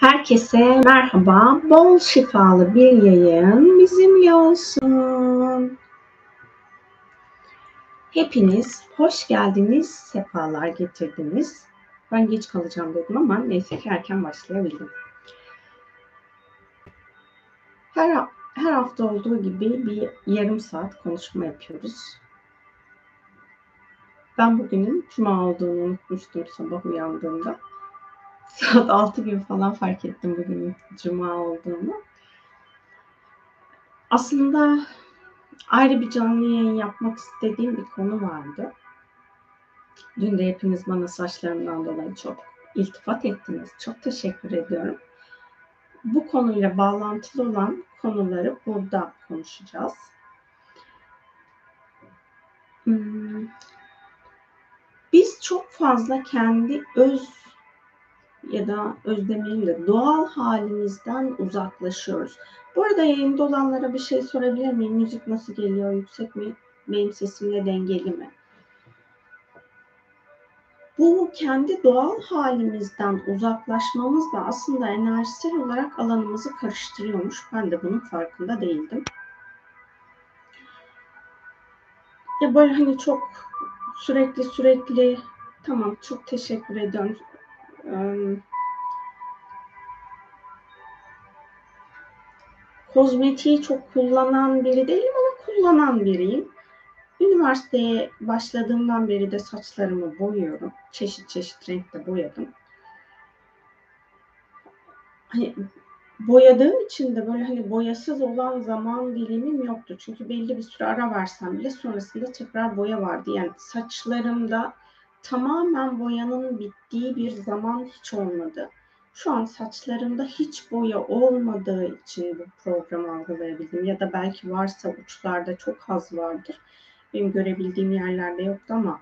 Herkese merhaba. Bol şifalı bir yayın bizimle olsun. Hepiniz hoş geldiniz, sefalar getirdiniz. Ben geç kalacağım dedim ama neyse ki erken başlayabildim. Her, her hafta olduğu gibi bir yarım saat konuşma yapıyoruz. Ben bugünün cuma olduğunu unutmuştum sabah uyandığımda. Saat 6 gibi falan fark ettim bugün cuma olduğunu. Aslında ayrı bir canlı yayın yapmak istediğim bir konu vardı. Dün de hepiniz bana saçlarımdan dolayı çok iltifat ettiniz. Çok teşekkür ediyorum. Bu konuyla bağlantılı olan konuları burada konuşacağız. Hmm. Biz çok fazla kendi öz ya da özlemeyin de doğal halimizden uzaklaşıyoruz. Bu arada yayında olanlara bir şey sorabilir miyim? Müzik nasıl geliyor? Yüksek mi? Benim sesimle dengeli mi? Bu kendi doğal halimizden uzaklaşmamız da aslında enerjisel olarak alanımızı karıştırıyormuş. Ben de bunun farkında değildim. Ya böyle hani çok sürekli sürekli tamam çok teşekkür ediyorum kozmetiği çok kullanan biri değilim ama kullanan biriyim. Üniversiteye başladığımdan beri de saçlarımı boyuyorum. Çeşit çeşit renkte boyadım. Hani boyadığım için de böyle hani boyasız olan zaman dilimim yoktu. Çünkü belli bir süre ara versem bile sonrasında tekrar boya vardı. Yani saçlarımda tamamen boyanın bittiği bir zaman hiç olmadı. Şu an saçlarımda hiç boya olmadığı için bu programı algılayabildim. Ya da belki varsa uçlarda çok az vardır. Benim görebildiğim yerlerde yoktu ama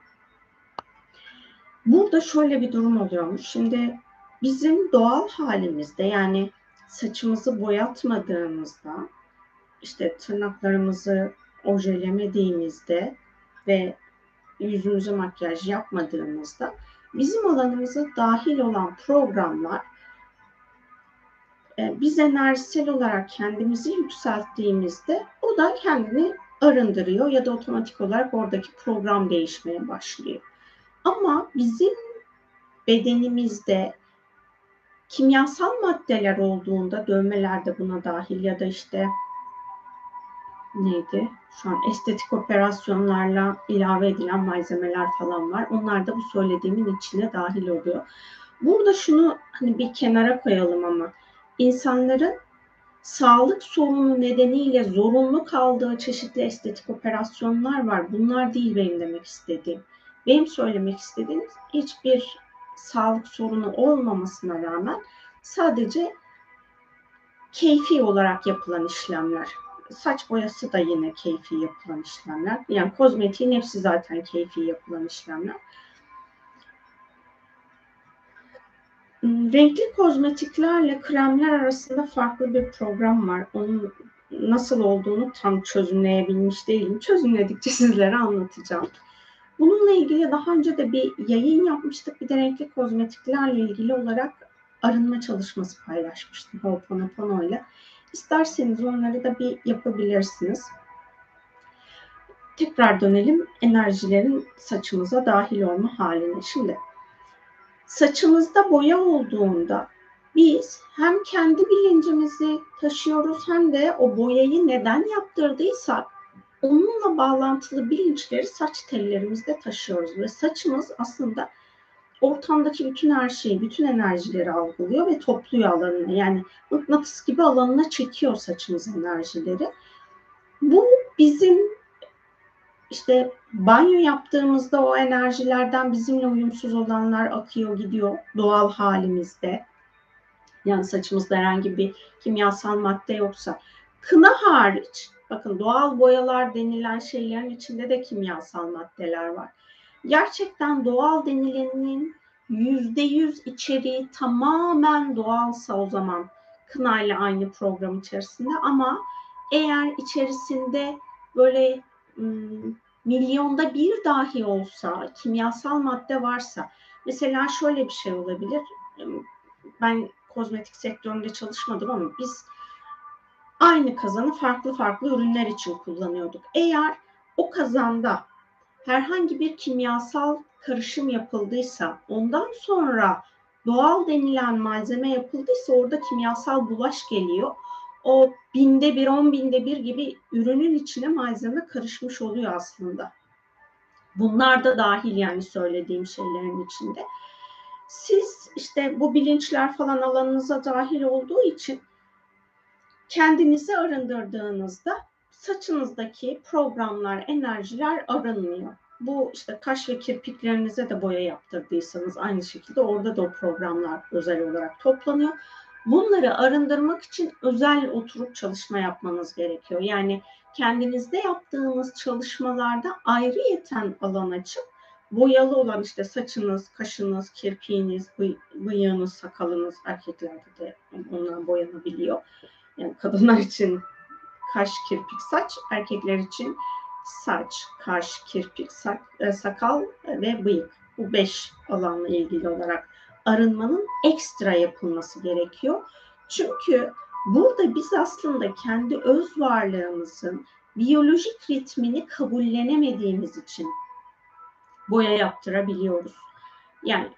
burada şöyle bir durum oluyormuş. Şimdi bizim doğal halimizde yani saçımızı boyatmadığımızda işte tırnaklarımızı ojelemediğimizde ve yüzümüze makyaj yapmadığımızda bizim alanımıza dahil olan programlar e, biz enerjisel olarak kendimizi yükselttiğimizde o da kendini arındırıyor ya da otomatik olarak oradaki program değişmeye başlıyor. Ama bizim bedenimizde kimyasal maddeler olduğunda dövmelerde buna dahil ya da işte neydi? Şu an estetik operasyonlarla ilave edilen malzemeler falan var. Onlar da bu söylediğimin içine dahil oluyor. Burada şunu hani bir kenara koyalım ama insanların sağlık sorunu nedeniyle zorunlu kaldığı çeşitli estetik operasyonlar var. Bunlar değil benim demek istediğim. Benim söylemek istediğim hiçbir sağlık sorunu olmamasına rağmen sadece keyfi olarak yapılan işlemler saç boyası da yine keyfi yapılan işlemler. Yani kozmetiğin hepsi zaten keyfi yapılan işlemler. Hmm, renkli kozmetiklerle kremler arasında farklı bir program var. Onun nasıl olduğunu tam çözümleyebilmiş değilim. Çözümledikçe sizlere anlatacağım. Bununla ilgili daha önce de bir yayın yapmıştık. Bir de renkli kozmetiklerle ilgili olarak arınma çalışması paylaşmıştım Ho'oponopono ile. İsterseniz onları da bir yapabilirsiniz. Tekrar dönelim enerjilerin saçımıza dahil olma haline. Şimdi saçımızda boya olduğunda biz hem kendi bilincimizi taşıyoruz hem de o boyayı neden yaptırdıysak onunla bağlantılı bilinçleri saç tellerimizde taşıyoruz ve saçımız aslında ortamdaki bütün her şeyi, bütün enerjileri algılıyor ve topluyor alanını. Yani mıknatıs gibi alanına çekiyor saçımız enerjileri. Bu bizim işte banyo yaptığımızda o enerjilerden bizimle uyumsuz olanlar akıyor gidiyor doğal halimizde. Yani saçımızda herhangi bir kimyasal madde yoksa. Kına hariç, bakın doğal boyalar denilen şeylerin içinde de kimyasal maddeler var gerçekten doğal denilenin yüzde yüz içeriği tamamen doğalsa o zaman kınayla aynı program içerisinde ama eğer içerisinde böyle milyonda bir dahi olsa kimyasal madde varsa mesela şöyle bir şey olabilir ben kozmetik sektöründe çalışmadım ama biz aynı kazanı farklı farklı ürünler için kullanıyorduk. Eğer o kazanda herhangi bir kimyasal karışım yapıldıysa ondan sonra doğal denilen malzeme yapıldıysa orada kimyasal bulaş geliyor. O binde bir, on binde bir gibi ürünün içine malzeme karışmış oluyor aslında. Bunlar da dahil yani söylediğim şeylerin içinde. Siz işte bu bilinçler falan alanınıza dahil olduğu için kendinizi arındırdığınızda saçınızdaki programlar, enerjiler arınmıyor. Bu işte kaş ve kirpiklerinize de boya yaptırdıysanız aynı şekilde orada da o programlar özel olarak toplanıyor. Bunları arındırmak için özel oturup çalışma yapmanız gerekiyor. Yani kendinizde yaptığınız çalışmalarda ayrı yeten alan açıp boyalı olan işte saçınız, kaşınız, kirpiğiniz, bıyığınız, sakalınız erkeklerde de onlar boyanabiliyor. Yani kadınlar için kaş, kirpik, saç, erkekler için saç, kaş, kirpik, sak, e, sakal ve bıyık. Bu beş alanla ilgili olarak arınmanın ekstra yapılması gerekiyor. Çünkü burada biz aslında kendi öz varlığımızın biyolojik ritmini kabullenemediğimiz için boya yaptırabiliyoruz. Yani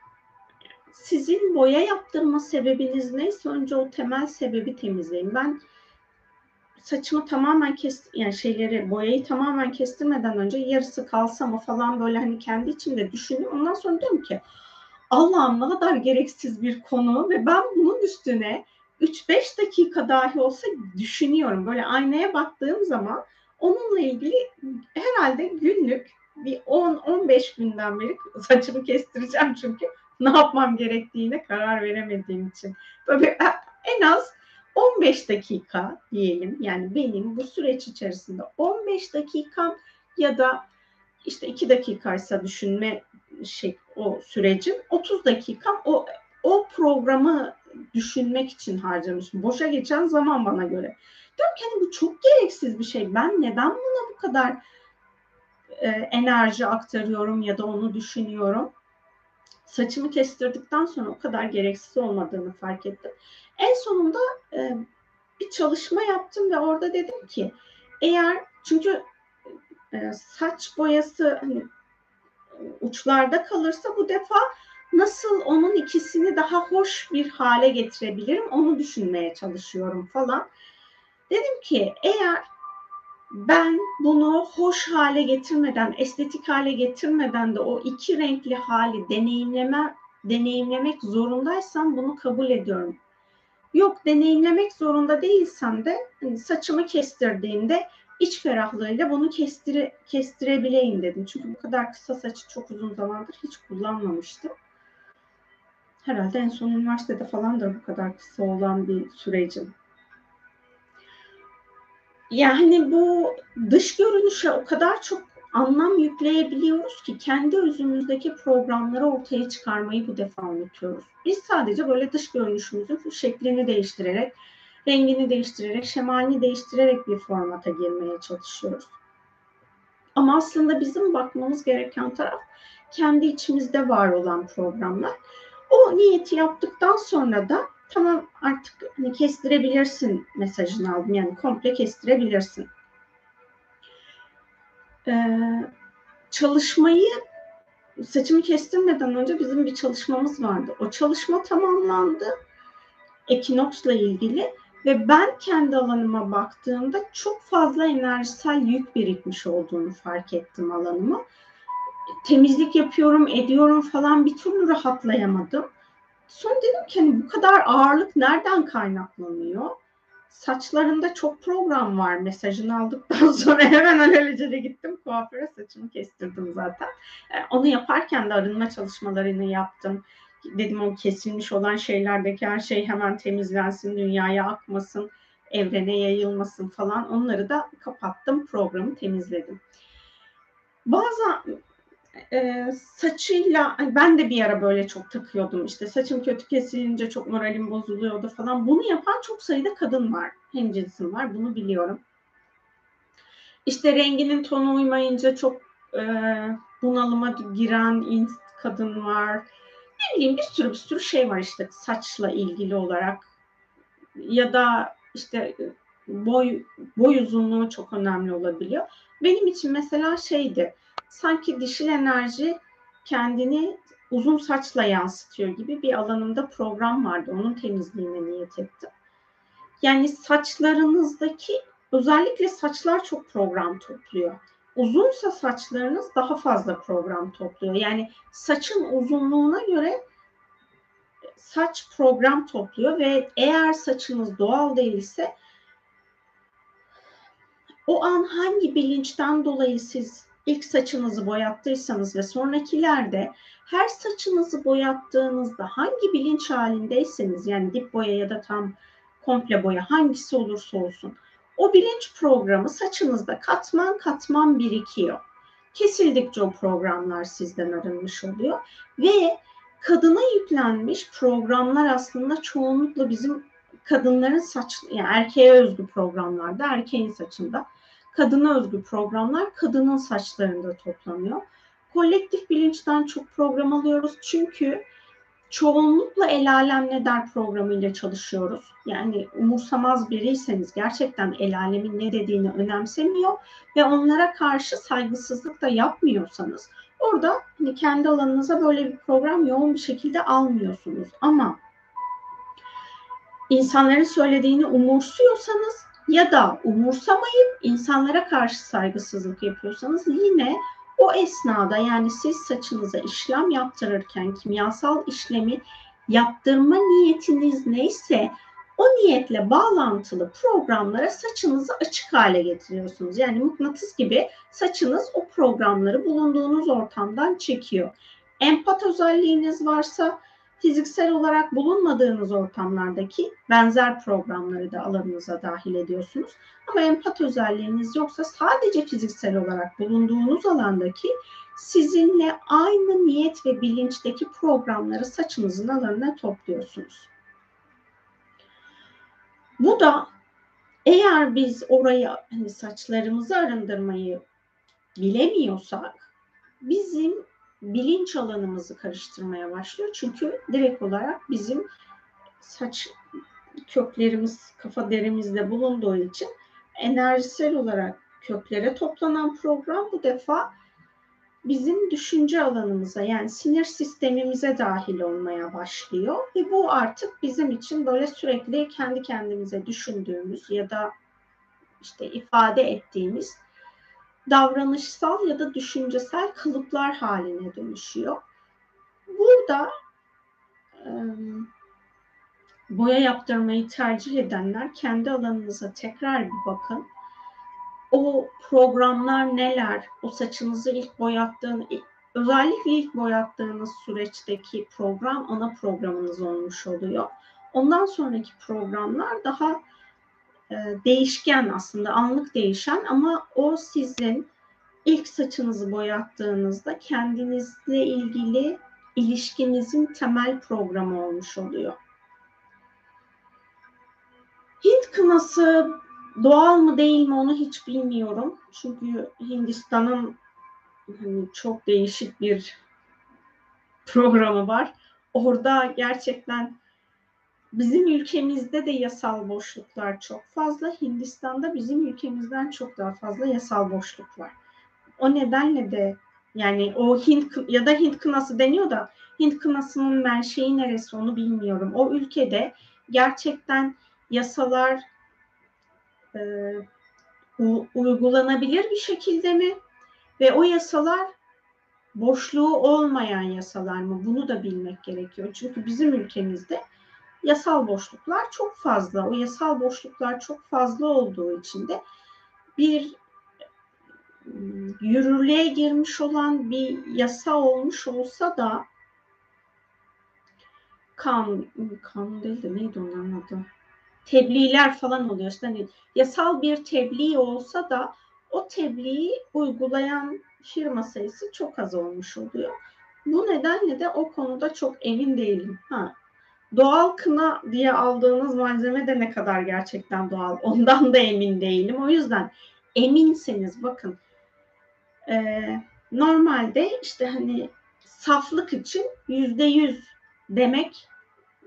sizin boya yaptırma sebebiniz neyse önce o temel sebebi temizleyin. Ben saçımı tamamen kes yani şeyleri boyayı tamamen kestirmeden önce yarısı kalsa mı falan böyle hani kendi içimde düşünüyorum. Ondan sonra diyorum ki Allah'ım ne kadar gereksiz bir konu ve ben bunun üstüne 3-5 dakika dahi olsa düşünüyorum. Böyle aynaya baktığım zaman onunla ilgili herhalde günlük bir 10-15 günden beri saçımı kestireceğim çünkü ne yapmam gerektiğine karar veremediğim için. Böyle en az 15 dakika diyelim yani benim bu süreç içerisinde 15 dakikam ya da işte 2 dakikaysa düşünme şey o sürecim 30 dakikam o o programı düşünmek için harcamışım. Boşa geçen zaman bana göre. Diyorum ki hani bu çok gereksiz bir şey. Ben neden buna bu kadar e, enerji aktarıyorum ya da onu düşünüyorum? Saçımı kestirdikten sonra o kadar gereksiz olmadığını fark ettim. En sonunda e, bir çalışma yaptım ve orada dedim ki eğer çünkü e, saç boyası hani, uçlarda kalırsa bu defa nasıl onun ikisini daha hoş bir hale getirebilirim onu düşünmeye çalışıyorum falan. Dedim ki eğer ben bunu hoş hale getirmeden, estetik hale getirmeden de o iki renkli hali deneyimleme, deneyimlemek zorundaysam bunu kabul ediyorum. Yok deneyimlemek zorunda değilsem de hani saçımı kestirdiğimde iç ferahlığıyla bunu kestire, kestirebileyim dedim. Çünkü bu kadar kısa saçı çok uzun zamandır hiç kullanmamıştım. Herhalde en son üniversitede falan da bu kadar kısa olan bir sürecim. Yani bu dış görünüşe o kadar çok anlam yükleyebiliyoruz ki kendi özümüzdeki programları ortaya çıkarmayı bu defa unutuyoruz. Biz sadece böyle dış görünüşümüzün şeklini değiştirerek, rengini değiştirerek, şemalini değiştirerek bir formata girmeye çalışıyoruz. Ama aslında bizim bakmamız gereken taraf kendi içimizde var olan programlar. O niyeti yaptıktan sonra da tamam artık hani kestirebilirsin mesajını aldım. Yani komple kestirebilirsin. Ee, çalışmayı saçımı kestirmeden önce bizim bir çalışmamız vardı. O çalışma tamamlandı. Ekinoks'la ilgili ve ben kendi alanıma baktığımda çok fazla enerjisel yük birikmiş olduğunu fark ettim alanıma. Temizlik yapıyorum, ediyorum falan bir türlü rahatlayamadım. Sonra dedim ki hani bu kadar ağırlık nereden kaynaklanıyor? Saçlarında çok program var mesajını aldıktan sonra hemen alelacele gittim kuaföre saçımı kestirdim zaten. E, onu yaparken de arınma çalışmalarını yaptım. Dedim o kesilmiş olan şeylerdeki her şey hemen temizlensin, dünyaya akmasın, evrene yayılmasın falan. Onları da kapattım, programı temizledim. Bazı e, saçıyla ben de bir ara böyle çok takıyordum işte saçım kötü kesilince çok moralim bozuluyordu falan. Bunu yapan çok sayıda kadın var. Hemcinsim var bunu biliyorum. İşte renginin tonu uymayınca çok e, bunalıma giren kadın var. ne bileyim bir sürü bir sürü şey var işte saçla ilgili olarak ya da işte boy boy uzunluğu çok önemli olabiliyor. Benim için mesela şeydi sanki dişil enerji kendini uzun saçla yansıtıyor gibi bir alanımda program vardı. Onun temizliğine niyet ettim. Yani saçlarınızdaki özellikle saçlar çok program topluyor. Uzunsa saçlarınız daha fazla program topluyor. Yani saçın uzunluğuna göre saç program topluyor ve eğer saçınız doğal değilse o an hangi bilinçten dolayı siz ilk saçınızı boyattıysanız ve sonrakilerde her saçınızı boyattığınızda hangi bilinç halindeyseniz yani dip boya ya da tam komple boya hangisi olursa olsun o bilinç programı saçınızda katman katman birikiyor. Kesildikçe o programlar sizden arınmış oluyor ve kadına yüklenmiş programlar aslında çoğunlukla bizim kadınların saç yani erkeğe özgü programlarda erkeğin saçında kadına özgü programlar kadının saçlarında toplanıyor. Kolektif bilinçten çok program alıyoruz çünkü çoğunlukla el alem ne der programıyla çalışıyoruz. Yani umursamaz biriyseniz gerçekten el alemin ne dediğini önemsemiyor ve onlara karşı saygısızlık da yapmıyorsanız orada hani kendi alanınıza böyle bir program yoğun bir şekilde almıyorsunuz. Ama insanların söylediğini umursuyorsanız ya da umursamayıp insanlara karşı saygısızlık yapıyorsanız yine o esnada yani siz saçınıza işlem yaptırırken kimyasal işlemi yaptırma niyetiniz neyse o niyetle bağlantılı programlara saçınızı açık hale getiriyorsunuz. Yani mıknatıs gibi saçınız o programları bulunduğunuz ortamdan çekiyor. Empat özelliğiniz varsa fiziksel olarak bulunmadığınız ortamlardaki benzer programları da alanınıza dahil ediyorsunuz. Ama empat özelliğiniz yoksa sadece fiziksel olarak bulunduğunuz alandaki sizinle aynı niyet ve bilinçteki programları saçınızın alanına topluyorsunuz. Bu da eğer biz orayı hani saçlarımızı arındırmayı bilemiyorsak bizim bilinç alanımızı karıştırmaya başlıyor. Çünkü direkt olarak bizim saç köklerimiz kafa derimizde bulunduğu için enerjisel olarak köklere toplanan program bu defa bizim düşünce alanımıza yani sinir sistemimize dahil olmaya başlıyor ve bu artık bizim için böyle sürekli kendi kendimize düşündüğümüz ya da işte ifade ettiğimiz davranışsal ya da düşüncesel kalıplar haline dönüşüyor. Burada e, boya yaptırmayı tercih edenler kendi alanınıza tekrar bir bakın. O programlar neler? O saçınızı ilk boyattığın, özellikle ilk boyattığınız süreçteki program ana programınız olmuş oluyor. Ondan sonraki programlar daha e, değişken aslında anlık değişen ama o sizin ilk saçınızı boyattığınızda kendinizle ilgili ilişkinizin temel programı olmuş oluyor. Hint kınası doğal mı değil mi onu hiç bilmiyorum. Çünkü Hindistan'ın hani çok değişik bir programı var. Orada gerçekten Bizim ülkemizde de yasal boşluklar çok fazla. Hindistan'da bizim ülkemizden çok daha fazla yasal boşluk var. O nedenle de yani o Hint ya da Hint kınası deniyor da Hint kınasının menşei neresi onu bilmiyorum. O ülkede gerçekten yasalar e, uygulanabilir bir şekilde mi? Ve o yasalar boşluğu olmayan yasalar mı? Bunu da bilmek gerekiyor. Çünkü bizim ülkemizde yasal boşluklar çok fazla. O yasal boşluklar çok fazla olduğu için de bir ıı, yürürlüğe girmiş olan bir yasa olmuş olsa da kan, kan değil de neydi onların adı? Tebliğler falan oluyor. İşte hani yasal bir tebliğ olsa da o tebliği uygulayan firma sayısı çok az olmuş oluyor. Bu nedenle de o konuda çok emin değilim. Ha, Doğal kına diye aldığınız malzeme de ne kadar gerçekten doğal ondan da emin değilim. O yüzden eminseniz bakın e, normalde işte hani saflık için yüzde yüz demek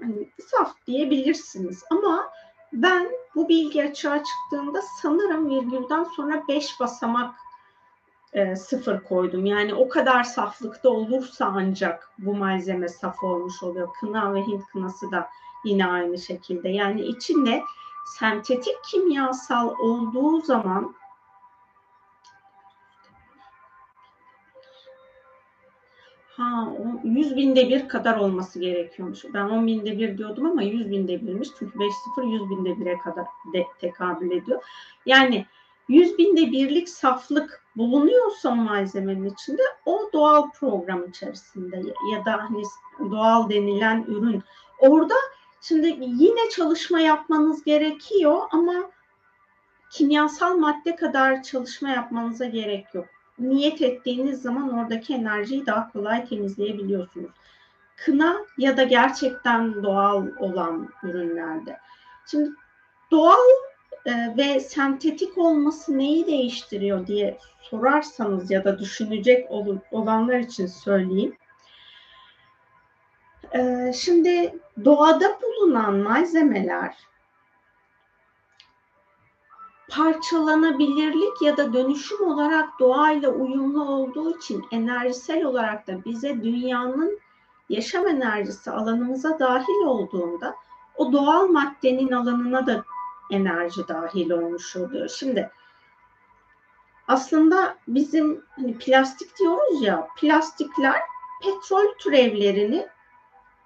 hani saf diyebilirsiniz. Ama ben bu bilgi açığa çıktığında sanırım virgülden sonra beş basamak e, sıfır koydum. Yani o kadar saflıkta olursa ancak bu malzeme saf olmuş oluyor. Kına ve Hint kınası da yine aynı şekilde. Yani içinde sentetik kimyasal olduğu zaman Ha, o 100 binde bir kadar olması gerekiyormuş. Ben 10 binde bir diyordum ama 100 binde birmiş. Çünkü 5 0 100 binde 1'e kadar de, tekabül ediyor. Yani 100 binde birlik saflık bulunuyorsa malzemenin içinde o doğal program içerisinde ya da hani doğal denilen ürün. Orada şimdi yine çalışma yapmanız gerekiyor ama kimyasal madde kadar çalışma yapmanıza gerek yok niyet ettiğiniz zaman oradaki enerjiyi daha kolay temizleyebiliyorsunuz. Kına ya da gerçekten doğal olan ürünlerde. Şimdi doğal e, ve sentetik olması neyi değiştiriyor diye sorarsanız ya da düşünecek olanlar için söyleyeyim. E, şimdi doğada bulunan malzemeler parçalanabilirlik ya da dönüşüm olarak doğayla uyumlu olduğu için enerjisel olarak da bize dünyanın yaşam enerjisi alanımıza dahil olduğunda o doğal maddenin alanına da enerji dahil olmuş oluyor. Şimdi aslında bizim hani plastik diyoruz ya plastikler petrol türevlerini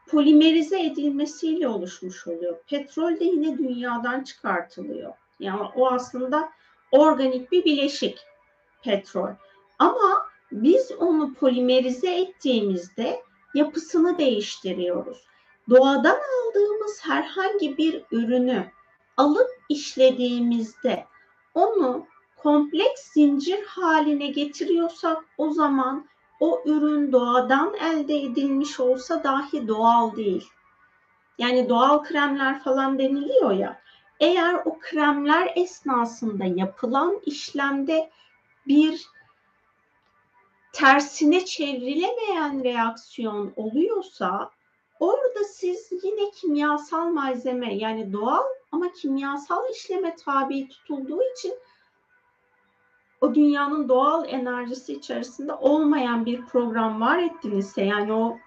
polimerize edilmesiyle oluşmuş oluyor. Petrol de yine dünyadan çıkartılıyor. Yani o aslında organik bir bileşik petrol. Ama biz onu polimerize ettiğimizde yapısını değiştiriyoruz. Doğadan aldığımız herhangi bir ürünü alıp işlediğimizde onu kompleks zincir haline getiriyorsak o zaman o ürün doğadan elde edilmiş olsa dahi doğal değil. Yani doğal kremler falan deniliyor ya. Eğer o kremler esnasında yapılan işlemde bir tersine çevrilemeyen reaksiyon oluyorsa orada siz yine kimyasal malzeme yani doğal ama kimyasal işleme tabi tutulduğu için o dünyanın doğal enerjisi içerisinde olmayan bir program var ettinizse yani o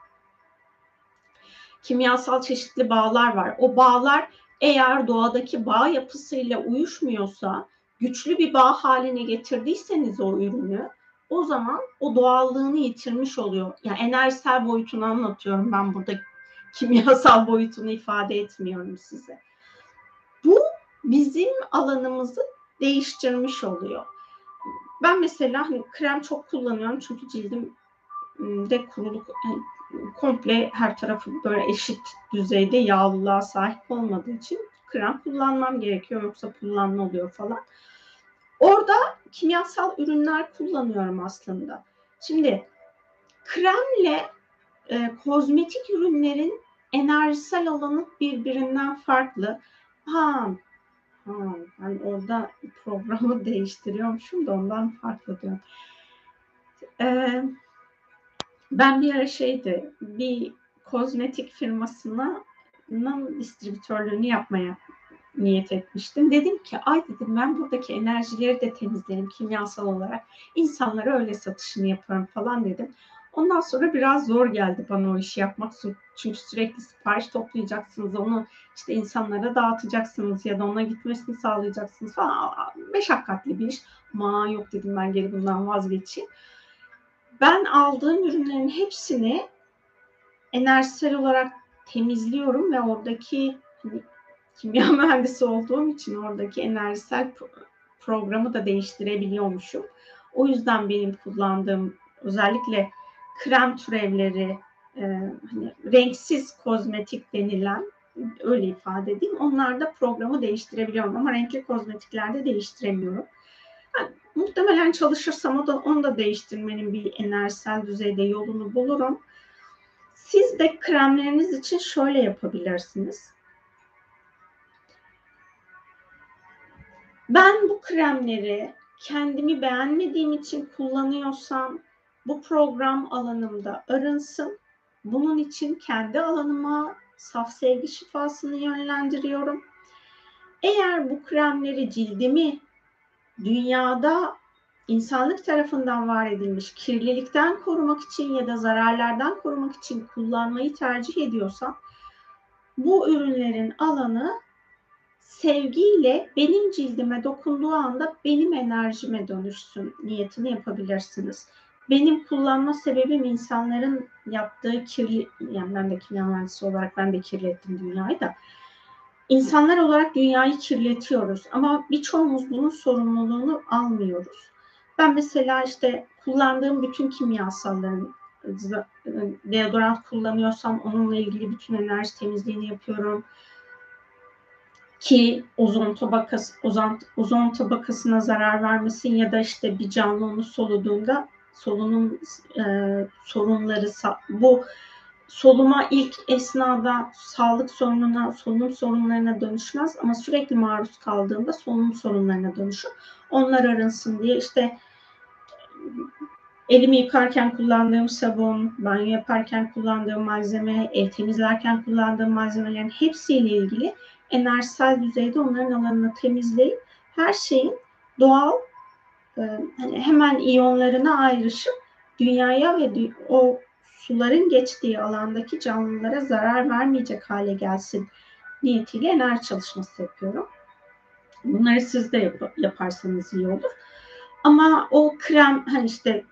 kimyasal çeşitli bağlar var. O bağlar eğer doğadaki bağ yapısıyla uyuşmuyorsa, güçlü bir bağ haline getirdiyseniz o ürünü, o zaman o doğallığını yitirmiş oluyor. Yani enerjisel boyutunu anlatıyorum ben burada kimyasal boyutunu ifade etmiyorum size. Bizim alanımızı değiştirmiş oluyor. Ben mesela hani krem çok kullanıyorum çünkü cildim de kuruluk yani komple her tarafı böyle eşit düzeyde yağlılığa sahip olmadığı için krem kullanmam gerekiyor yoksa kullanma oluyor falan. Orada kimyasal ürünler kullanıyorum aslında. Şimdi kremle e, kozmetik ürünlerin enerjisel alanı birbirinden farklı. Ha, ha ben orada programı değiştiriyormuşum da ondan farklı diyorum. Ee, ben bir ara şeydi bir kozmetik firmasına distribütörlüğünü yapmaya niyet etmiştim. Dedim ki ay dedim ben buradaki enerjileri de temizlerim kimyasal olarak. İnsanlara öyle satışını yaparım falan dedim. Ondan sonra biraz zor geldi bana o işi yapmak. Çünkü sürekli sipariş toplayacaksınız. Onu işte insanlara dağıtacaksınız ya da ona gitmesini sağlayacaksınız falan. Meşakkatli bir iş. Ama yok dedim ben geri bundan vazgeçeyim ben aldığım ürünlerin hepsini enerjisel olarak temizliyorum ve oradaki hani, kimya mühendisi olduğum için oradaki enerjisel programı da değiştirebiliyormuşum. O yüzden benim kullandığım özellikle krem türevleri, e, hani renksiz kozmetik denilen öyle ifade edeyim. Onlarda programı değiştirebiliyorum ama renkli kozmetiklerde değiştiremiyorum. Yani muhtemelen çalışırsam o da, onu da değiştirmenin bir enerjisel düzeyde yolunu bulurum. Siz de kremleriniz için şöyle yapabilirsiniz. Ben bu kremleri kendimi beğenmediğim için kullanıyorsam bu program alanımda arınsın. Bunun için kendi alanıma saf sevgi şifasını yönlendiriyorum. Eğer bu kremleri cildimi dünyada insanlık tarafından var edilmiş kirlilikten korumak için ya da zararlardan korumak için kullanmayı tercih ediyorsam bu ürünlerin alanı sevgiyle benim cildime dokunduğu anda benim enerjime dönüşsün niyetini yapabilirsiniz. Benim kullanma sebebim insanların yaptığı kirli, yani ben de kimya mühendisi olarak ben de kirlettim dünyayı da. İnsanlar olarak dünyayı kirletiyoruz ama birçoğumuz bunun sorumluluğunu almıyoruz. Ben mesela işte kullandığım bütün kimyasalların deodorant kullanıyorsam onunla ilgili bütün enerji temizliğini yapıyorum. Ki ozon tabakası ozon, ozon tabakasına zarar vermesin ya da işte bir canlı onu soluduğunda solunum e, sorunları bu soluma ilk esnada sağlık sorununa, solunum sorunlarına dönüşmez ama sürekli maruz kaldığında solunum sorunlarına dönüşür. Onlar arınsın diye işte elimi yıkarken kullandığım sabun, banyo yaparken kullandığım malzeme, ev temizlerken kullandığım malzemelerin hepsiyle ilgili enerjisel düzeyde onların alanını temizleyip her şeyin doğal hani hemen iyonlarına ayrışıp dünyaya ve o suların geçtiği alandaki canlılara zarar vermeyecek hale gelsin niyetiyle enerji çalışması yapıyorum. Bunları siz de yap- yaparsanız iyi olur. Ama o krem hani işte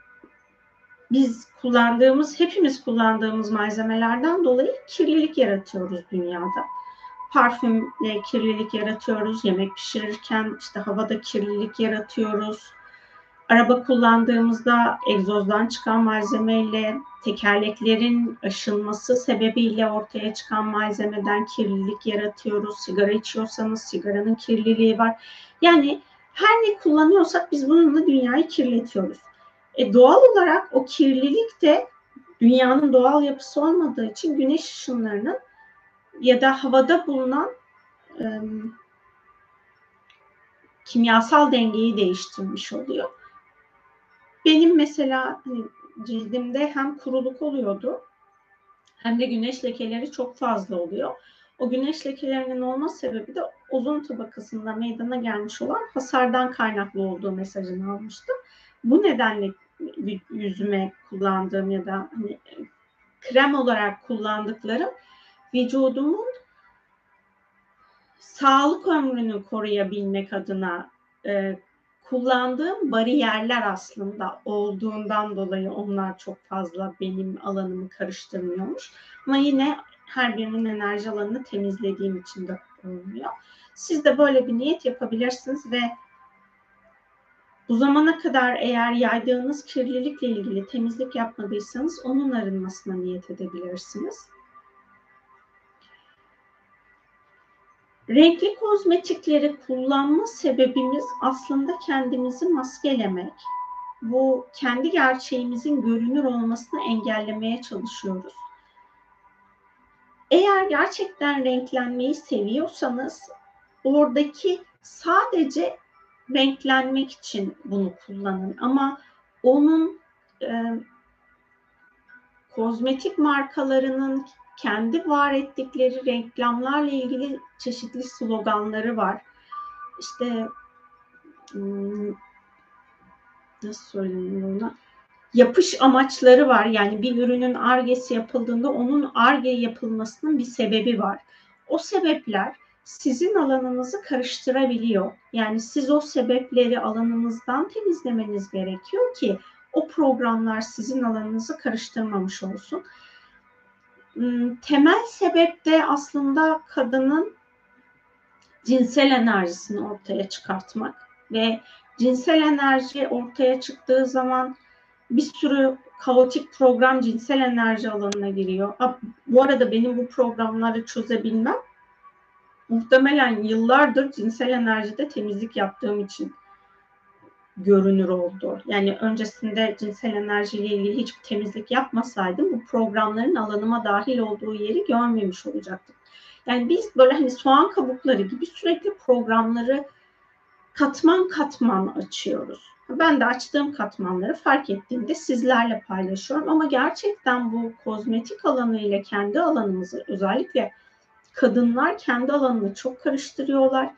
biz kullandığımız, hepimiz kullandığımız malzemelerden dolayı kirlilik yaratıyoruz dünyada. Parfümle kirlilik yaratıyoruz, yemek pişirirken işte havada kirlilik yaratıyoruz. Araba kullandığımızda egzozdan çıkan malzemeyle, tekerleklerin aşınması sebebiyle ortaya çıkan malzemeden kirlilik yaratıyoruz. Sigara içiyorsanız sigaranın kirliliği var. Yani her ne kullanıyorsak biz bununla dünyayı kirletiyoruz. E, doğal olarak o kirlilik de dünyanın doğal yapısı olmadığı için güneş ışınlarının ya da havada bulunan e, kimyasal dengeyi değiştirmiş oluyor. Benim mesela hani, cildimde hem kuruluk oluyordu hem de güneş lekeleri çok fazla oluyor. O güneş lekelerinin olma sebebi de ozon tabakasında meydana gelmiş olan hasardan kaynaklı olduğu mesajını almıştım. Bu nedenle yüzüme kullandığım ya da hani krem olarak kullandıklarım vücudumun sağlık ömrünü koruyabilmek adına e, kullandığım bariyerler aslında olduğundan dolayı onlar çok fazla benim alanımı karıştırmıyormuş. Ama yine her birinin enerji alanını temizlediğim için de oluyor. Siz de böyle bir niyet yapabilirsiniz ve bu zamana kadar eğer yaydığınız kirlilikle ilgili temizlik yapmadıysanız onun arınmasına niyet edebilirsiniz. Renkli kozmetikleri kullanma sebebimiz aslında kendimizi maskelemek. Bu kendi gerçeğimizin görünür olmasını engellemeye çalışıyoruz. Eğer gerçekten renklenmeyi seviyorsanız oradaki sadece renklenmek için bunu kullanın. Ama onun e, kozmetik markalarının kendi var ettikleri reklamlarla ilgili çeşitli sloganları var. İşte nasıl söyleyeyim ona? Yapış amaçları var. Yani bir ürünün argesi yapıldığında onun arge yapılmasının bir sebebi var. O sebepler sizin alanınızı karıştırabiliyor. Yani siz o sebepleri alanınızdan temizlemeniz gerekiyor ki o programlar sizin alanınızı karıştırmamış olsun. Hmm, temel sebep de aslında kadının cinsel enerjisini ortaya çıkartmak ve cinsel enerji ortaya çıktığı zaman bir sürü kaotik program cinsel enerji alanına giriyor. Bu arada benim bu programları çözebilmem muhtemelen yıllardır cinsel enerjide temizlik yaptığım için görünür oldu. Yani öncesinde cinsel enerjiyle ilgili hiçbir temizlik yapmasaydım bu programların alanıma dahil olduğu yeri görmemiş olacaktım. Yani biz böyle hani soğan kabukları gibi sürekli programları katman katman açıyoruz. Ben de açtığım katmanları fark ettiğimde sizlerle paylaşıyorum. Ama gerçekten bu kozmetik alanı ile kendi alanımızı özellikle kadınlar kendi alanını çok karıştırıyorlar.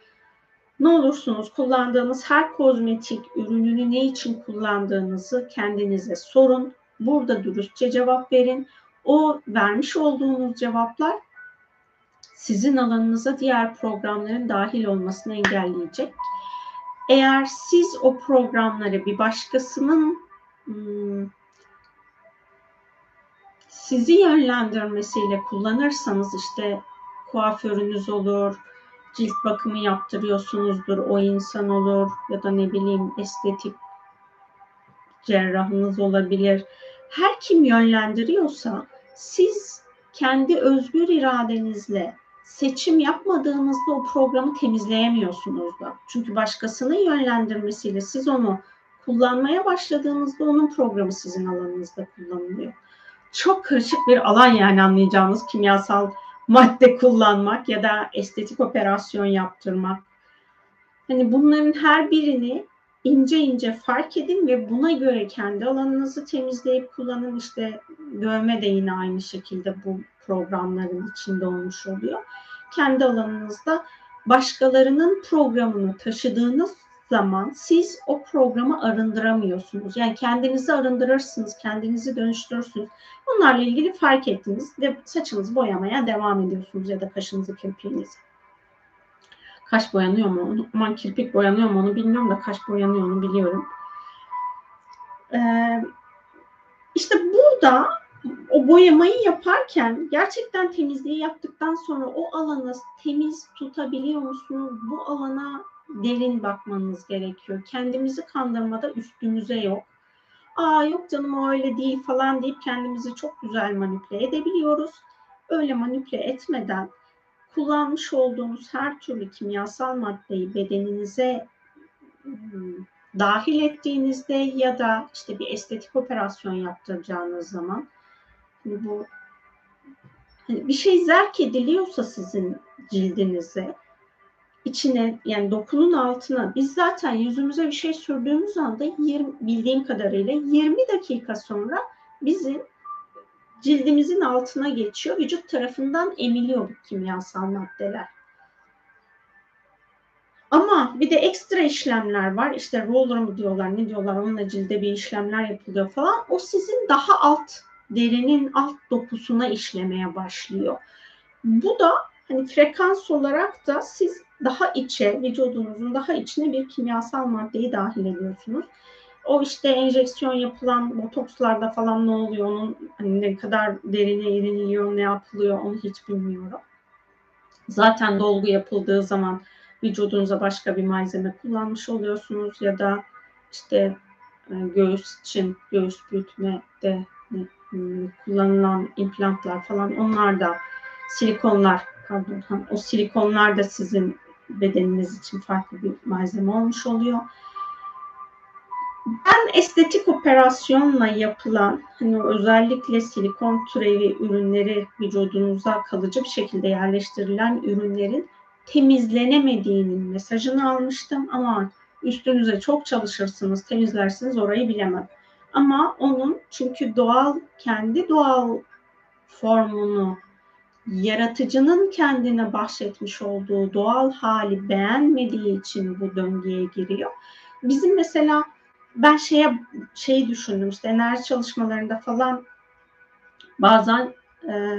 Ne olursunuz kullandığınız her kozmetik ürününü ne için kullandığınızı kendinize sorun. Burada dürüstçe cevap verin. O vermiş olduğunuz cevaplar sizin alanınıza diğer programların dahil olmasını engelleyecek. Eğer siz o programları bir başkasının hmm, sizi yönlendirmesiyle kullanırsanız işte kuaförünüz olur, cilt bakımı yaptırıyorsunuzdur, o insan olur ya da ne bileyim estetik cerrahınız olabilir. Her kim yönlendiriyorsa siz kendi özgür iradenizle seçim yapmadığınızda o programı temizleyemiyorsunuz da. Çünkü başkasının yönlendirmesiyle siz onu kullanmaya başladığınızda onun programı sizin alanınızda kullanılıyor. Çok karışık bir alan yani anlayacağımız kimyasal madde kullanmak ya da estetik operasyon yaptırmak. Hani bunların her birini ince ince fark edin ve buna göre kendi alanınızı temizleyip kullanın. İşte dövme de yine aynı şekilde bu programların içinde olmuş oluyor. Kendi alanınızda başkalarının programını taşıdığınız zaman siz o programı arındıramıyorsunuz. Yani kendinizi arındırırsınız, kendinizi dönüştürürsünüz. Bunlarla ilgili fark ettiniz ve saçınızı boyamaya devam ediyorsunuz ya da kaşınızı, kirpiğinizi. Kaş boyanıyor mu? Aman kirpik boyanıyor mu onu bilmiyorum da kaş boyanıyor onu biliyorum. Ee, işte burada o boyamayı yaparken gerçekten temizliği yaptıktan sonra o alanı temiz tutabiliyor musunuz? Bu alana derin bakmanız gerekiyor. Kendimizi kandırmada üstümüze yok. Aa yok canım o öyle değil falan deyip kendimizi çok güzel manipüle edebiliyoruz. Öyle manipüle etmeden kullanmış olduğunuz her türlü kimyasal maddeyi bedeninize hmm, dahil ettiğinizde ya da işte bir estetik operasyon yaptıracağınız zaman hani bu hani bir şey zerk ediliyorsa sizin cildinize içine yani dokunun altına biz zaten yüzümüze bir şey sürdüğümüz anda 20, bildiğim kadarıyla 20 dakika sonra bizim cildimizin altına geçiyor. Vücut tarafından emiliyor bu kimyasal maddeler. Ama bir de ekstra işlemler var. İşte roller mı diyorlar, ne diyorlar, onunla cilde bir işlemler yapılıyor falan. O sizin daha alt, derinin alt dokusuna işlemeye başlıyor. Bu da hani frekans olarak da siz daha içe, vücudunuzun daha içine bir kimyasal maddeyi dahil ediyorsunuz. O işte enjeksiyon yapılan botokslarda falan ne oluyor, onun hani ne kadar derine iniliyor, ne yapılıyor onu hiç bilmiyorum. Zaten dolgu yapıldığı zaman vücudunuza başka bir malzeme kullanmış oluyorsunuz ya da işte e, göğüs için göğüs büyütmede kullanılan implantlar falan onlar da silikonlar pardon o silikonlar da sizin bedeniniz için farklı bir malzeme olmuş oluyor. Ben estetik operasyonla yapılan hani özellikle silikon türevi ürünleri vücudunuza kalıcı bir şekilde yerleştirilen ürünlerin temizlenemediğinin mesajını almıştım ama üstünüze çok çalışırsınız, temizlersiniz orayı bilemem. Ama onun çünkü doğal kendi doğal formunu yaratıcının kendine bahsetmiş olduğu doğal hali beğenmediği için bu döngüye giriyor. Bizim mesela ben şeye şeyi düşündüm işte enerji çalışmalarında falan bazen e,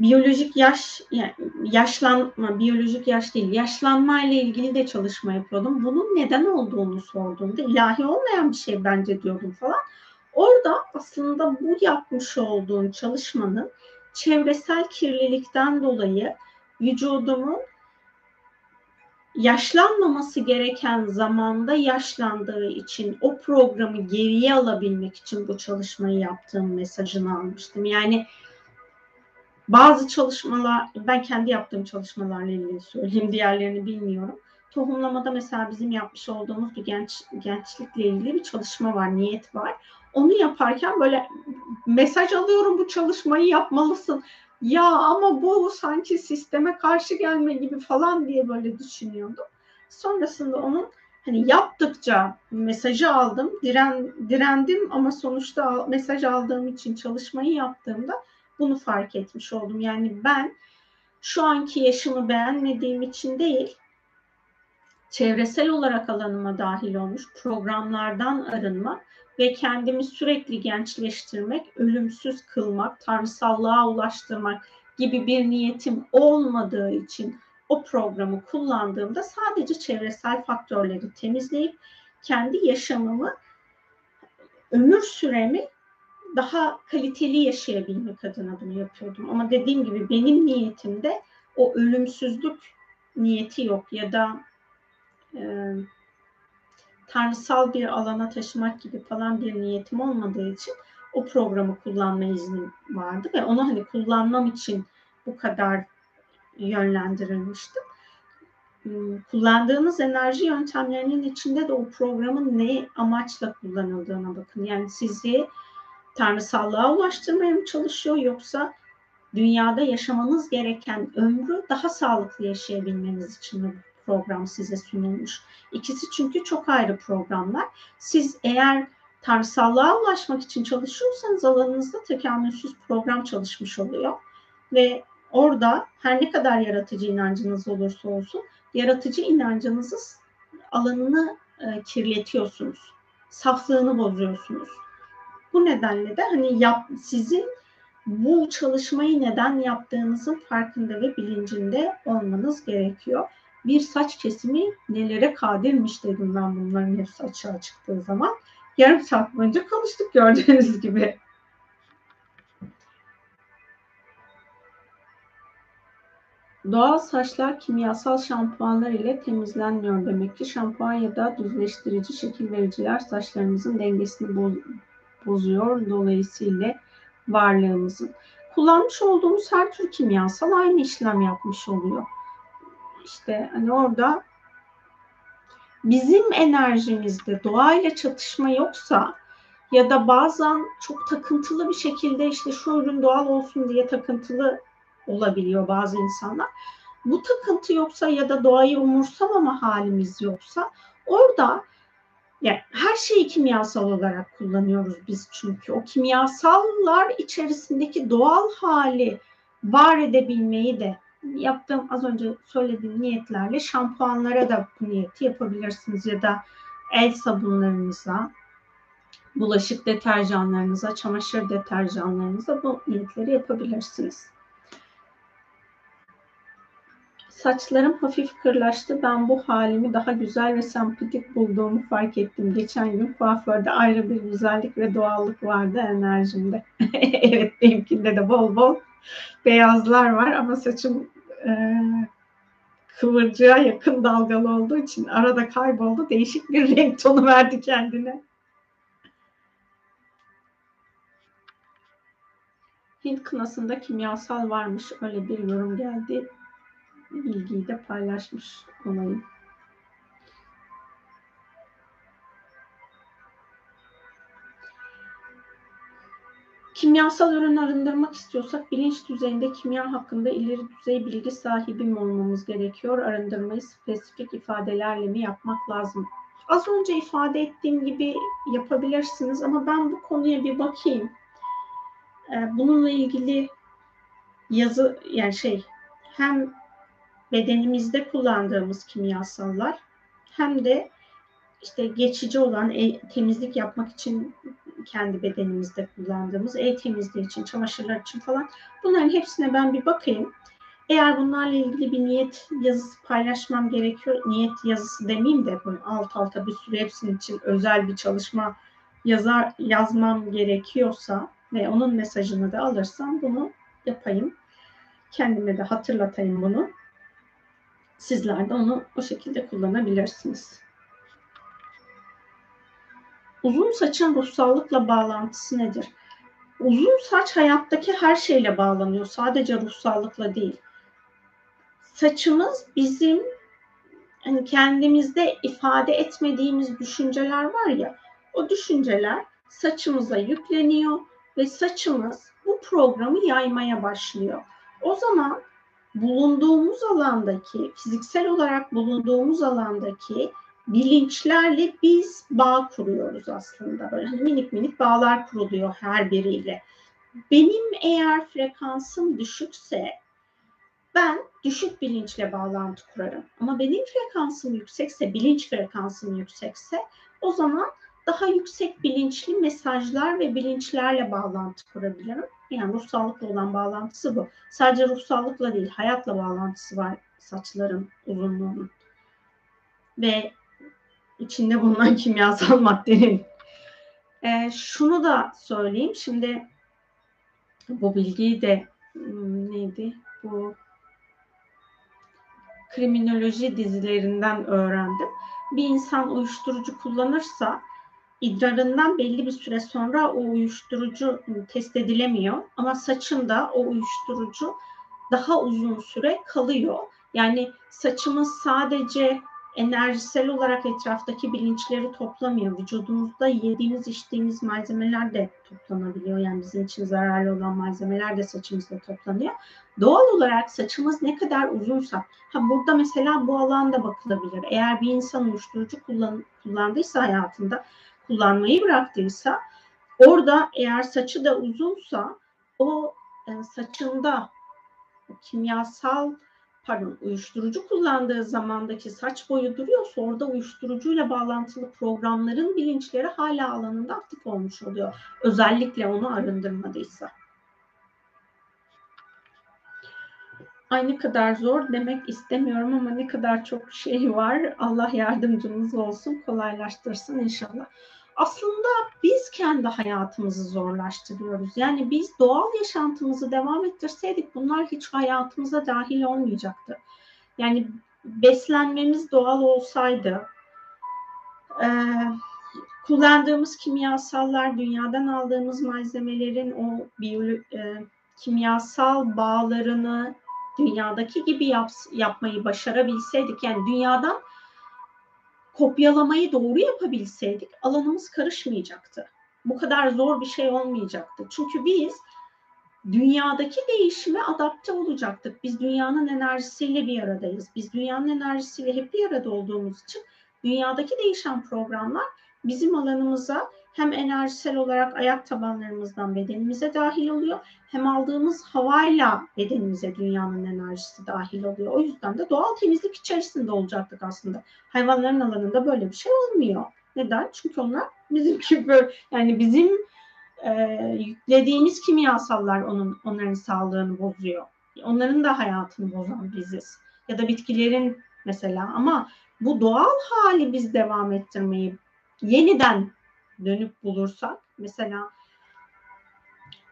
biyolojik yaş yani yaşlanma biyolojik yaş değil yaşlanma ile ilgili de çalışma yapıyordum. Bunun neden olduğunu sorduğumda ilahi olmayan bir şey bence diyordum falan. Orada aslında bu yapmış olduğun çalışmanın çevresel kirlilikten dolayı vücudumun yaşlanmaması gereken zamanda yaşlandığı için o programı geriye alabilmek için bu çalışmayı yaptığım mesajını almıştım. Yani bazı çalışmalar, ben kendi yaptığım çalışmalarla ilgili söyleyeyim, diğerlerini bilmiyorum. Tohumlamada mesela bizim yapmış olduğumuz bir genç gençlikle ilgili bir çalışma var, niyet var. Onu yaparken böyle mesaj alıyorum bu çalışmayı yapmalısın ya ama bu sanki sisteme karşı gelme gibi falan diye böyle düşünüyordum. Sonrasında onun hani yaptıkça mesajı aldım, diren, direndim ama sonuçta mesaj aldığım için çalışmayı yaptığımda bunu fark etmiş oldum. Yani ben şu anki yaşımı beğenmediğim için değil, çevresel olarak alanıma dahil olmuş programlardan arınmak ve kendimi sürekli gençleştirmek, ölümsüz kılmak, tanrısallığa ulaştırmak gibi bir niyetim olmadığı için o programı kullandığımda sadece çevresel faktörleri temizleyip kendi yaşamımı, ömür süremi daha kaliteli yaşayabilmek adına bunu yapıyordum. Ama dediğim gibi benim niyetimde o ölümsüzlük niyeti yok ya da e, tanrısal bir alana taşımak gibi falan bir niyetim olmadığı için o programı kullanma iznim vardı ve onu hani kullanmam için bu kadar yönlendirilmiştim. Hmm, kullandığınız enerji yöntemlerinin içinde de o programın ne amaçla kullanıldığına bakın. Yani sizi tanrısallığa ulaştırmaya mı çalışıyor yoksa dünyada yaşamanız gereken ömrü daha sağlıklı yaşayabilmeniz için mi program size sunulmuş? İkisi çünkü çok ayrı programlar. Siz eğer tanrısallığa ulaşmak için çalışıyorsanız alanınızda tekamülsüz program çalışmış oluyor. Ve orada her ne kadar yaratıcı inancınız olursa olsun yaratıcı inancınızı alanını e, kirletiyorsunuz. Saflığını bozuyorsunuz. Bu nedenle de hani yap, sizin bu çalışmayı neden yaptığınızın farkında ve bilincinde olmanız gerekiyor. Bir saç kesimi nelere kadirmiş dedim ben bunların hepsi açığa çıktığı zaman. Yarım saat boyunca konuştuk gördüğünüz gibi. Doğal saçlar kimyasal şampuanlar ile temizlenmiyor demek ki. Şampuan ya da düzleştirici şekil vericiler saçlarımızın dengesini boz bozuyor. Dolayısıyla varlığımızın. Kullanmış olduğumuz her tür kimyasal aynı işlem yapmış oluyor. İşte hani orada bizim enerjimizde doğayla çatışma yoksa ya da bazen çok takıntılı bir şekilde işte şu ürün doğal olsun diye takıntılı olabiliyor bazı insanlar. Bu takıntı yoksa ya da doğayı umursamama halimiz yoksa orada yani her şeyi kimyasal olarak kullanıyoruz biz çünkü. O kimyasallar içerisindeki doğal hali var edebilmeyi de yaptığım az önce söylediğim niyetlerle şampuanlara da bu niyeti yapabilirsiniz ya da el sabunlarınıza, bulaşık deterjanlarınıza, çamaşır deterjanlarınıza bu niyetleri yapabilirsiniz. Saçlarım hafif kırlaştı. Ben bu halimi daha güzel ve sempatik bulduğumu fark ettim. Geçen gün kuaförde ayrı bir güzellik ve doğallık vardı enerjimde. evet benimkinde de bol bol beyazlar var ama saçım e, kıvırcığa yakın dalgalı olduğu için arada kayboldu. Değişik bir renk tonu verdi kendine. Hint kınasında kimyasal varmış. Öyle bir yorum geldi bilgiyi de paylaşmış olayım. Kimyasal ürün arındırmak istiyorsak bilinç düzeyinde kimya hakkında ileri düzey bilgi sahibi mi olmamız gerekiyor? Arındırmayı spesifik ifadelerle mi yapmak lazım? Az önce ifade ettiğim gibi yapabilirsiniz ama ben bu konuya bir bakayım. Ee, bununla ilgili yazı yani şey hem bedenimizde kullandığımız kimyasallar hem de işte geçici olan el, temizlik yapmak için kendi bedenimizde kullandığımız el temizliği için, çamaşırlar için falan bunların hepsine ben bir bakayım. Eğer bunlarla ilgili bir niyet yazısı paylaşmam gerekiyor, niyet yazısı demeyeyim de böyle alt alta bir sürü hepsinin için özel bir çalışma yazar yazmam gerekiyorsa ve onun mesajını da alırsam bunu yapayım. Kendime de hatırlatayım bunu. Sizler de onu o şekilde kullanabilirsiniz. Uzun saçın ruhsallıkla bağlantısı nedir? Uzun saç hayattaki her şeyle bağlanıyor. Sadece ruhsallıkla değil. Saçımız bizim hani kendimizde ifade etmediğimiz düşünceler var ya, o düşünceler saçımıza yükleniyor ve saçımız bu programı yaymaya başlıyor. O zaman bulunduğumuz alandaki, fiziksel olarak bulunduğumuz alandaki bilinçlerle biz bağ kuruyoruz aslında. Böyle hani minik minik bağlar kuruluyor her biriyle. Benim eğer frekansım düşükse ben düşük bilinçle bağlantı kurarım. Ama benim frekansım yüksekse, bilinç frekansım yüksekse o zaman daha yüksek bilinçli mesajlar ve bilinçlerle bağlantı kurabilirim. Yani ruhsallıkla olan bağlantısı bu. Sadece ruhsallıkla değil, hayatla bağlantısı var saçların uzunluğunun. Ve içinde bulunan kimyasal maddenin. E, şunu da söyleyeyim. Şimdi bu bilgiyi de hmm, neydi? Bu kriminoloji dizilerinden öğrendim. Bir insan uyuşturucu kullanırsa idrarından belli bir süre sonra o uyuşturucu test edilemiyor ama saçında o uyuşturucu daha uzun süre kalıyor. Yani saçımız sadece enerjisel olarak etraftaki bilinçleri toplamıyor. Vücudumuzda yediğimiz, içtiğimiz malzemeler de toplanabiliyor. Yani bizim için zararlı olan malzemeler de saçımızda toplanıyor. Doğal olarak saçımız ne kadar uzunsa, ha burada mesela bu alanda bakılabilir. Eğer bir insan uyuşturucu kullan, kullandıysa hayatında, kullanmayı bıraktıysa, orada eğer saçı da uzunsa, o e, saçında kimyasal pardon uyuşturucu kullandığı zamandaki saç boyu duruyorsa orada uyuşturucuyla bağlantılı programların bilinçleri hala alanında aktif olmuş oluyor. Özellikle onu arındırmadıysa. Ay ne kadar zor demek istemiyorum ama ne kadar çok şey var. Allah yardımcımız olsun, kolaylaştırsın inşallah aslında biz kendi hayatımızı zorlaştırıyoruz. Yani biz doğal yaşantımızı devam ettirseydik bunlar hiç hayatımıza dahil olmayacaktı. Yani beslenmemiz doğal olsaydı, e, kullandığımız kimyasallar, dünyadan aldığımız malzemelerin o biyolo, e, kimyasal bağlarını dünyadaki gibi yap, yapmayı başarabilseydik, yani dünyadan kopyalamayı doğru yapabilseydik alanımız karışmayacaktı. Bu kadar zor bir şey olmayacaktı. Çünkü biz dünyadaki değişime adapte olacaktık. Biz dünyanın enerjisiyle bir aradayız. Biz dünyanın enerjisiyle hep bir arada olduğumuz için dünyadaki değişen programlar bizim alanımıza hem enerjisel olarak ayak tabanlarımızdan bedenimize dahil oluyor hem aldığımız havayla bedenimize dünyanın enerjisi dahil oluyor. O yüzden de doğal temizlik içerisinde olacaktık aslında. Hayvanların alanında böyle bir şey olmuyor. Neden? Çünkü onlar bizim gibi yani bizim e, yüklediğimiz kimyasallar onun onların sağlığını bozuyor. Onların da hayatını bozan biziz. Ya da bitkilerin mesela ama bu doğal hali biz devam ettirmeyi yeniden dönüp bulursak mesela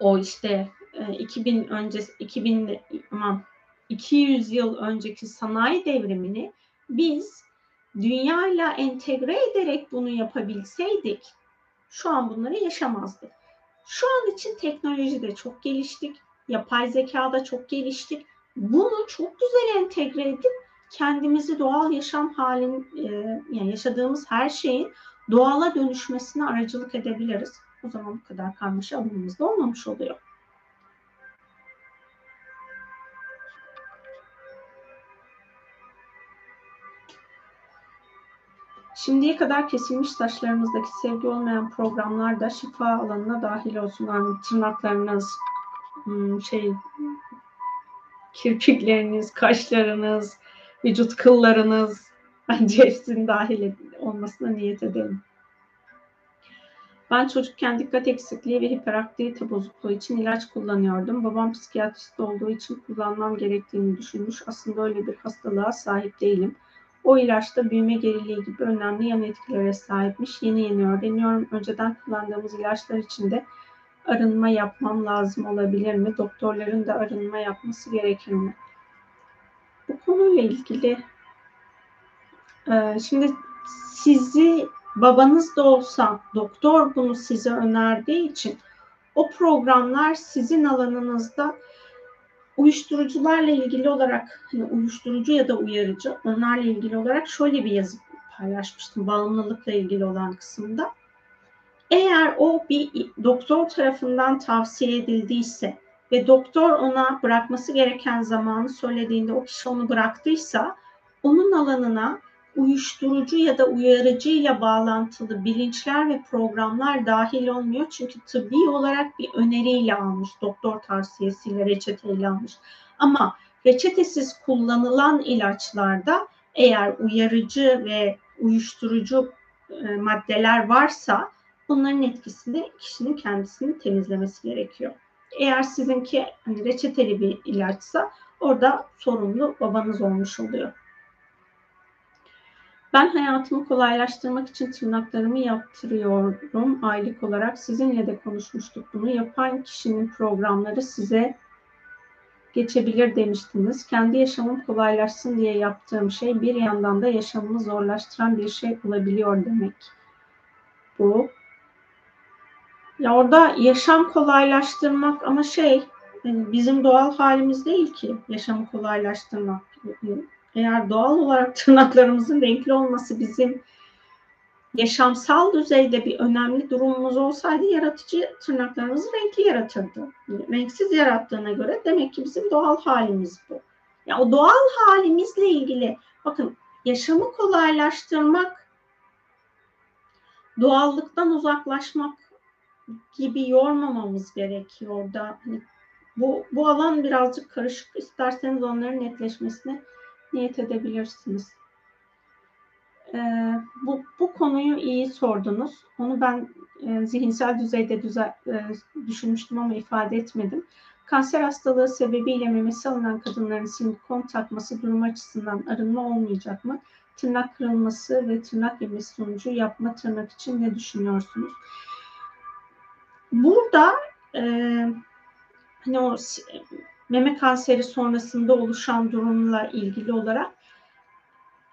o işte 2000 e, öncesi 2000 aman 200 yıl önceki sanayi devrimini biz dünyayla entegre ederek bunu yapabilseydik şu an bunları yaşamazdık. Şu an için teknolojide çok geliştik. Yapay zekada çok geliştik. Bunu çok güzel entegre edip kendimizi doğal yaşam halin e, yani yaşadığımız her şeyin doğala dönüşmesine aracılık edebiliriz. O zaman bu kadar karmaşa alanımızda olmamış oluyor. Şimdiye kadar kesilmiş saçlarımızdaki sevgi olmayan programlar da şifa alanına dahil olsun. Yani tırnaklarınız, hmm, şey, kirpikleriniz, kaşlarınız, vücut kıllarınız, Bence hepsinin dahil olmasına niyet edelim. Ben çocukken dikkat eksikliği ve hiperaktivite bozukluğu için ilaç kullanıyordum. Babam psikiyatrist olduğu için kullanmam gerektiğini düşünmüş. Aslında öyle bir hastalığa sahip değilim. O ilaçta büyüme geriliği gibi önemli yan etkilere sahipmiş. Yeni yeni öğreniyorum. Önceden kullandığımız ilaçlar için de arınma yapmam lazım olabilir mi? Doktorların da arınma yapması gerekir mi? Bu konuyla ilgili şimdi sizi babanız da olsa doktor bunu size önerdiği için o programlar sizin alanınızda uyuşturucularla ilgili olarak hani uyuşturucu ya da uyarıcı onlarla ilgili olarak şöyle bir yazı paylaşmıştım bağımlılıkla ilgili olan kısımda. Eğer o bir doktor tarafından tavsiye edildiyse ve doktor ona bırakması gereken zamanı söylediğinde o kişi onu bıraktıysa onun alanına uyuşturucu ya da uyarıcı ile bağlantılı bilinçler ve programlar dahil olmuyor. Çünkü tıbbi olarak bir öneriyle almış, doktor tavsiyesiyle, reçeteyle almış. Ama reçetesiz kullanılan ilaçlarda eğer uyarıcı ve uyuşturucu e, maddeler varsa bunların etkisini kişinin kendisini temizlemesi gerekiyor. Eğer sizinki hani reçeteli bir ilaçsa orada sorumlu babanız olmuş oluyor. Ben hayatımı kolaylaştırmak için tırnaklarımı yaptırıyorum aylık olarak. Sizinle de konuşmuştuk bunu. Yapan kişinin programları size geçebilir demiştiniz. Kendi yaşamım kolaylaşsın diye yaptığım şey bir yandan da yaşamımı zorlaştıran bir şey olabiliyor demek. Bu. Ya orada yaşam kolaylaştırmak ama şey yani bizim doğal halimiz değil ki yaşamı kolaylaştırmak. Eğer doğal olarak tırnaklarımızın renkli olması bizim yaşamsal düzeyde bir önemli durumumuz olsaydı yaratıcı tırnaklarımızı renkli yaratırdı. Renksiz yarattığına göre demek ki bizim doğal halimiz bu. Ya o doğal halimizle ilgili bakın yaşamı kolaylaştırmak doğallıktan uzaklaşmak gibi yormamamız gerekiyor da hani bu, bu alan birazcık karışık. İsterseniz onların netleşmesine niyet edebilirsiniz. Ee, bu, bu konuyu iyi sordunuz. Onu ben e, zihinsel düzeyde düze, e, düşünmüştüm ama ifade etmedim. Kanser hastalığı sebebiyle memesi alınan kadınların silikon takması durum açısından arınma olmayacak mı? Tırnak kırılması ve tırnak yemesi sonucu yapma tırnak için ne düşünüyorsunuz? Burada e, hani o meme kanseri sonrasında oluşan durumla ilgili olarak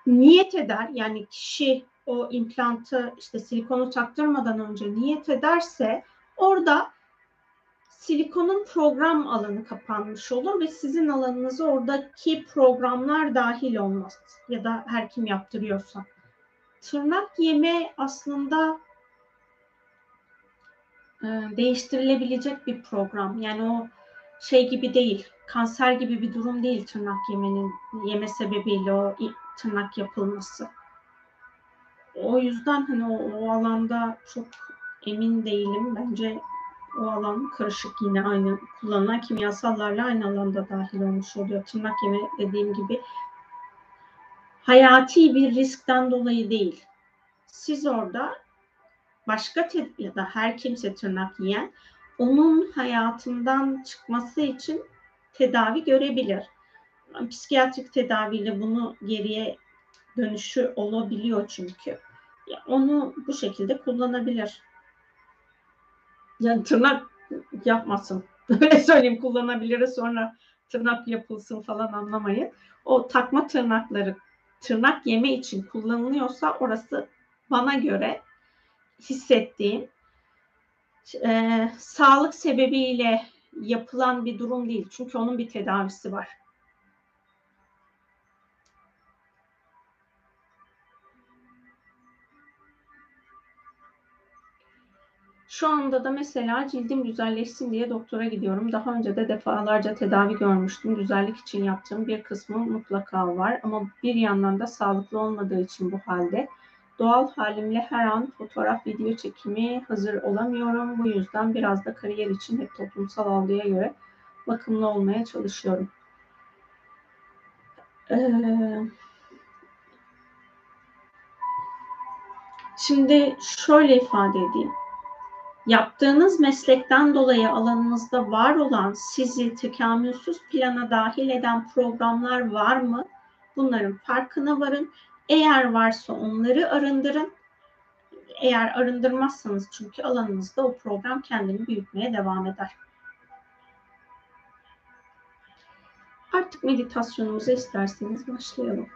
niyet eder yani kişi o implantı işte silikonu taktırmadan önce niyet ederse orada silikonun program alanı kapanmış olur ve sizin alanınıza oradaki programlar dahil olmaz ya da her kim yaptırıyorsa. Tırnak yeme aslında e, değiştirilebilecek bir program. Yani o şey gibi değil, kanser gibi bir durum değil tırnak yemenin yeme sebebiyle o tırnak yapılması. O yüzden hani o, o alanda çok emin değilim. Bence o alan karışık yine aynı kullanılan kimyasallarla aynı alanda dahil olmuş oluyor. Tırnak yeme dediğim gibi hayati bir riskten dolayı değil. Siz orada başka ya da her kimse tırnak yiyen onun hayatından çıkması için tedavi görebilir. Psikiyatrik tedaviyle bunu geriye dönüşü olabiliyor çünkü. Onu bu şekilde kullanabilir. Yani tırnak yapmasın. Böyle söyleyeyim kullanabilir sonra tırnak yapılsın falan anlamayın. O takma tırnakları tırnak yeme için kullanılıyorsa orası bana göre hissettiğim e, sağlık sebebiyle yapılan bir durum değil. Çünkü onun bir tedavisi var. Şu anda da mesela cildim güzelleşsin diye doktora gidiyorum. Daha önce de defalarca tedavi görmüştüm. Güzellik için yaptığım bir kısmı mutlaka var. Ama bir yandan da sağlıklı olmadığı için bu halde Doğal halimle her an fotoğraf, video çekimi hazır olamıyorum. Bu yüzden biraz da kariyer için hep toplumsal algıya göre bakımlı olmaya çalışıyorum. Ee, şimdi şöyle ifade edeyim. Yaptığınız meslekten dolayı alanınızda var olan sizi tekamülsüz plana dahil eden programlar var mı? Bunların farkına varın eğer varsa onları arındırın. Eğer arındırmazsanız çünkü alanınızda o program kendini büyütmeye devam eder. Artık meditasyonumuza isterseniz başlayalım.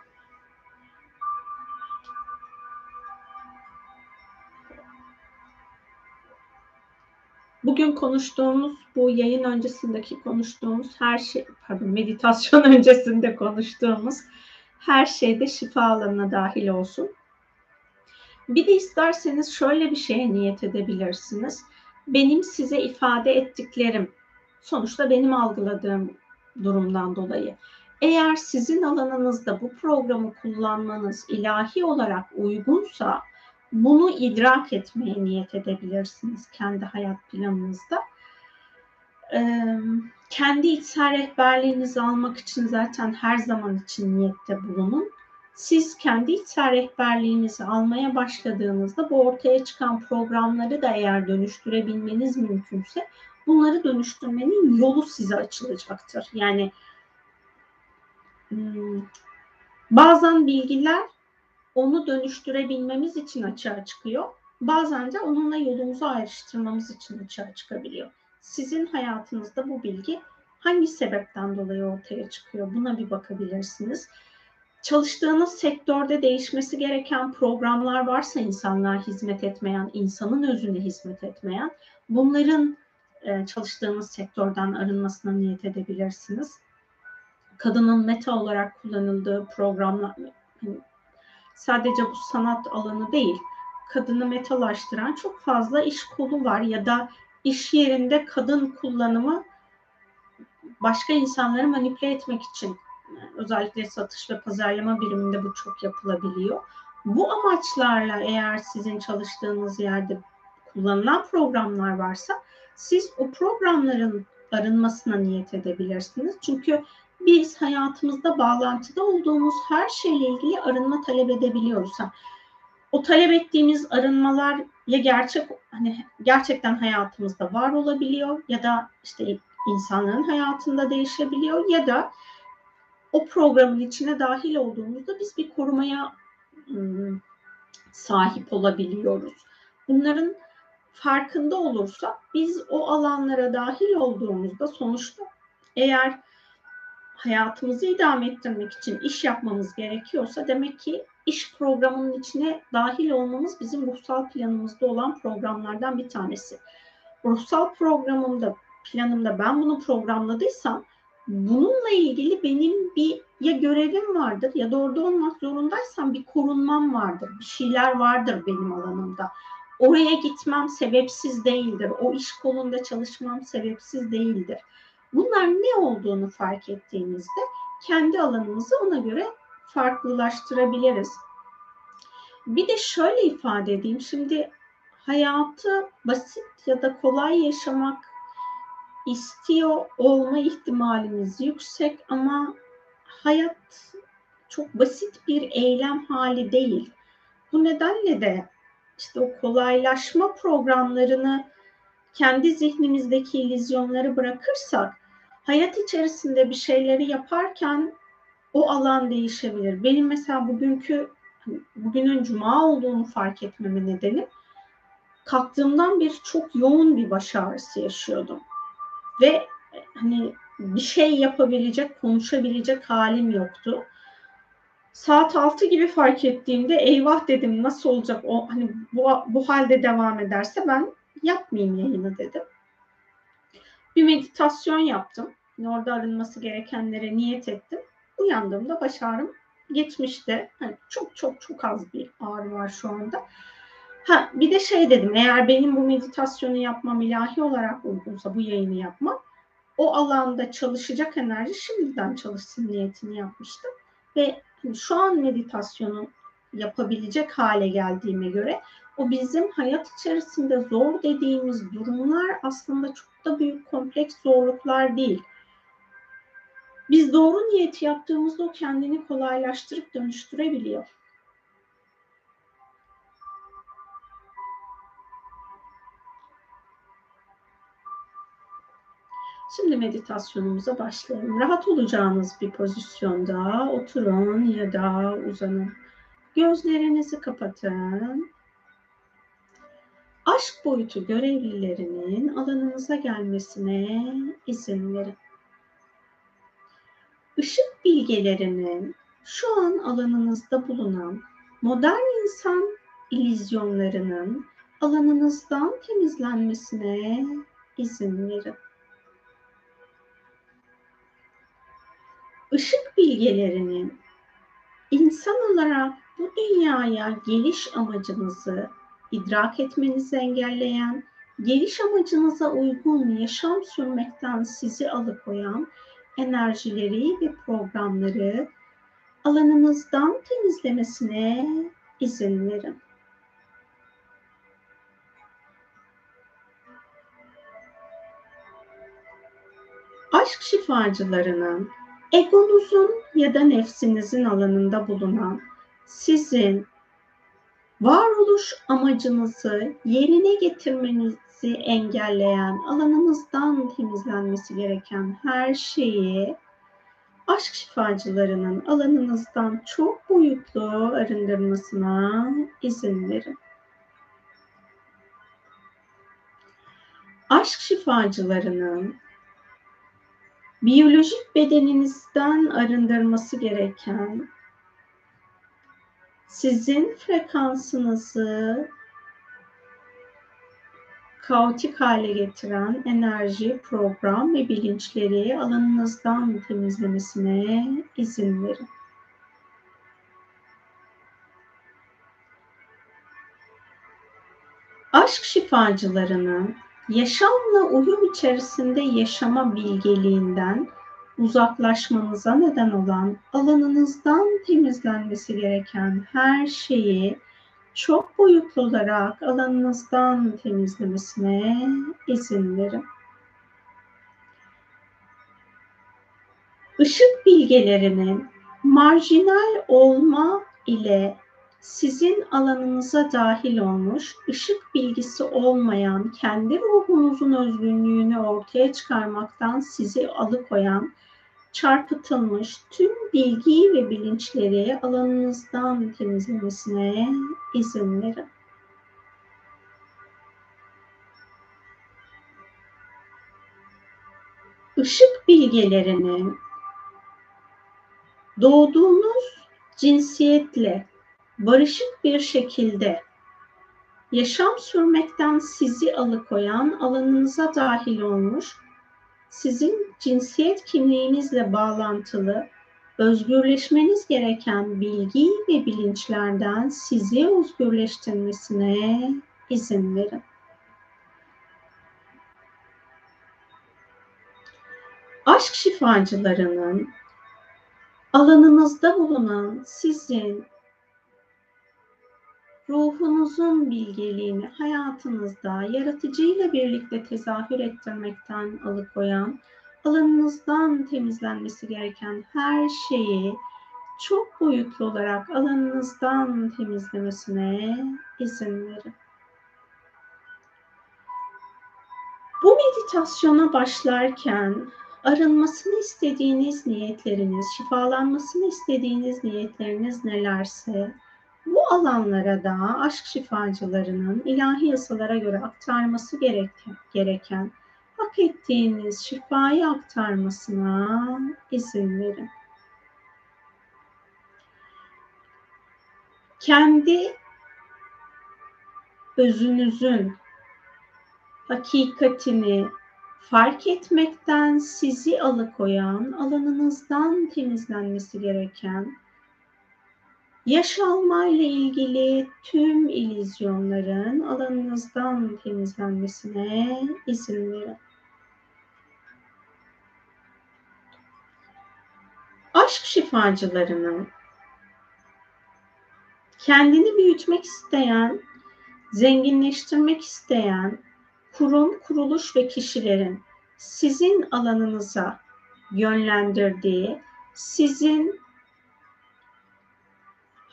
Bugün konuştuğumuz bu yayın öncesindeki konuştuğumuz her şey, pardon meditasyon öncesinde konuştuğumuz her şeyde şifa alanına dahil olsun. Bir de isterseniz şöyle bir şeye niyet edebilirsiniz. Benim size ifade ettiklerim sonuçta benim algıladığım durumdan dolayı. Eğer sizin alanınızda bu programı kullanmanız ilahi olarak uygunsa bunu idrak etmeye niyet edebilirsiniz kendi hayat planınızda. Kendi içsel rehberliğinizi almak için zaten her zaman için niyette bulunun. Siz kendi içsel rehberliğinizi almaya başladığınızda bu ortaya çıkan programları da eğer dönüştürebilmeniz mümkünse bunları dönüştürmenin yolu size açılacaktır. Yani hmm, bazen bilgiler onu dönüştürebilmemiz için açığa çıkıyor. Bazen de onunla yolumuzu ayrıştırmamız için açığa çıkabiliyor. Sizin hayatınızda bu bilgi hangi sebepten dolayı ortaya çıkıyor? Buna bir bakabilirsiniz. Çalıştığınız sektörde değişmesi gereken programlar varsa insanlar hizmet etmeyen, insanın özüne hizmet etmeyen, bunların e, çalıştığınız sektörden arınmasına niyet edebilirsiniz. Kadının meta olarak kullanıldığı programlar, hani sadece bu sanat alanı değil, kadını metalaştıran çok fazla iş kolu var ya da iş yerinde kadın kullanımı başka insanları manipüle etmek için özellikle satış ve pazarlama biriminde bu çok yapılabiliyor. Bu amaçlarla eğer sizin çalıştığınız yerde kullanılan programlar varsa siz o programların arınmasına niyet edebilirsiniz. Çünkü biz hayatımızda bağlantıda olduğumuz her şeyle ilgili arınma talep edebiliyoruz. O talep ettiğimiz arınmalar ya gerçek hani gerçekten hayatımızda var olabiliyor ya da işte insanların hayatında değişebiliyor ya da o programın içine dahil olduğumuzda biz bir korumaya ıı, sahip olabiliyoruz. Bunların farkında olursa biz o alanlara dahil olduğumuzda sonuçta eğer hayatımızı idame ettirmek için iş yapmamız gerekiyorsa demek ki iş programının içine dahil olmamız bizim ruhsal planımızda olan programlardan bir tanesi. Ruhsal programımda, planımda ben bunu programladıysam bununla ilgili benim bir ya görevim vardır ya da orada olmak zorundaysam bir korunmam vardır. Bir şeyler vardır benim alanımda. Oraya gitmem sebepsiz değildir. O iş kolunda çalışmam sebepsiz değildir. Bunlar ne olduğunu fark ettiğimizde kendi alanımızı ona göre farklılaştırabiliriz. Bir de şöyle ifade edeyim. Şimdi hayatı basit ya da kolay yaşamak istiyor olma ihtimalimiz yüksek ama hayat çok basit bir eylem hali değil. Bu nedenle de işte o kolaylaşma programlarını kendi zihnimizdeki illüzyonları bırakırsak hayat içerisinde bir şeyleri yaparken o alan değişebilir. Benim mesela bugünkü bugünün cuma olduğunu fark etmeme nedeni kalktığımdan beri çok yoğun bir baş ağrısı yaşıyordum. Ve hani bir şey yapabilecek, konuşabilecek halim yoktu. Saat 6 gibi fark ettiğimde eyvah dedim nasıl olacak o hani bu, bu halde devam ederse ben yapmayayım yayını dedim. Bir meditasyon yaptım. Orada arınması gerekenlere niyet ettim. Uyandığımda baş ağrım geçmişti. Hani çok çok çok az bir ağrı var şu anda. Ha bir de şey dedim eğer benim bu meditasyonu yapmam ilahi olarak uygunsa bu yayını yapmam o alanda çalışacak enerji şimdiden çalışsın niyetini yapmıştım. Ve şu an meditasyonu yapabilecek hale geldiğime göre o bizim hayat içerisinde zor dediğimiz durumlar aslında çok da büyük kompleks zorluklar değil. Biz doğru niyeti yaptığımızda o kendini kolaylaştırıp dönüştürebiliyor. Şimdi meditasyonumuza başlayalım. Rahat olacağınız bir pozisyonda oturun ya da uzanın. Gözlerinizi kapatın. Aşk boyutu görevlilerinin alanınıza gelmesine izin verin. Işık bilgelerinin şu an alanınızda bulunan modern insan ilizyonlarının alanınızdan temizlenmesine izin verin. ışık bilgelerinin insan olarak bu dünyaya geliş amacınızı idrak etmenizi engelleyen, geliş amacınıza uygun yaşam sürmekten sizi alıkoyan enerjileri ve programları alanınızdan temizlemesine izin verin. Aşk şifacılarının egonuzun ya da nefsinizin alanında bulunan sizin varoluş amacınızı yerine getirmenizi engelleyen alanınızdan temizlenmesi gereken her şeyi aşk şifacılarının alanınızdan çok boyutlu arındırmasına izin verin. Aşk şifacılarının biyolojik bedeninizden arındırması gereken sizin frekansınızı kaotik hale getiren enerji, program ve bilinçleri alanınızdan temizlemesine izin verin. Aşk şifacılarının yaşamla uyum içerisinde yaşama bilgeliğinden uzaklaşmanıza neden olan alanınızdan temizlenmesi gereken her şeyi çok boyutlu olarak alanınızdan temizlemesine izin verin. Işık bilgelerinin marjinal olma ile sizin alanınıza dahil olmuş, ışık bilgisi olmayan, kendi ruhunuzun özgünlüğünü ortaya çıkarmaktan sizi alıkoyan, çarpıtılmış tüm bilgi ve bilinçleri alanınızdan temizlemesine izin verin. Işık bilgelerinin doğduğunuz cinsiyetle barışık bir şekilde yaşam sürmekten sizi alıkoyan alanınıza dahil olmuş, sizin cinsiyet kimliğinizle bağlantılı, özgürleşmeniz gereken bilgi ve bilinçlerden sizi özgürleştirmesine izin verin. Aşk şifacılarının alanınızda bulunan sizin ruhunuzun bilgeliğini hayatınızda yaratıcıyla birlikte tezahür ettirmekten alıkoyan, alanınızdan temizlenmesi gereken her şeyi çok boyutlu olarak alanınızdan temizlemesine izin verin. Bu meditasyona başlarken arınmasını istediğiniz niyetleriniz, şifalanmasını istediğiniz niyetleriniz nelerse bu alanlara da aşk şifacılarının ilahi yasalara göre aktarması gereken, gereken hak ettiğiniz şifayı aktarmasına izin verin. Kendi özünüzün hakikatini fark etmekten sizi alıkoyan, alanınızdan temizlenmesi gereken Yaş alma ile ilgili tüm ilizyonların alanınızdan temizlenmesine izin verin. Aşk şifacılarının kendini büyütmek isteyen, zenginleştirmek isteyen kurum, kuruluş ve kişilerin sizin alanınıza yönlendirdiği, sizin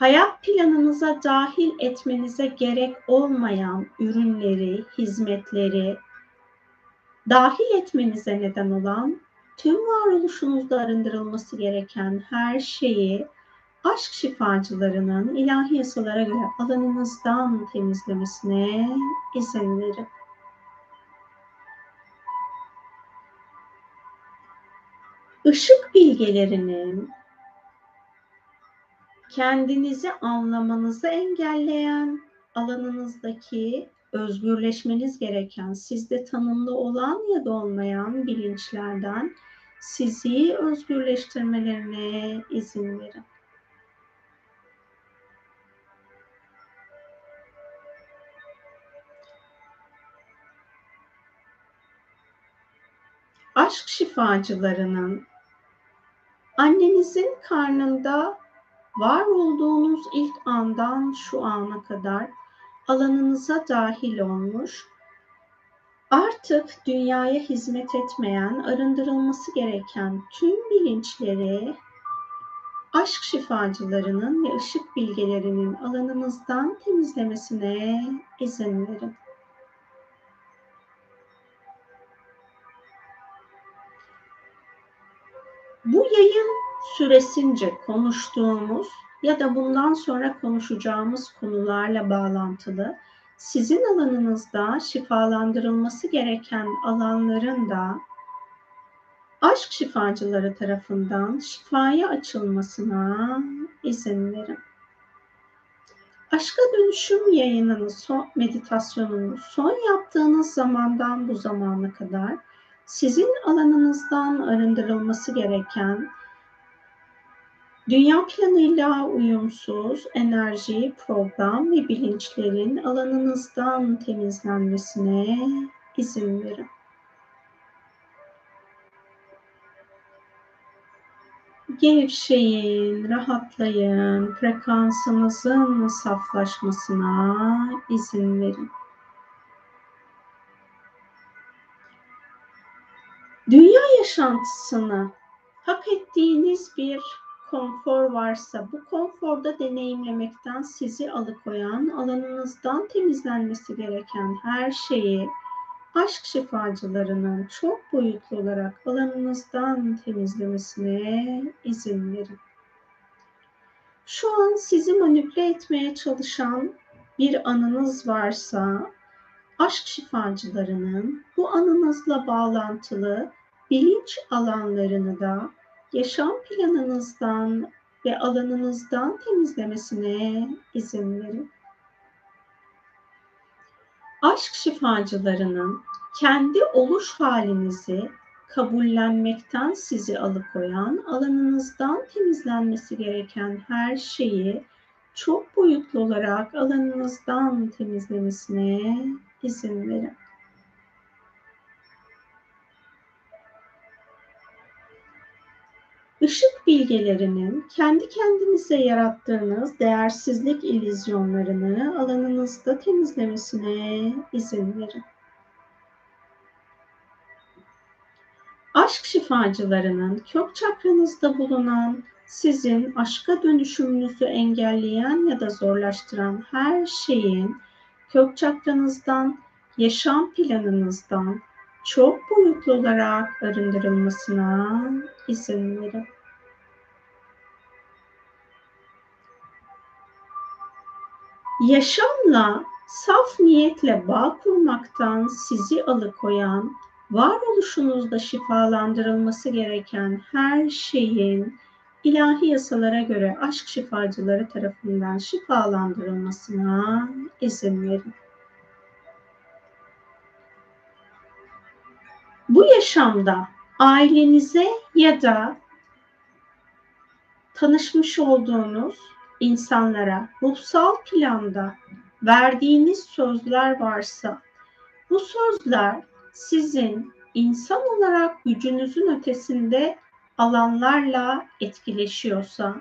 hayat planınıza dahil etmenize gerek olmayan ürünleri, hizmetleri dahil etmenize neden olan tüm varoluşunuzda arındırılması gereken her şeyi aşk şifacılarının ilahi yasalara göre alanınızdan temizlemesine izin verin. Işık bilgelerinin kendinizi anlamanızı engelleyen alanınızdaki özgürleşmeniz gereken, sizde tanımlı olan ya da olmayan bilinçlerden sizi özgürleştirmelerine izin verin. Aşk şifacılarının annenizin karnında var olduğunuz ilk andan şu ana kadar alanınıza dahil olmuş, artık dünyaya hizmet etmeyen, arındırılması gereken tüm bilinçleri aşk şifacılarının ve ışık bilgelerinin alanınızdan temizlemesine izin verin. Bu yayın süresince konuştuğumuz ya da bundan sonra konuşacağımız konularla bağlantılı sizin alanınızda şifalandırılması gereken alanların da aşk şifacıları tarafından şifaya açılmasına izin verin. Aşka dönüşüm yayınını, son, meditasyonunu son yaptığınız zamandan bu zamana kadar sizin alanınızdan arındırılması gereken dünya planıyla uyumsuz enerji, program ve bilinçlerin alanınızdan temizlenmesine izin verin. Gevşeyin, rahatlayın, frekansınızın saflaşmasına izin verin. Dünya yaşantısını hak ettiğiniz bir konfor varsa bu konforda deneyimlemekten sizi alıkoyan, alanınızdan temizlenmesi gereken her şeyi aşk şifacılarının çok boyutlu olarak alanınızdan temizlemesine izin verin. Şu an sizi manipüle etmeye çalışan bir anınız varsa aşk şifacılarının bu anınızla bağlantılı bilinç alanlarını da yaşam planınızdan ve alanınızdan temizlemesine izin verin. Aşk şifacılarının kendi oluş halinizi kabullenmekten sizi alıkoyan, alanınızdan temizlenmesi gereken her şeyi çok boyutlu olarak alanınızdan temizlemesine izin verin. Işık bilgelerinin kendi kendinize yarattığınız değersizlik illüzyonlarını alanınızda temizlemesine izin verin. Aşk şifacılarının kök çakranızda bulunan sizin aşka dönüşümünüzü engelleyen ya da zorlaştıran her şeyin kök çakranızdan, yaşam planınızdan, çok boyutlu olarak arındırılmasına izin verin. Yaşamla saf niyetle bağ kurmaktan sizi alıkoyan, varoluşunuzda şifalandırılması gereken her şeyin ilahi yasalara göre aşk şifacıları tarafından şifalandırılmasına izin verin. Bu yaşamda ailenize ya da tanışmış olduğunuz insanlara ruhsal planda verdiğiniz sözler varsa bu sözler sizin insan olarak gücünüzün ötesinde alanlarla etkileşiyorsa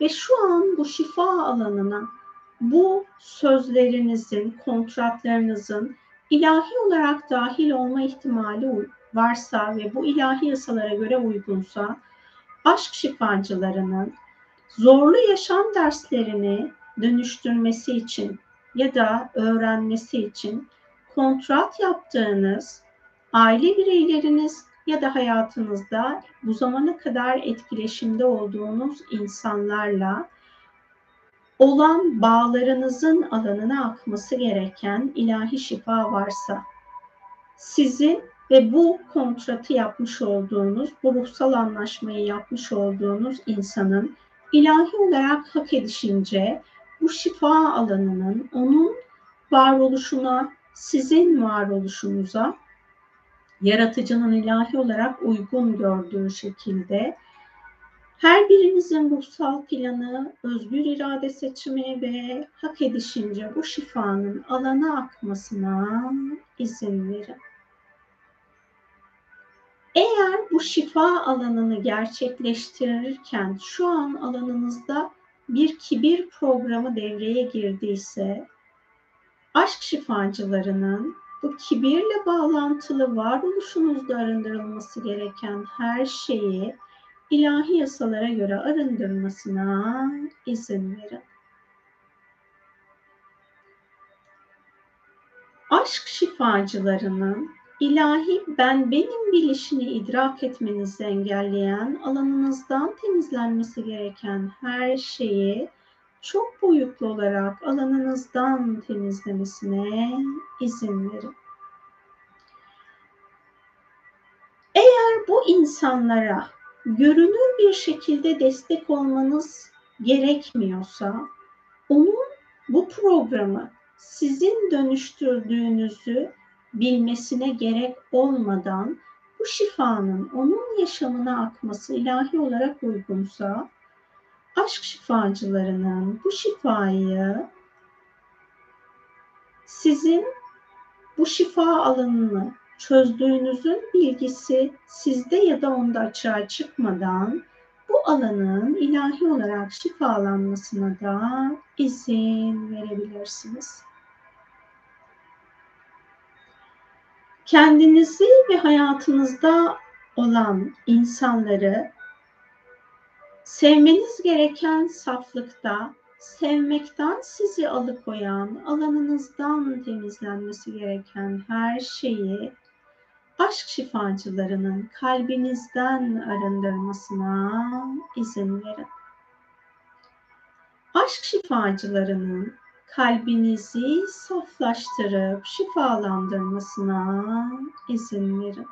ve şu an bu şifa alanına bu sözlerinizin, kontratlarınızın ilahi olarak dahil olma ihtimali varsa ve bu ilahi yasalara göre uygunsa aşk şifacılarının zorlu yaşam derslerini dönüştürmesi için ya da öğrenmesi için kontrat yaptığınız aile bireyleriniz ya da hayatınızda bu zamana kadar etkileşimde olduğunuz insanlarla olan bağlarınızın alanına akması gereken ilahi şifa varsa sizin ve bu kontratı yapmış olduğunuz, bu ruhsal anlaşmayı yapmış olduğunuz insanın ilahi olarak hak edişince bu şifa alanının onun varoluşuna, sizin varoluşunuza yaratıcının ilahi olarak uygun gördüğü şekilde her birimizin ruhsal planı, özgür irade seçimi ve hak edişince bu şifanın alana akmasına izin verin. Eğer bu şifa alanını gerçekleştirirken şu an alanınızda bir kibir programı devreye girdiyse aşk şifacılarının bu kibirle bağlantılı varoluşunuzda arındırılması gereken her şeyi ilahi yasalara göre arındırmasına izin verin. Aşk şifacılarının ilahi ben benim bilişini idrak etmenizi engelleyen alanınızdan temizlenmesi gereken her şeyi çok boyutlu olarak alanınızdan temizlemesine izin verin. Eğer bu insanlara görünür bir şekilde destek olmanız gerekmiyorsa onun bu programı sizin dönüştürdüğünüzü bilmesine gerek olmadan bu şifanın onun yaşamına akması ilahi olarak uygunsa aşk şifacılarının bu şifayı sizin bu şifa alanını çözdüğünüzün bilgisi sizde ya da onda açığa çıkmadan bu alanın ilahi olarak şifalanmasına da izin verebilirsiniz. Kendinizi ve hayatınızda olan insanları sevmeniz gereken saflıkta sevmekten sizi alıkoyan, alanınızdan temizlenmesi gereken her şeyi aşk şifacılarının kalbinizden arındırmasına izin verin. Aşk şifacılarının kalbinizi saflaştırıp şifalandırmasına izin verin.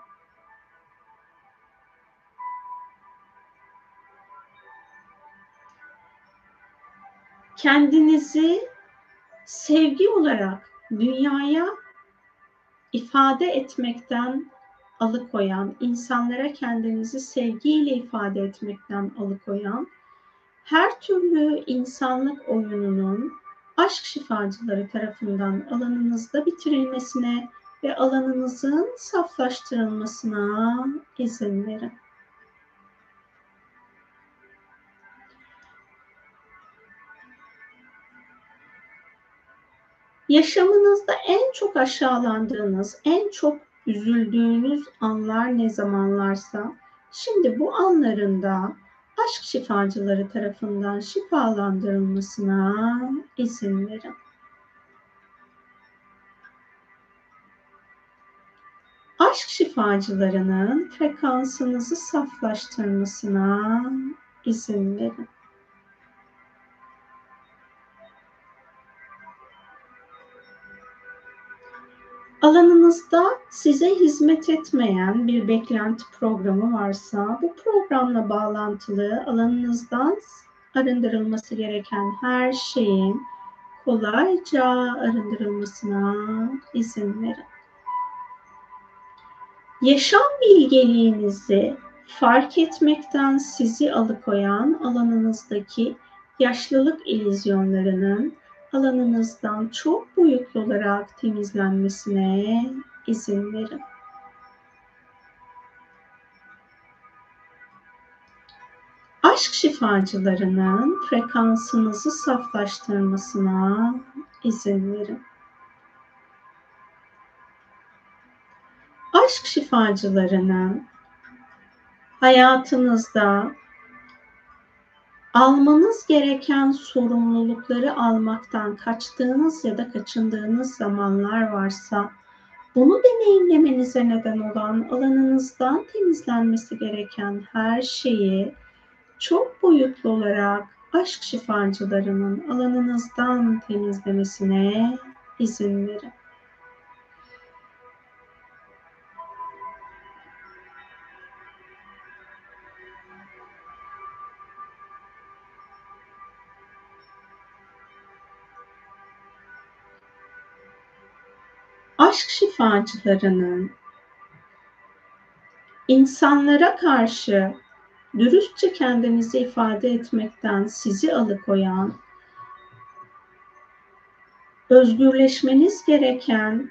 Kendinizi sevgi olarak dünyaya ifade etmekten alıkoyan, insanlara kendinizi sevgiyle ifade etmekten alıkoyan, her türlü insanlık oyununun aşk şifacıları tarafından alanınızda bitirilmesine ve alanınızın saflaştırılmasına izin verin. Yaşamınızda en çok aşağılandığınız, en çok üzüldüğünüz anlar ne zamanlarsa şimdi bu anlarında aşk şifacıları tarafından şifalandırılmasına izin verin. Aşk şifacılarının frekansınızı saflaştırmasına izin verin. Alanınızda size hizmet etmeyen bir beklenti programı varsa bu programla bağlantılı alanınızdan arındırılması gereken her şeyin kolayca arındırılmasına izin verin. Yaşam bilgeliğinizi fark etmekten sizi alıkoyan alanınızdaki yaşlılık ilizyonlarının alanınızdan çok boyutlu olarak temizlenmesine izin verin. Aşk şifacılarının frekansınızı saflaştırmasına izin verin. Aşk şifacılarının hayatınızda almanız gereken sorumlulukları almaktan kaçtığınız ya da kaçındığınız zamanlar varsa bunu deneyimlemenize neden olan alanınızdan temizlenmesi gereken her şeyi çok boyutlu olarak aşk şifacılarının alanınızdan temizlemesine izin verin. Aşk şifacılarının insanlara karşı dürüstçe kendinizi ifade etmekten sizi alıkoyan, özgürleşmeniz gereken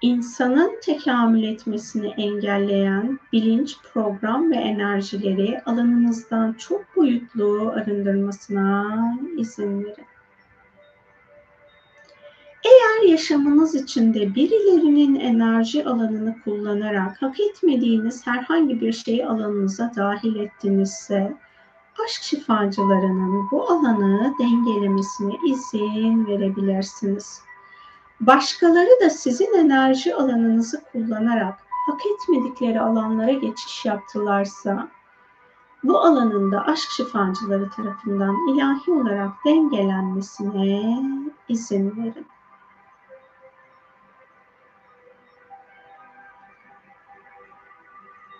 insanın tekamül etmesini engelleyen bilinç, program ve enerjileri alanınızdan çok boyutlu arındırmasına izin verin. Eğer yaşamınız içinde birilerinin enerji alanını kullanarak hak etmediğiniz herhangi bir şeyi alanınıza dahil ettinizse, aşk şifacılarının bu alanı dengelemesine izin verebilirsiniz. Başkaları da sizin enerji alanınızı kullanarak hak etmedikleri alanlara geçiş yaptılarsa, bu alanında aşk şifacıları tarafından ilahi olarak dengelenmesine izin verin.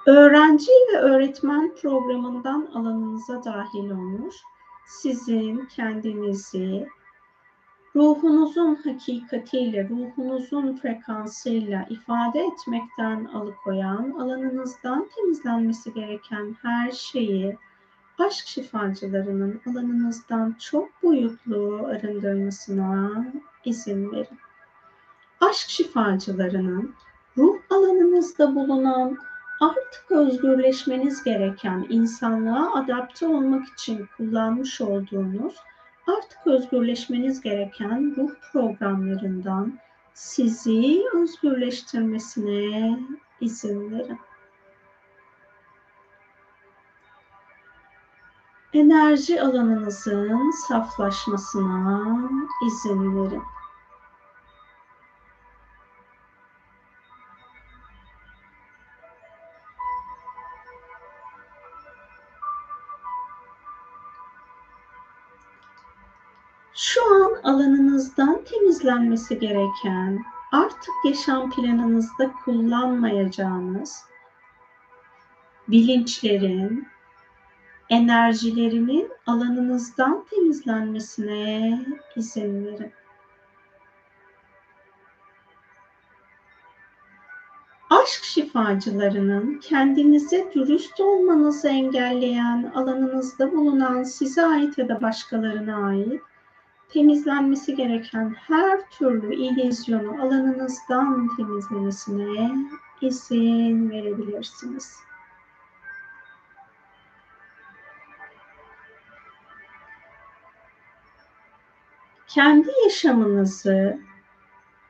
Öğrenci ve öğretmen programından alanınıza dahil olmuş, sizin kendinizi ruhunuzun hakikatiyle, ruhunuzun frekansıyla ifade etmekten alıkoyan, alanınızdan temizlenmesi gereken her şeyi aşk şifacılarının alanınızdan çok boyutlu arındırmasına izin verin. Aşk şifacılarının ruh alanınızda bulunan artık özgürleşmeniz gereken insanlığa adapte olmak için kullanmış olduğunuz artık özgürleşmeniz gereken ruh programlarından sizi özgürleştirmesine izin verin. Enerji alanınızın saflaşmasına izin verin. Temizlenmesi gereken, artık yaşam planınızda kullanmayacağınız bilinçlerin, enerjilerinin alanınızdan temizlenmesine izin verin. Aşk şifacılarının kendinize dürüst olmanızı engelleyen alanınızda bulunan size ait ya da başkalarına ait temizlenmesi gereken her türlü illüzyonu alanınızdan temizlemesine izin verebilirsiniz. Kendi yaşamınızı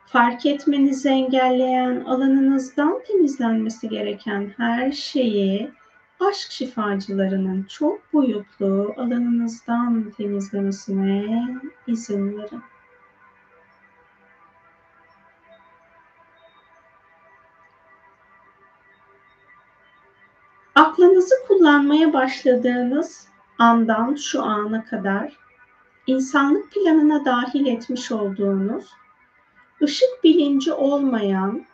fark etmenizi engelleyen alanınızdan temizlenmesi gereken her şeyi aşk şifacılarının çok boyutlu alanınızdan temizlemesine izin verin. Aklınızı kullanmaya başladığınız andan şu ana kadar insanlık planına dahil etmiş olduğunuz ışık bilinci olmayan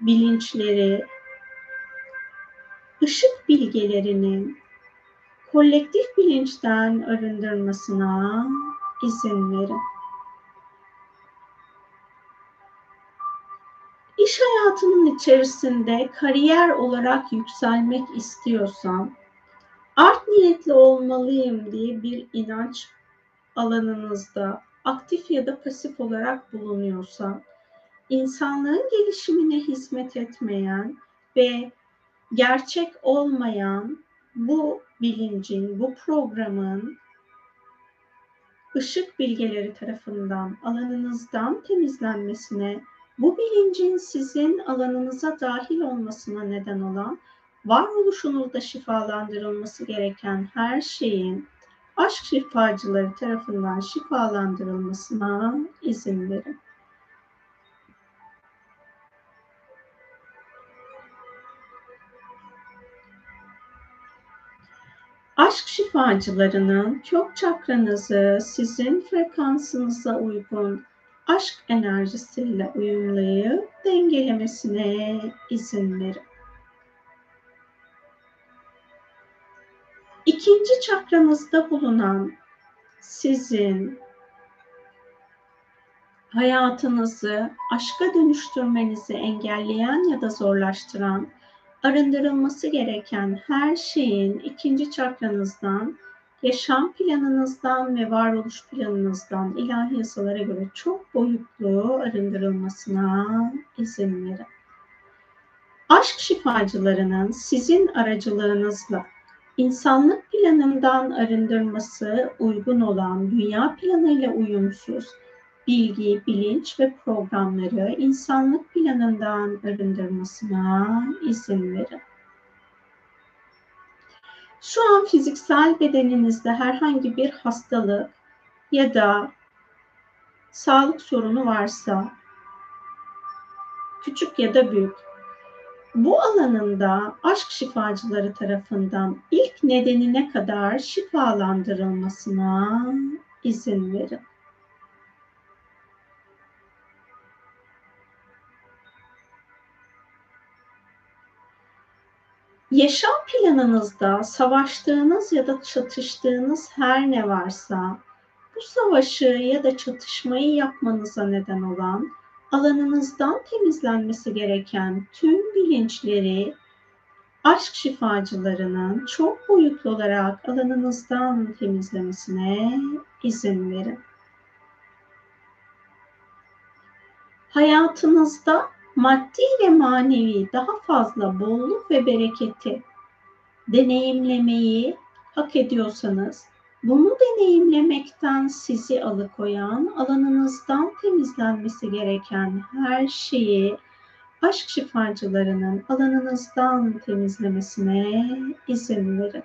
bilinçleri, ışık bilgelerinin kolektif bilinçten arındırmasına izin verin. İş hayatının içerisinde kariyer olarak yükselmek istiyorsam, art niyetli olmalıyım diye bir inanç alanınızda aktif ya da pasif olarak bulunuyorsa, insanlığın gelişimine hizmet etmeyen ve gerçek olmayan bu bilincin, bu programın ışık bilgeleri tarafından alanınızdan temizlenmesine, bu bilincin sizin alanınıza dahil olmasına neden olan, varoluşunuzda şifalandırılması gereken her şeyin aşk şifacıları tarafından şifalandırılmasına izin verin. Şifacılarının kök çakranızı sizin frekansınıza uygun aşk enerjisiyle uyumlayıp dengelemesine izin verin. İkinci çakranızda bulunan sizin hayatınızı aşka dönüştürmenizi engelleyen ya da zorlaştıran arındırılması gereken her şeyin ikinci çakranızdan yaşam planınızdan ve varoluş planınızdan ilahi yasalara göre çok boyutlu arındırılmasına izin verin. Aşk şifacılarının sizin aracılığınızla insanlık planından arındırması uygun olan dünya planıyla uyumsuz bilgi, bilinç ve programları insanlık planından arındırmasına izin verin. Şu an fiziksel bedeninizde herhangi bir hastalık ya da sağlık sorunu varsa küçük ya da büyük bu alanında aşk şifacıları tarafından ilk nedenine kadar şifalandırılmasına izin verin. Yaşam planınızda savaştığınız ya da çatıştığınız her ne varsa bu savaşı ya da çatışmayı yapmanıza neden olan alanınızdan temizlenmesi gereken tüm bilinçleri aşk şifacılarının çok boyutlu olarak alanınızdan temizlemesine izin verin. Hayatınızda maddi ve manevi daha fazla bolluk ve bereketi deneyimlemeyi hak ediyorsanız bunu deneyimlemekten sizi alıkoyan, alanınızdan temizlenmesi gereken her şeyi aşk şifacılarının alanınızdan temizlemesine izin verin.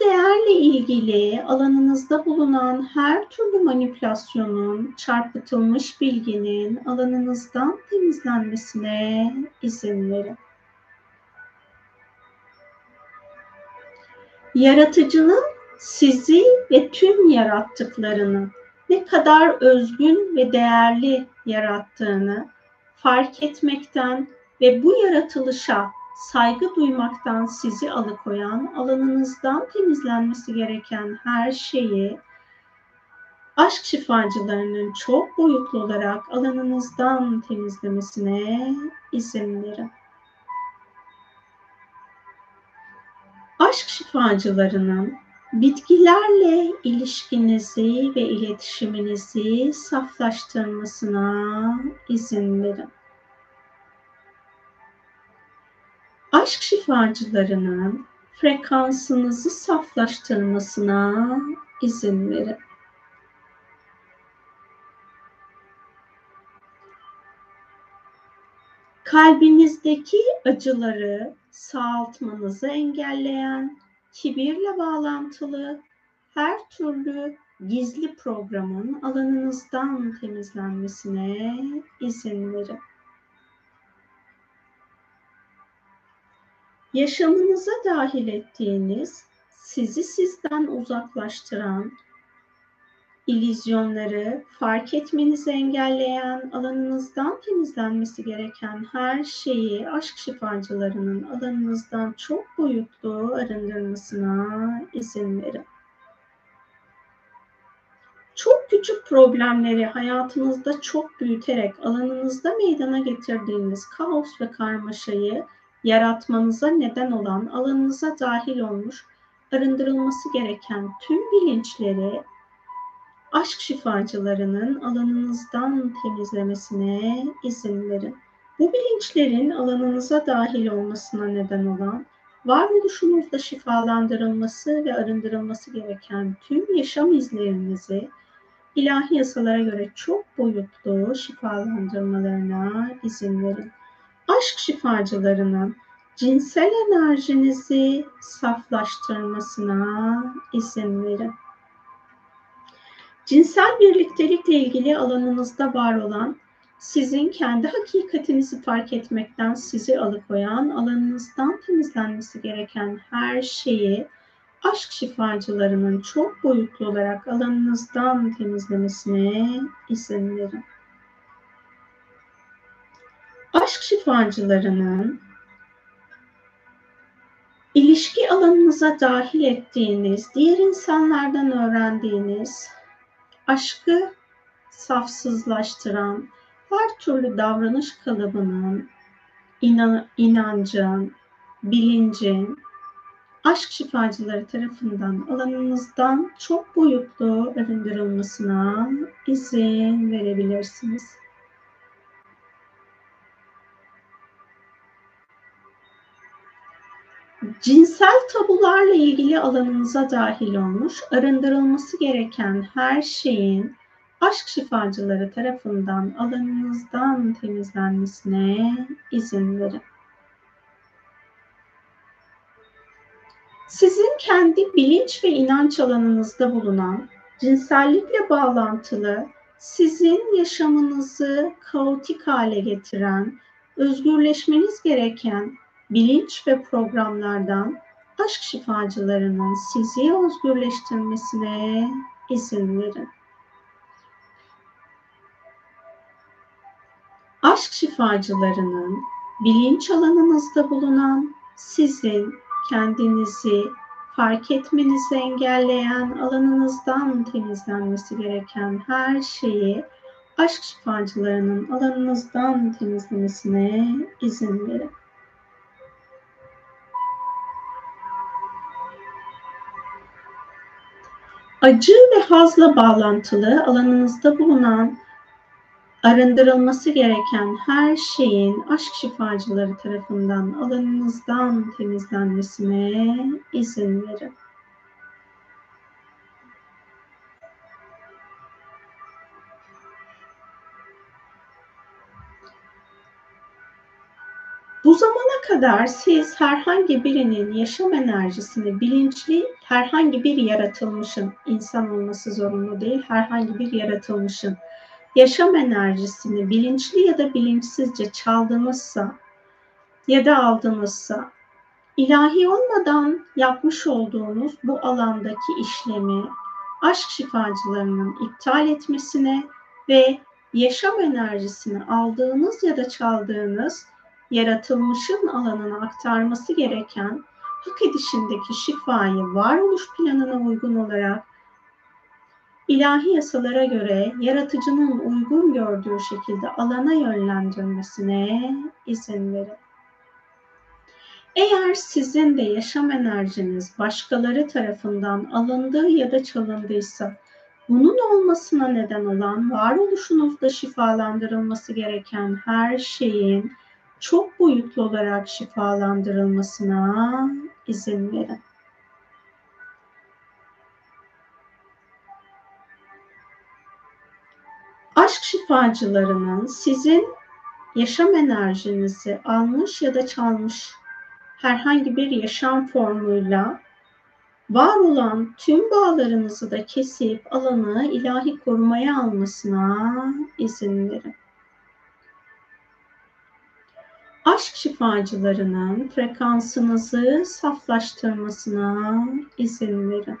Değerle ilgili alanınızda bulunan her türlü manipülasyonun, çarpıtılmış bilginin alanınızdan temizlenmesine izin verin. Yaratıcının sizi ve tüm yarattıklarını ne kadar özgün ve değerli yarattığını fark etmekten ve bu yaratılışa saygı duymaktan sizi alıkoyan, alanınızdan temizlenmesi gereken her şeyi aşk şifacılarının çok boyutlu olarak alanınızdan temizlemesine izin verin. Aşk şifacılarının bitkilerle ilişkinizi ve iletişiminizi saflaştırmasına izin verin. Aşk şifacılarının frekansınızı saflaştırmasına izin verin. Kalbinizdeki acıları sağaltmanızı engelleyen, kibirle bağlantılı her türlü gizli programın alanınızdan temizlenmesine izin verin. Yaşamınıza dahil ettiğiniz, sizi sizden uzaklaştıran, ilizyonları fark etmenizi engelleyen, alanınızdan temizlenmesi gereken her şeyi aşk şifacılarının alanınızdan çok boyutlu arındırmasına izin verin. Çok küçük problemleri hayatınızda çok büyüterek alanınızda meydana getirdiğiniz kaos ve karmaşayı yaratmanıza neden olan alanınıza dahil olmuş, arındırılması gereken tüm bilinçleri aşk şifacılarının alanınızdan temizlemesine izin verin. Bu bilinçlerin alanınıza dahil olmasına neden olan, varoluşunuzda şifalandırılması ve arındırılması gereken tüm yaşam izlerinizi ilahi yasalara göre çok boyutlu şifalandırmalarına izin verin aşk şifacılarının cinsel enerjinizi saflaştırmasına izin verin. Cinsel birliktelikle ilgili alanınızda var olan, sizin kendi hakikatinizi fark etmekten sizi alıkoyan, alanınızdan temizlenmesi gereken her şeyi aşk şifacılarının çok boyutlu olarak alanınızdan temizlemesine izin verin aşk şifacılarının ilişki alanınıza dahil ettiğiniz, diğer insanlardan öğrendiğiniz aşkı safsızlaştıran her türlü davranış kalıbının, inan inancın, bilincin aşk şifacıları tarafından alanınızdan çok boyutlu arındırılmasına izin verebilirsiniz. Cinsel tabularla ilgili alanınıza dahil olmuş, arındırılması gereken her şeyin aşk şifacıları tarafından alanınızdan temizlenmesine izin verin. Sizin kendi bilinç ve inanç alanınızda bulunan cinsellikle bağlantılı, sizin yaşamınızı kaotik hale getiren, özgürleşmeniz gereken bilinç ve programlardan aşk şifacılarının sizi özgürleştirmesine izin verin. Aşk şifacılarının bilinç alanınızda bulunan sizin kendinizi fark etmenizi engelleyen alanınızdan temizlenmesi gereken her şeyi aşk şifacılarının alanınızdan temizlemesine izin verin. Acı ve hazla bağlantılı alanınızda bulunan arındırılması gereken her şeyin aşk şifacıları tarafından alanınızdan temizlenmesine izin verin. Bu zamana kadar siz herhangi birinin yaşam enerjisini bilinçli herhangi bir yaratılmışın, insan olması zorunlu değil, herhangi bir yaratılmışın yaşam enerjisini bilinçli ya da bilinçsizce çaldığınızsa ya da aldığınızsa ilahi olmadan yapmış olduğunuz bu alandaki işlemi aşk şifacılarının iptal etmesine ve yaşam enerjisini aldığınız ya da çaldığınız yaratılmışın alanına aktarması gereken hak edişindeki şifayı varoluş planına uygun olarak ilahi yasalara göre yaratıcının uygun gördüğü şekilde alana yönlendirmesine izin verin. Eğer sizin de yaşam enerjiniz başkaları tarafından alındığı ya da çalındıysa, bunun olmasına neden olan varoluşunuzda şifalandırılması gereken her şeyin çok boyutlu olarak şifalandırılmasına izin verin. aşk şifacılarının sizin yaşam enerjinizi almış ya da çalmış herhangi bir yaşam formuyla var olan tüm bağlarınızı da kesip alanı ilahi korumaya almasına izin verin. Aşk şifacılarının frekansınızı saflaştırmasına izin verin.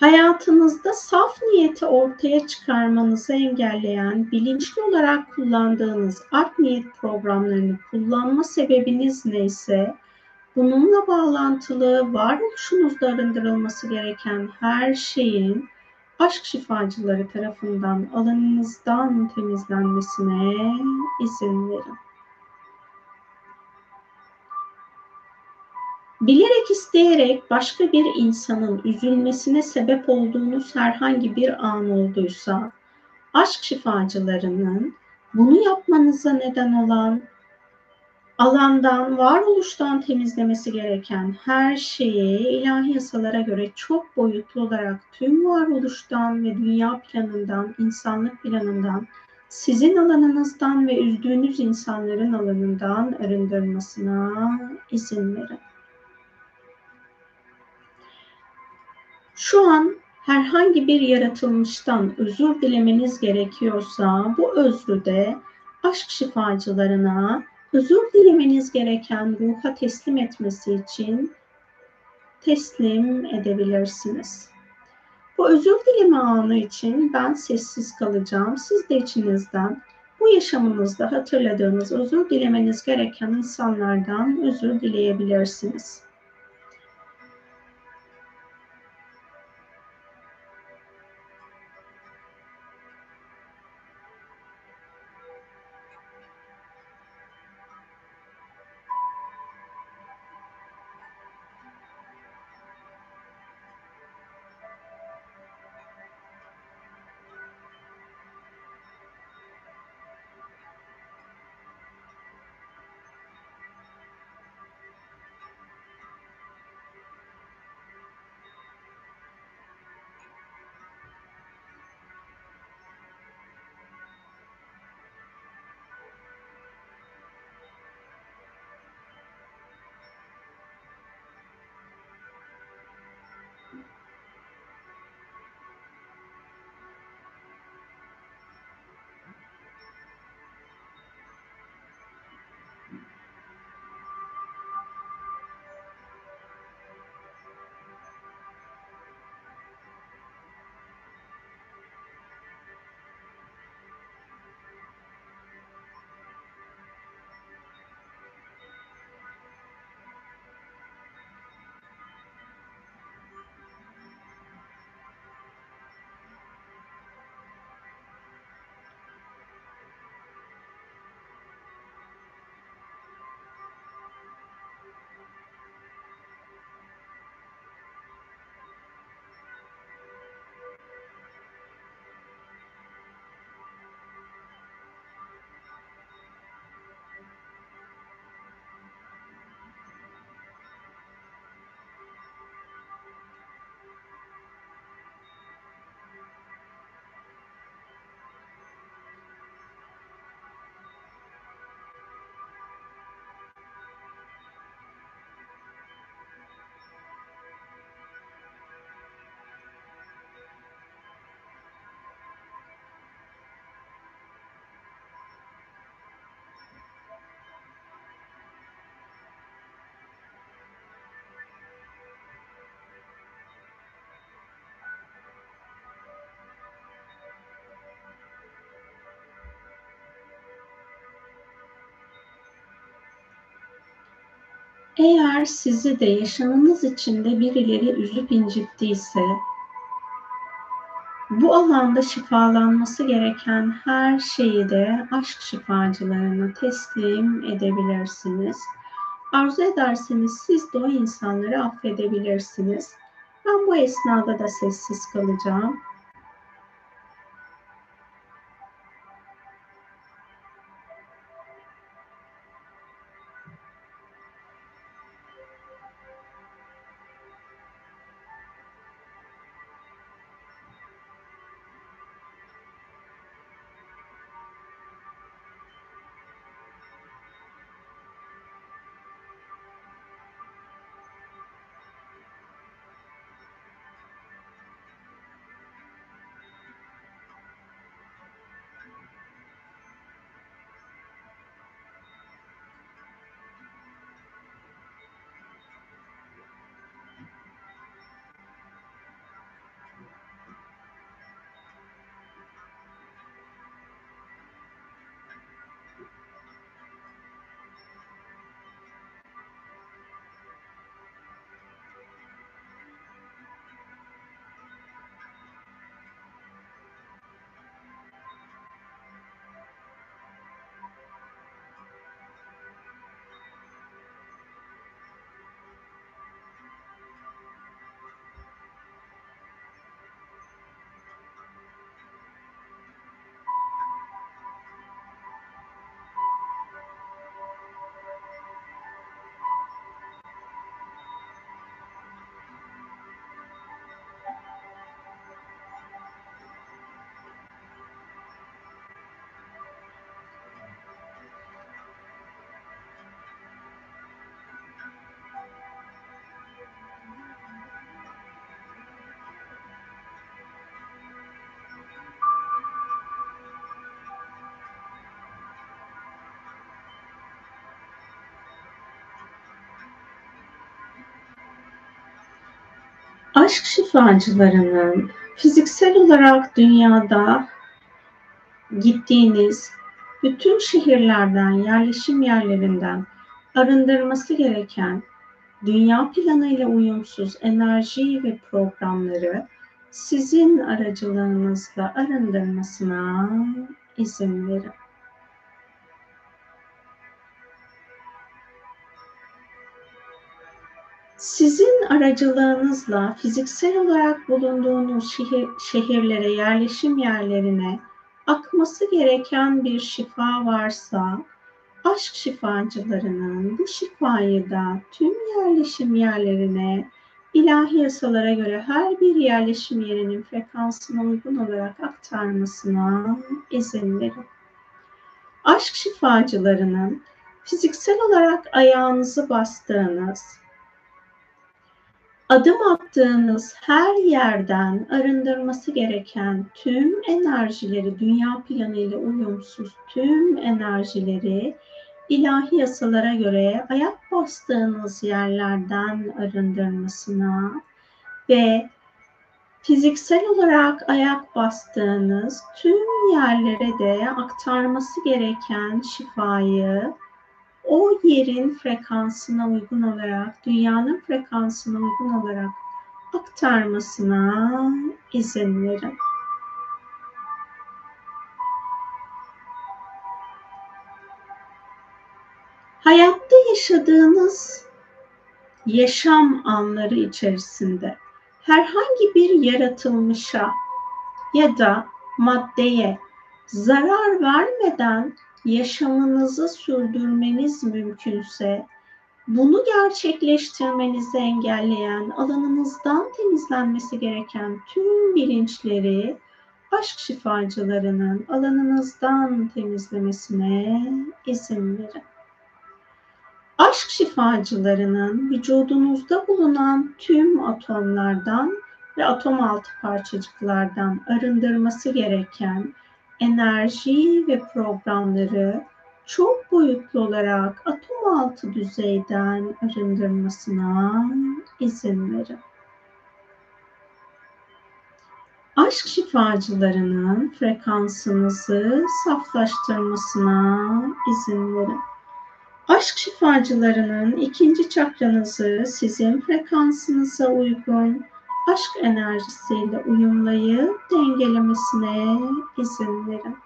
hayatınızda saf niyeti ortaya çıkarmanızı engelleyen, bilinçli olarak kullandığınız art niyet programlarını kullanma sebebiniz neyse, bununla bağlantılı varoluşunuzda arındırılması gereken her şeyin aşk şifacıları tarafından alanınızdan temizlenmesine izin verin. Bilerek isteyerek başka bir insanın üzülmesine sebep olduğunuz herhangi bir an olduysa, aşk şifacılarının bunu yapmanıza neden olan alandan, varoluştan temizlemesi gereken her şeyi ilahi yasalara göre çok boyutlu olarak tüm varoluştan ve dünya planından, insanlık planından, sizin alanınızdan ve üzdüğünüz insanların alanından arındırmasına izin verin. Şu an herhangi bir yaratılmıştan özür dilemeniz gerekiyorsa bu özrü de aşk şifacılarına özür dilemeniz gereken ruha teslim etmesi için teslim edebilirsiniz. Bu özür dileme anı için ben sessiz kalacağım. Siz de içinizden bu yaşamınızda hatırladığınız özür dilemeniz gereken insanlardan özür dileyebilirsiniz. Eğer sizi de yaşamınız içinde birileri üzüp incittiyse, bu alanda şifalanması gereken her şeyi de aşk şifacılarına teslim edebilirsiniz. Arzu ederseniz siz de o insanları affedebilirsiniz. Ben bu esnada da sessiz kalacağım. Aşk şifacılarının fiziksel olarak dünyada gittiğiniz bütün şehirlerden, yerleşim yerlerinden arındırması gereken dünya planıyla uyumsuz enerji ve programları sizin aracılığınızla arındırmasına izin verin. Sizin aracılığınızla fiziksel olarak bulunduğunuz şehir, şehirlere, yerleşim yerlerine akması gereken bir şifa varsa, aşk şifacılarının bu şifayı da tüm yerleşim yerlerine ilahi yasalara göre her bir yerleşim yerinin frekansına uygun olarak aktarmasına izin verin. Aşk şifacılarının fiziksel olarak ayağınızı bastığınız, adım attığınız her yerden arındırması gereken tüm enerjileri, dünya planıyla uyumsuz tüm enerjileri ilahi yasalara göre ayak bastığınız yerlerden arındırmasına ve fiziksel olarak ayak bastığınız tüm yerlere de aktarması gereken şifayı o yerin frekansına uygun olarak, dünyanın frekansına uygun olarak aktarmasına izin verin. Hayatta yaşadığınız yaşam anları içerisinde herhangi bir yaratılmışa ya da maddeye zarar vermeden yaşamınızı sürdürmeniz mümkünse bunu gerçekleştirmenizi engelleyen, alanınızdan temizlenmesi gereken tüm bilinçleri aşk şifacılarının alanınızdan temizlemesine izin verin. Aşk şifacılarının vücudunuzda bulunan tüm atomlardan ve atom altı parçacıklardan arındırması gereken enerji ve programları çok boyutlu olarak atom altı düzeyden arındırmasına izin verin. Aşk şifacılarının frekansınızı saflaştırmasına izin verin. Aşk şifacılarının ikinci çakranızı sizin frekansınıza uygun aşk enerjisiyle uyumlayıp dengelemesine izin verin.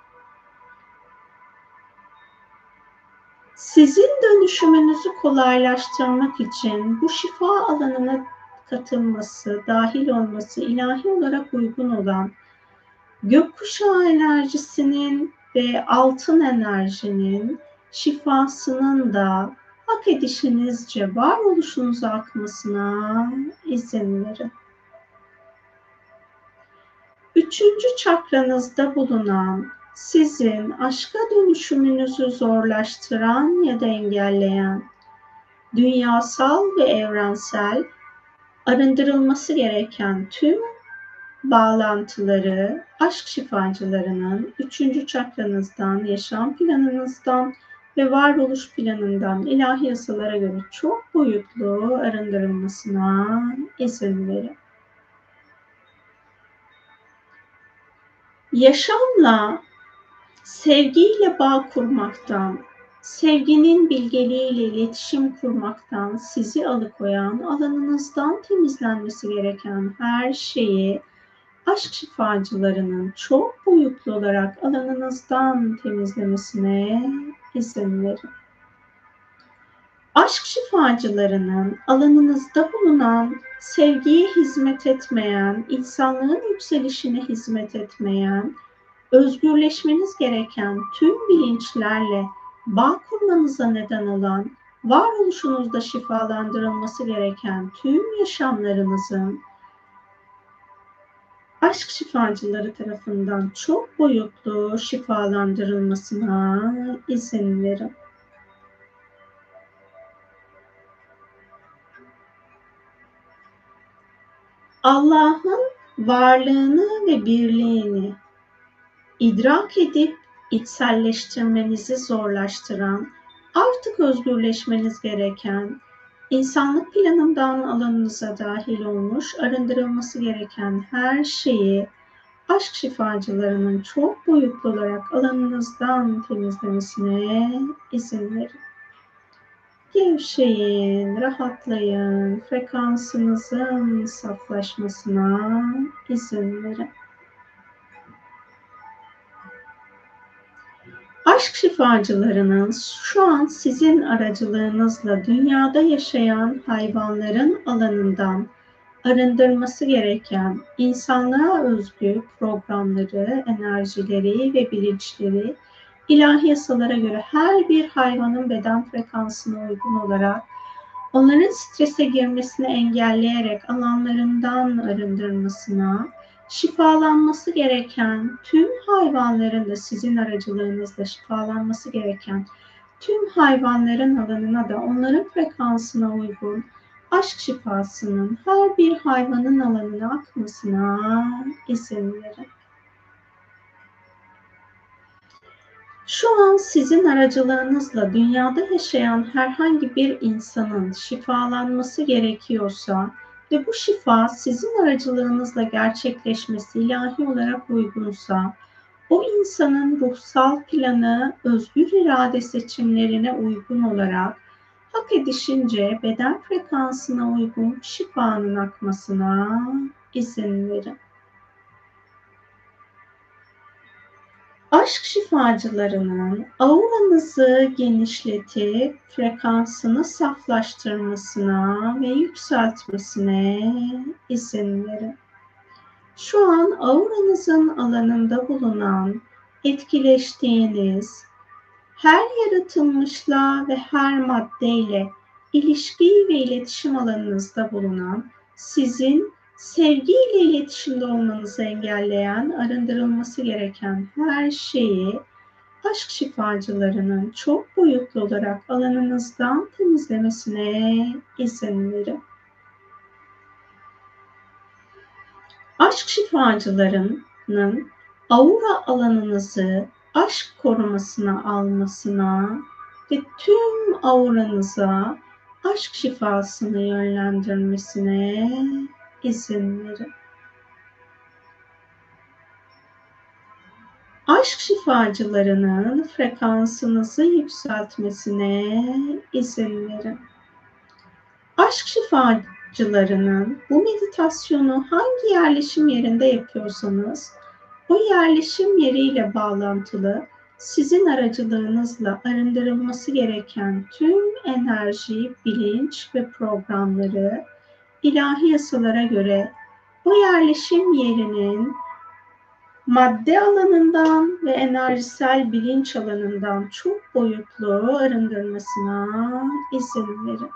Sizin dönüşümünüzü kolaylaştırmak için bu şifa alanına katılması, dahil olması ilahi olarak uygun olan gökkuşağı enerjisinin ve altın enerjinin şifasının da hak edişinizce varoluşunuza akmasına izin verin. Üçüncü çakranızda bulunan sizin aşka dönüşümünüzü zorlaştıran ya da engelleyen dünyasal ve evrensel arındırılması gereken tüm bağlantıları aşk şifacılarının üçüncü çakranızdan, yaşam planınızdan ve varoluş planından ilahi yasalara göre çok boyutlu arındırılmasına izin verin. Yaşamla, sevgiyle bağ kurmaktan, sevginin bilgeliğiyle iletişim kurmaktan sizi alıkoyan, alanınızdan temizlenmesi gereken her şeyi aşk şifacılarının çok boyutlu olarak alanınızdan temizlemesine izin verin. Aşk şifacılarının alanınızda bulunan sevgiye hizmet etmeyen, insanlığın yükselişine hizmet etmeyen, özgürleşmeniz gereken tüm bilinçlerle bağ kurmanıza neden olan, varoluşunuzda şifalandırılması gereken tüm yaşamlarınızın aşk şifacıları tarafından çok boyutlu şifalandırılmasına izin verin. Allah'ın varlığını ve birliğini idrak edip içselleştirmenizi zorlaştıran, artık özgürleşmeniz gereken, insanlık planından alanınıza dahil olmuş, arındırılması gereken her şeyi aşk şifacılarının çok boyutlu olarak alanınızdan temizlemesine izin verin. Gevşeyin, rahatlayın, frekansınızın saflaşmasına izin verin. Aşk şifacılarının şu an sizin aracılığınızla dünyada yaşayan hayvanların alanından arındırması gereken insanlığa özgü programları, enerjileri ve bilinçleri ilahi yasalara göre her bir hayvanın beden frekansına uygun olarak onların strese girmesini engelleyerek alanlarından arındırmasına, şifalanması gereken tüm hayvanların da sizin aracılığınızla şifalanması gereken tüm hayvanların alanına da onların frekansına uygun aşk şifasının her bir hayvanın alanına akmasına izin verin. Şu an sizin aracılığınızla dünyada yaşayan herhangi bir insanın şifalanması gerekiyorsa ve bu şifa sizin aracılığınızla gerçekleşmesi ilahi olarak uygunsa, o insanın ruhsal planı, özgür irade seçimlerine uygun olarak hak edişince beden frekansına uygun şifanın akmasına izin verin. Aşk şifacılarının auranızı genişletip frekansını saflaştırmasına ve yükseltmesine izin verin. Şu an auranızın alanında bulunan etkileştiğiniz her yaratılmışla ve her maddeyle ilişki ve iletişim alanınızda bulunan sizin sevgiyle iletişimde olmanızı engelleyen, arındırılması gereken her şeyi aşk şifacılarının çok boyutlu olarak alanınızdan temizlemesine izin verin. Aşk şifacılarının aura alanınızı aşk korumasına almasına ve tüm auranıza aşk şifasını yönlendirmesine izin verin. aşk şifacılarının frekansınızı yükseltmesine izin verin. Aşk şifacılarının bu meditasyonu hangi yerleşim yerinde yapıyorsanız o yerleşim yeriyle bağlantılı sizin aracılığınızla arındırılması gereken tüm enerji, bilinç ve programları ilahi yasalara göre bu yerleşim yerinin madde alanından ve enerjisel bilinç alanından çok boyutlu arındırmasına izin verin.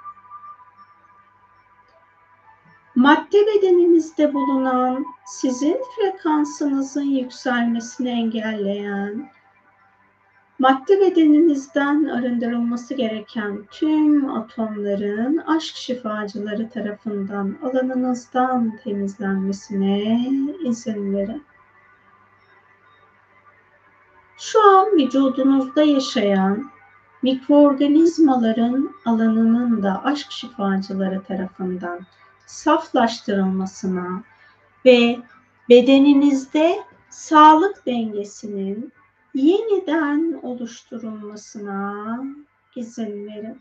Madde bedeninizde bulunan sizin frekansınızın yükselmesini engelleyen, madde bedeninizden arındırılması gereken tüm atomların aşk şifacıları tarafından alanınızdan temizlenmesine izin verin. Şu an vücudunuzda yaşayan mikroorganizmaların alanının da aşk şifacıları tarafından saflaştırılmasına ve bedeninizde sağlık dengesinin yeniden oluşturulmasına izin verin.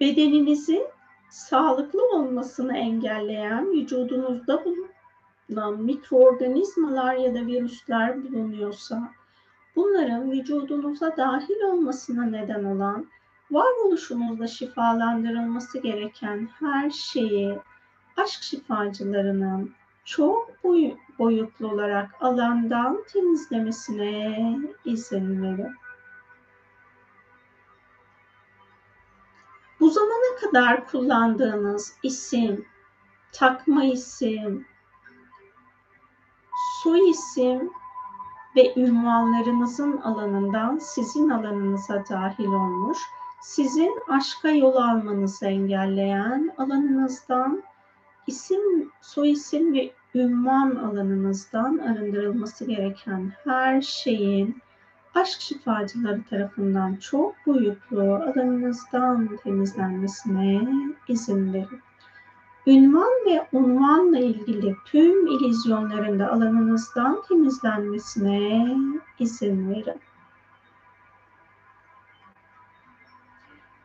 Bedeninizin sağlıklı olmasını engelleyen vücudunuzda bulunan mikroorganizmalar ya da virüsler bulunuyorsa bunların vücudunuza dahil olmasına neden olan varoluşumuzda şifalandırılması gereken her şeyi aşk şifacılarının çok boy boyutlu olarak alandan temizlemesine izin verin. Bu zamana kadar kullandığınız isim, takma isim, soy isim ve ünvanlarınızın alanından sizin alanınıza dahil olmuş sizin aşka yol almanızı engelleyen alanınızdan isim, soyisim ve ünvan alanınızdan arındırılması gereken her şeyin aşk şifacıları tarafından çok boyutlu alanınızdan temizlenmesine izin verin. Ünvan ve unvanla ilgili tüm ilizyonların da alanınızdan temizlenmesine izin verin.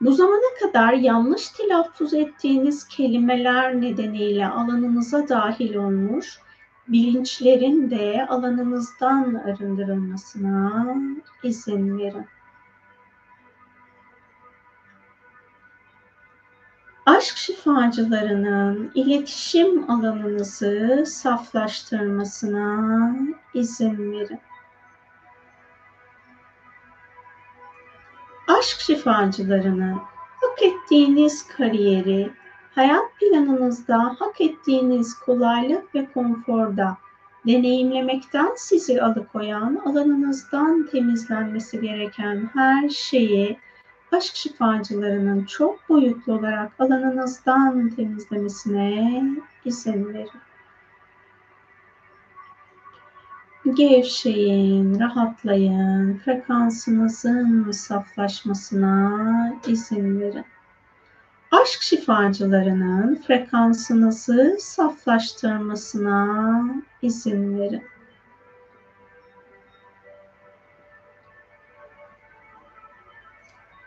Bu zamana kadar yanlış telaffuz ettiğiniz kelimeler nedeniyle alanınıza dahil olmuş bilinçlerin de alanınızdan arındırılmasına izin verin. Aşk şifacılarının iletişim alanınızı saflaştırmasına izin verin. Aşk şifacılarını hak ettiğiniz kariyeri, hayat planınızda hak ettiğiniz kolaylık ve konforda deneyimlemekten sizi alıkoyan alanınızdan temizlenmesi gereken her şeyi aşk şifacılarının çok boyutlu olarak alanınızdan temizlemesine izin verin. Gevşeyin, rahatlayın, frekansınızın saflaşmasına izin verin. Aşk şifacılarının frekansınızı saflaştırmasına izin verin.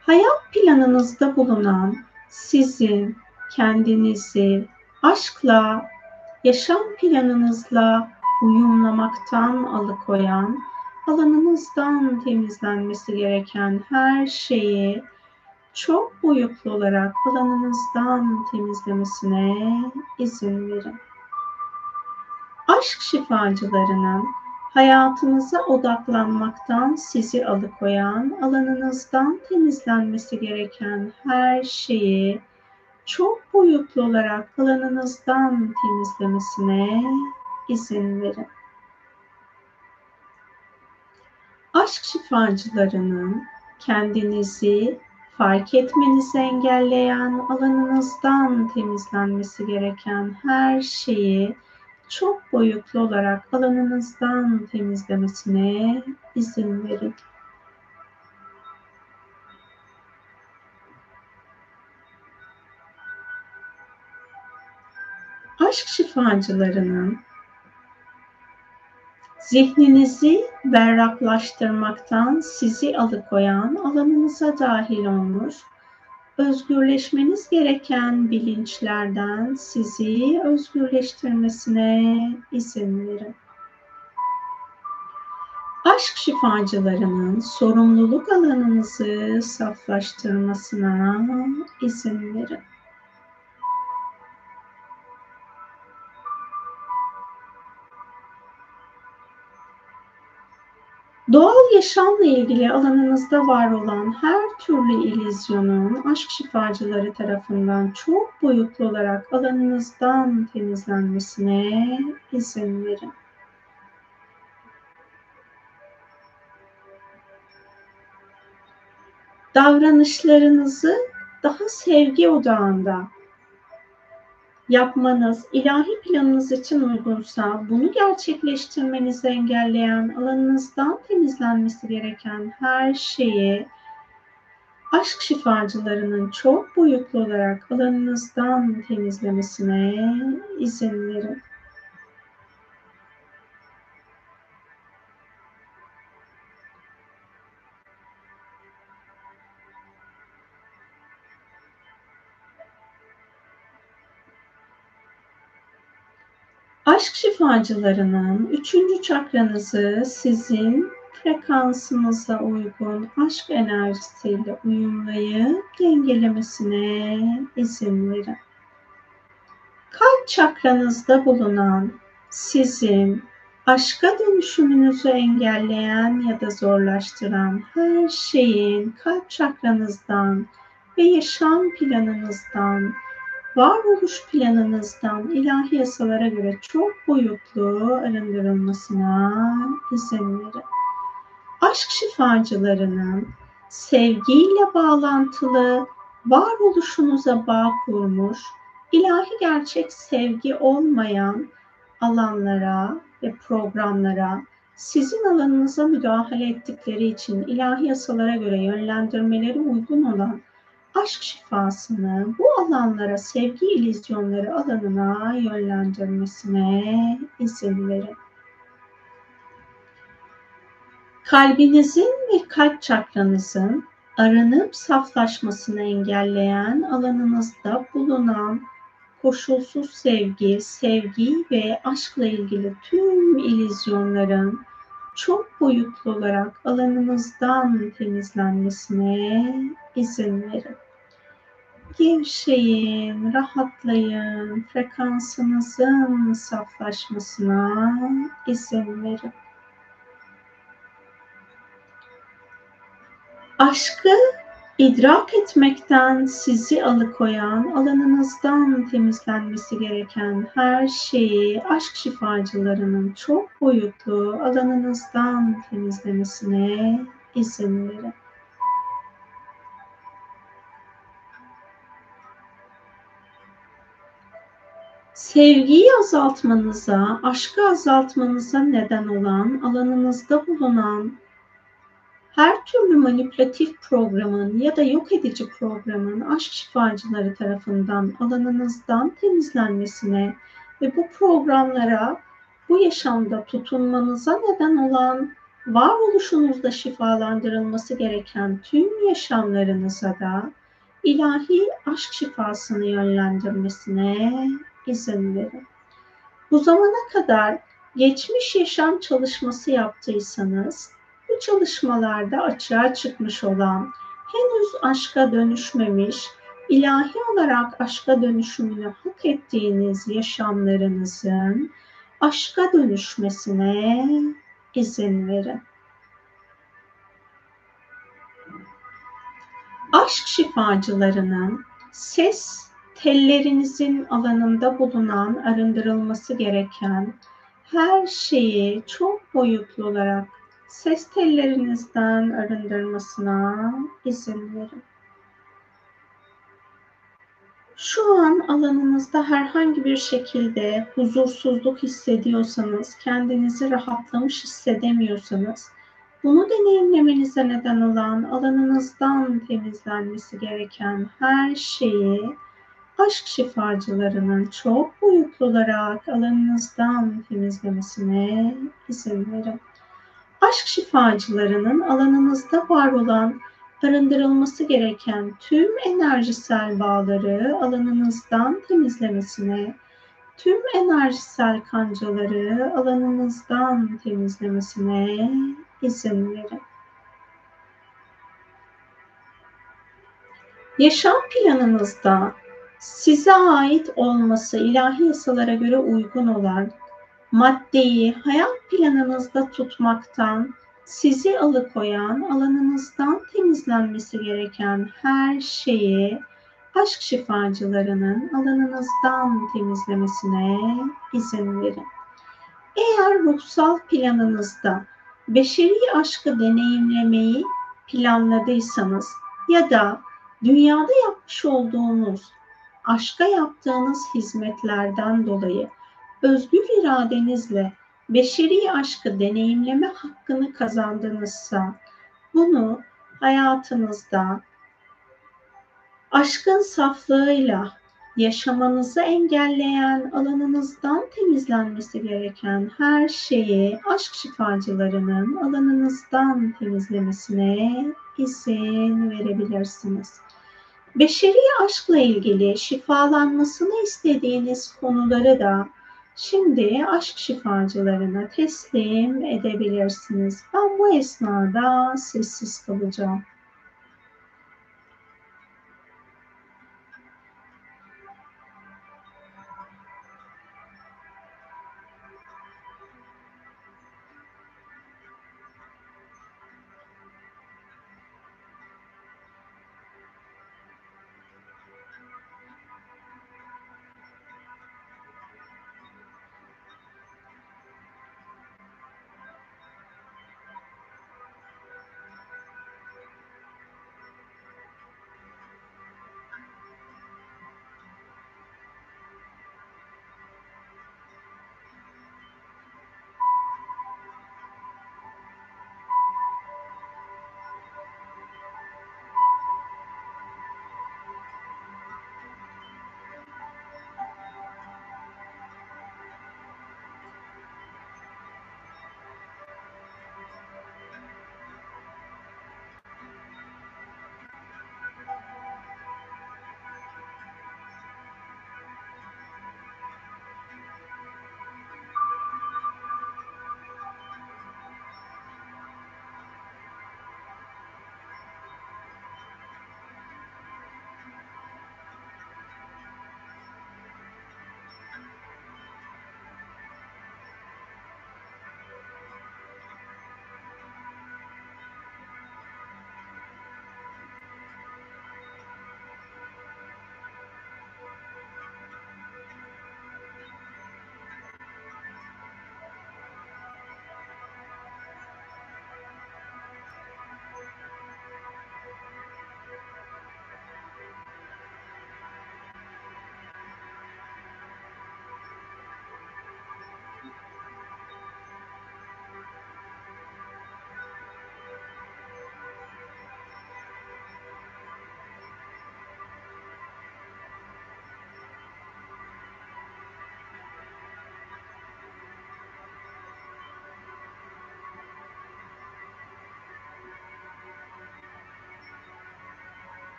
Hayat planınızda bulunan sizin kendinizi aşkla, yaşam planınızla uyumlamaktan alıkoyan, alanınızdan temizlenmesi gereken her şeyi çok boyutlu olarak alanınızdan temizlemesine izin verin. Aşk şifacılarının hayatınıza odaklanmaktan sizi alıkoyan, alanınızdan temizlenmesi gereken her şeyi çok boyutlu olarak alanınızdan temizlemesine izin verin. Aşk şifacılarının kendinizi fark etmenizi engelleyen alanınızdan temizlenmesi gereken her şeyi çok boyutlu olarak alanınızdan temizlemesine izin verin. Aşk şifacılarının zihninizi berraklaştırmaktan sizi alıkoyan alanınıza dahil olmuş, özgürleşmeniz gereken bilinçlerden sizi özgürleştirmesine izin verin. Aşk şifacılarının sorumluluk alanınızı saflaştırmasına izin verin. Doğal yaşamla ilgili alanınızda var olan her türlü ilizyonun aşk şifacıları tarafından çok boyutlu olarak alanınızdan temizlenmesine izin verin. Davranışlarınızı daha sevgi odağında yapmanız ilahi planınız için uygunsa bunu gerçekleştirmenizi engelleyen alanınızdan temizlenmesi gereken her şeyi aşk şifacılarının çok boyutlu olarak alanınızdan temizlemesine izin verin. Aşk şifacılarının üçüncü çakranızı sizin frekansınıza uygun aşk enerjisiyle uyumlayıp dengelemesine izin verin. Kalp çakranızda bulunan sizin aşka dönüşümünüzü engelleyen ya da zorlaştıran her şeyin kalp çakranızdan ve yaşam planınızdan varoluş planınızdan ilahi yasalara göre çok boyutlu arındırılmasına izin verin. Aşk şifacılarının sevgiyle bağlantılı varoluşunuza bağ kurmuş, ilahi gerçek sevgi olmayan alanlara ve programlara sizin alanınıza müdahale ettikleri için ilahi yasalara göre yönlendirmeleri uygun olan aşk şifasını bu alanlara, sevgi ilizyonları alanına yönlendirmesine izin verin. Kalbinizin ve kalp çakranızın aranıp saflaşmasını engelleyen alanınızda bulunan koşulsuz sevgi, sevgi ve aşkla ilgili tüm ilizyonların çok boyutlu olarak alanınızdan temizlenmesine izin verin. Gevşeyin, rahatlayın, frekansınızın saflaşmasına izin verin. Aşkı idrak etmekten sizi alıkoyan, alanınızdan temizlenmesi gereken her şeyi aşk şifacılarının çok boyutlu alanınızdan temizlemesine izin verin. Sevgiyi azaltmanıza, aşkı azaltmanıza neden olan, alanınızda bulunan her türlü manipülatif programın ya da yok edici programın aşk şifacıları tarafından alanınızdan temizlenmesine ve bu programlara bu yaşamda tutunmanıza neden olan varoluşunuzda şifalandırılması gereken tüm yaşamlarınıza da ilahi aşk şifasını yönlendirmesine izin verin. Bu zamana kadar geçmiş yaşam çalışması yaptıysanız bu çalışmalarda açığa çıkmış olan henüz aşka dönüşmemiş, ilahi olarak aşka dönüşümünü hak ettiğiniz yaşamlarınızın aşka dönüşmesine izin verin. Aşk şifacılarının ses tellerinizin alanında bulunan arındırılması gereken her şeyi çok boyutlu olarak ses tellerinizden arındırmasına izin verin. Şu an alanınızda herhangi bir şekilde huzursuzluk hissediyorsanız, kendinizi rahatlamış hissedemiyorsanız, bunu deneyimlemenize neden olan alanınızdan temizlenmesi gereken her şeyi aşk şifacılarının çok boyutlu olarak alanınızdan temizlemesine izin verin. Aşk şifacılarının alanınızda var olan arındırılması gereken tüm enerjisel bağları alanınızdan temizlemesine, tüm enerjisel kancaları alanınızdan temizlemesine izin verin. Yaşam planınızda size ait olması ilahi yasalara göre uygun olan maddeyi hayat planınızda tutmaktan sizi alıkoyan alanınızdan temizlenmesi gereken her şeyi aşk şifacılarının alanınızdan temizlemesine izin verin. Eğer ruhsal planınızda beşeri aşkı deneyimlemeyi planladıysanız ya da dünyada yapmış olduğunuz aşka yaptığınız hizmetlerden dolayı özgür iradenizle beşeri aşkı deneyimleme hakkını kazandınızsa bunu hayatınızda aşkın saflığıyla yaşamanızı engelleyen alanınızdan temizlenmesi gereken her şeyi aşk şifacılarının alanınızdan temizlemesine izin verebilirsiniz. Beşeri aşkla ilgili şifalanmasını istediğiniz konuları da Şimdi aşk şifacılarına teslim edebilirsiniz. Ben bu esnada sessiz kalacağım.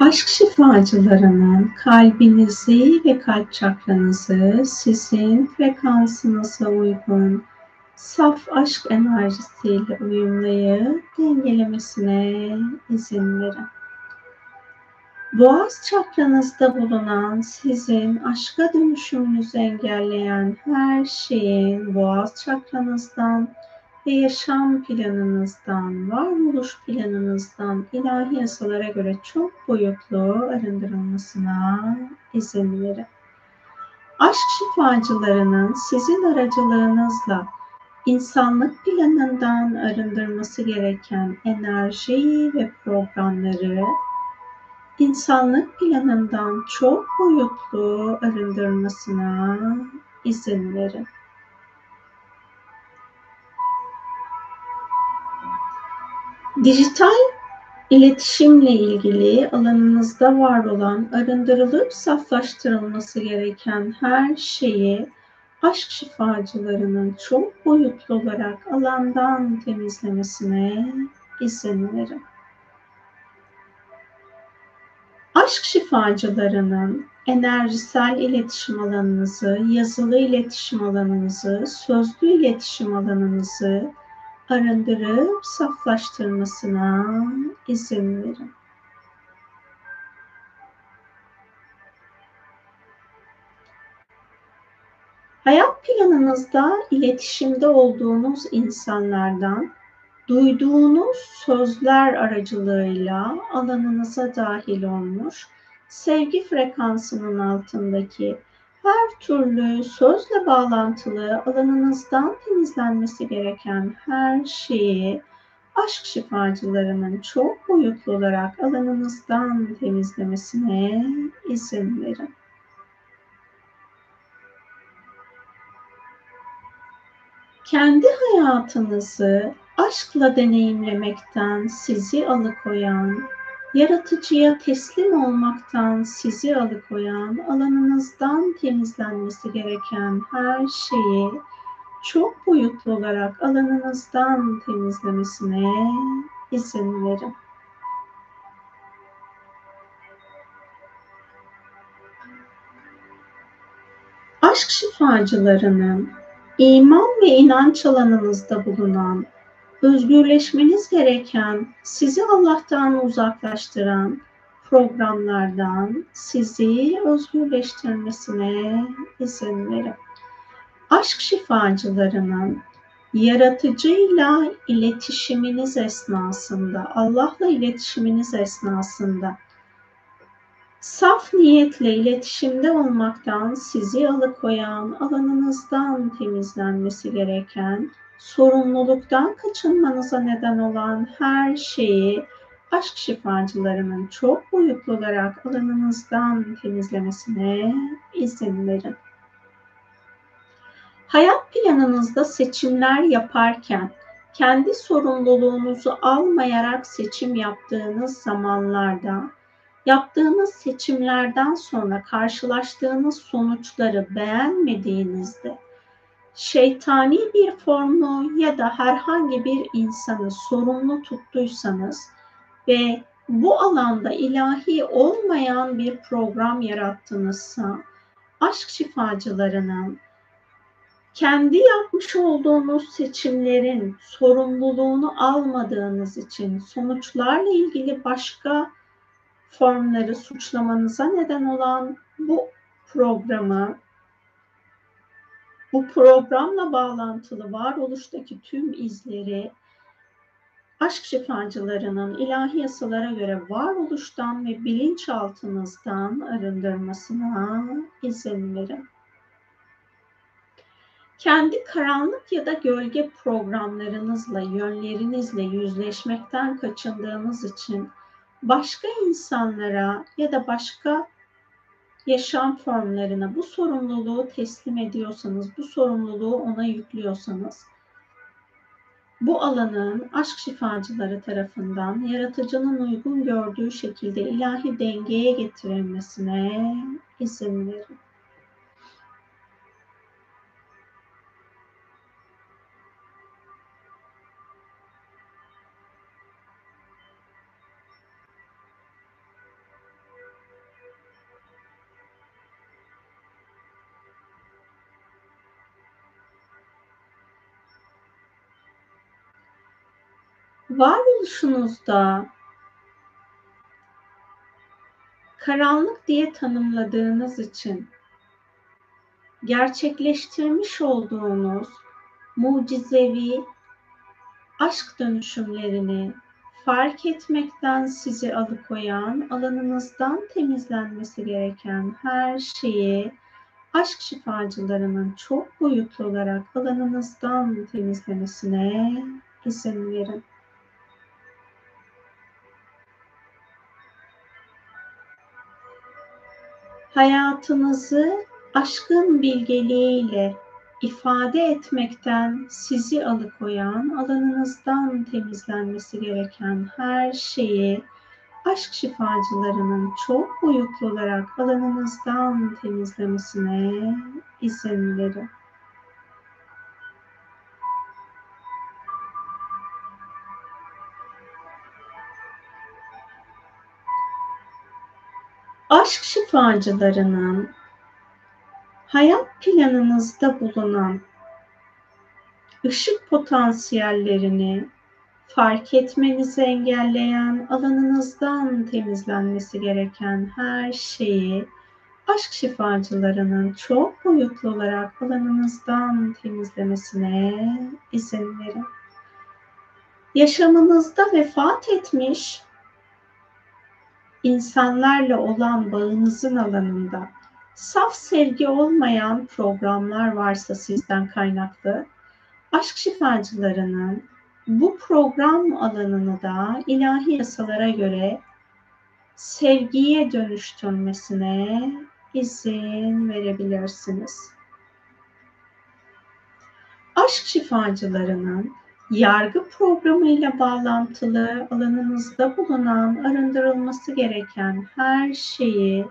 Aşk şifacılarının kalbinizi ve kalp çakranızı sizin frekansınıza uygun saf aşk enerjisiyle uyumlayıp dengelemesine izin verin. Boğaz çakranızda bulunan sizin aşka dönüşümünüzü engelleyen her şeyin boğaz çakranızdan ve yaşam planınızdan, varoluş planınızdan ilahi yasalara göre çok boyutlu arındırılmasına izin verin. Aşk şifacılarının sizin aracılığınızla insanlık planından arındırması gereken enerji ve programları insanlık planından çok boyutlu arındırmasına izin verin. Dijital iletişimle ilgili alanınızda var olan arındırılıp saflaştırılması gereken her şeyi aşk şifacılarının çok boyutlu olarak alandan temizlemesine izin verin. Aşk şifacılarının enerjisel iletişim alanınızı, yazılı iletişim alanınızı, sözlü iletişim alanınızı arındırıp saflaştırmasına izin verin. Hayat planınızda iletişimde olduğunuz insanlardan duyduğunuz sözler aracılığıyla alanınıza dahil olmuş, sevgi frekansının altındaki her türlü sözle bağlantılı alanınızdan temizlenmesi gereken her şeyi aşk şifacılarının çok boyutlu olarak alanınızdan temizlemesine izin verin. Kendi hayatınızı aşkla deneyimlemekten sizi alıkoyan, yaratıcıya teslim olmaktan sizi alıkoyan, alanınızdan temizlenmesi gereken her şeyi çok boyutlu olarak alanınızdan temizlemesine izin verin. Aşk şifacılarının iman ve inanç alanınızda bulunan özgürleşmeniz gereken, sizi Allah'tan uzaklaştıran programlardan sizi özgürleştirmesine izin verin. Aşk şifacılarının yaratıcıyla iletişiminiz esnasında, Allah'la iletişiminiz esnasında saf niyetle iletişimde olmaktan sizi alıkoyan, alanınızdan temizlenmesi gereken sorumluluktan kaçınmanıza neden olan her şeyi aşk şifacılarının çok boyutlu olarak alanınızdan temizlemesine izin verin. Hayat planınızda seçimler yaparken kendi sorumluluğunuzu almayarak seçim yaptığınız zamanlarda yaptığınız seçimlerden sonra karşılaştığınız sonuçları beğenmediğinizde şeytani bir formu ya da herhangi bir insanı sorumlu tuttuysanız ve bu alanda ilahi olmayan bir program yarattınızsa aşk şifacılarının kendi yapmış olduğunuz seçimlerin sorumluluğunu almadığınız için sonuçlarla ilgili başka formları suçlamanıza neden olan bu programı bu programla bağlantılı varoluştaki tüm izleri aşk şifacılarının ilahi yasalara göre varoluştan ve bilinçaltınızdan arındırmasına izin verin. Kendi karanlık ya da gölge programlarınızla, yönlerinizle yüzleşmekten kaçındığınız için başka insanlara ya da başka yaşam formlarına bu sorumluluğu teslim ediyorsanız, bu sorumluluğu ona yüklüyorsanız, bu alanın aşk şifacıları tarafından yaratıcının uygun gördüğü şekilde ilahi dengeye getirilmesine izin verin. Varoluşunuzda karanlık diye tanımladığınız için gerçekleştirmiş olduğunuz mucizevi aşk dönüşümlerini fark etmekten sizi alıkoyan, alanınızdan temizlenmesi gereken her şeyi aşk şifacılarının çok boyutlu olarak alanınızdan temizlemesine izin verin. Hayatınızı aşkın bilgeliğiyle ifade etmekten sizi alıkoyan, alanınızdan temizlenmesi gereken her şeyi aşk şifacılarının çok boyutlu olarak alanınızdan temizlemesine izin verin. Aşk şifacılarının hayat planınızda bulunan ışık potansiyellerini fark etmenizi engelleyen, alanınızdan temizlenmesi gereken her şeyi aşk şifacılarının çok boyutlu olarak alanınızdan temizlemesine izin verin. Yaşamınızda vefat etmiş insanlarla olan bağınızın alanında saf sevgi olmayan programlar varsa sizden kaynaklı, aşk şifacılarının bu program alanını da ilahi yasalara göre sevgiye dönüştürmesine izin verebilirsiniz. Aşk şifacılarının yargı programıyla bağlantılı alanınızda bulunan arındırılması gereken her şeyi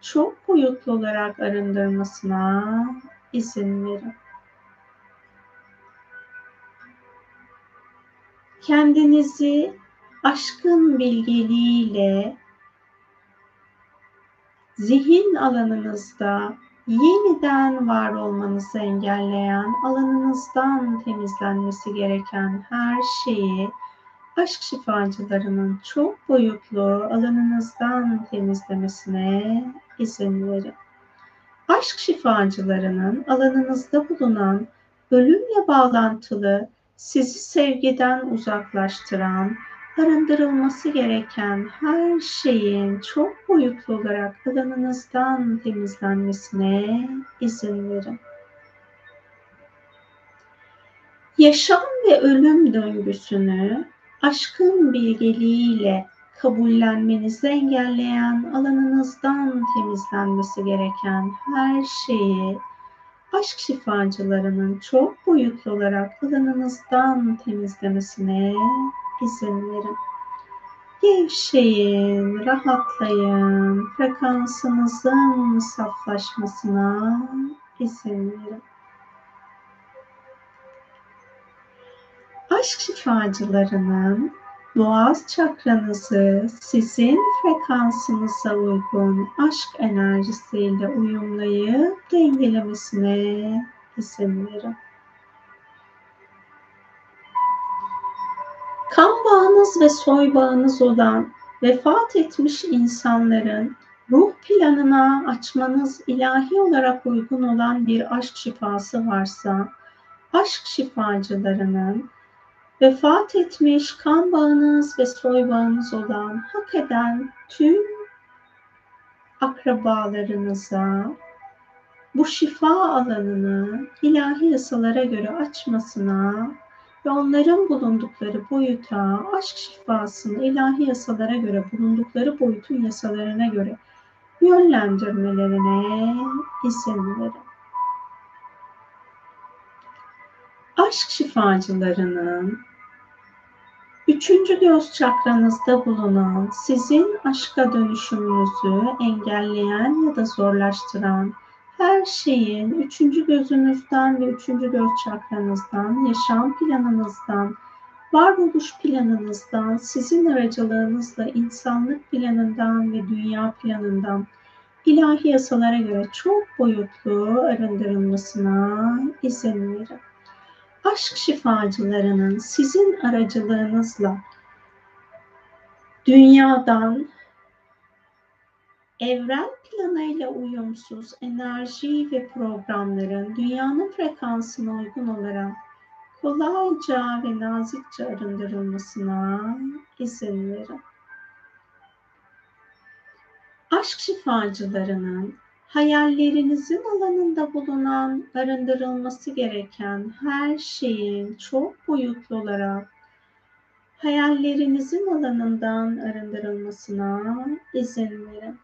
çok boyutlu olarak arındırmasına izin verin. Kendinizi aşkın bilgeliğiyle zihin alanınızda yeniden var olmanızı engelleyen, alanınızdan temizlenmesi gereken her şeyi aşk şifacılarının çok boyutlu alanınızdan temizlemesine izin verin. Aşk şifacılarının alanınızda bulunan ölümle bağlantılı, sizi sevgiden uzaklaştıran, arındırılması gereken her şeyin çok boyutlu olarak alanınızdan temizlenmesine izin verin. Yaşam ve ölüm döngüsünü aşkın bilgeliğiyle kabullenmenizi engelleyen, alanınızdan temizlenmesi gereken her şeyi aşk şifacılarının çok boyutlu olarak alanınızdan temizlemesine izin verin. Gevşeyin, rahatlayın, frekansınızın saflaşmasına izin verin. Aşk şifacılarının boğaz çakranızı sizin frekansınıza uygun aşk enerjisiyle uyumlayıp dengelemesine izin verin. Bağınız ve soy bağınız olan vefat etmiş insanların ruh planına açmanız ilahi olarak uygun olan bir aşk şifası varsa, aşk şifacılarının vefat etmiş kan bağınız ve soy bağınız olan hak eden tüm akrabalarınıza bu şifa alanını ilahi yasalara göre açmasına ve onların bulundukları boyuta aşk şifasını ilahi yasalara göre bulundukları boyutun yasalarına göre yönlendirmelerine izin verin. Aşk şifacılarının üçüncü göz çakranızda bulunan sizin aşka dönüşümünüzü engelleyen ya da zorlaştıran her şeyin üçüncü gözünüzden ve üçüncü göz çakranızdan, yaşam planınızdan, varoluş planınızdan, sizin aracılığınızla insanlık planından ve dünya planından ilahi yasalara göre çok boyutlu arındırılmasına izin verin. aşk şifacılarının sizin aracılığınızla dünyadan evren planıyla uyumsuz enerji ve programların dünyanın frekansına uygun olarak kolayca ve nazikçe arındırılmasına izin verin. Aşk şifacılarının hayallerinizin alanında bulunan arındırılması gereken her şeyin çok boyutlu olarak hayallerinizin alanından arındırılmasına izin verin.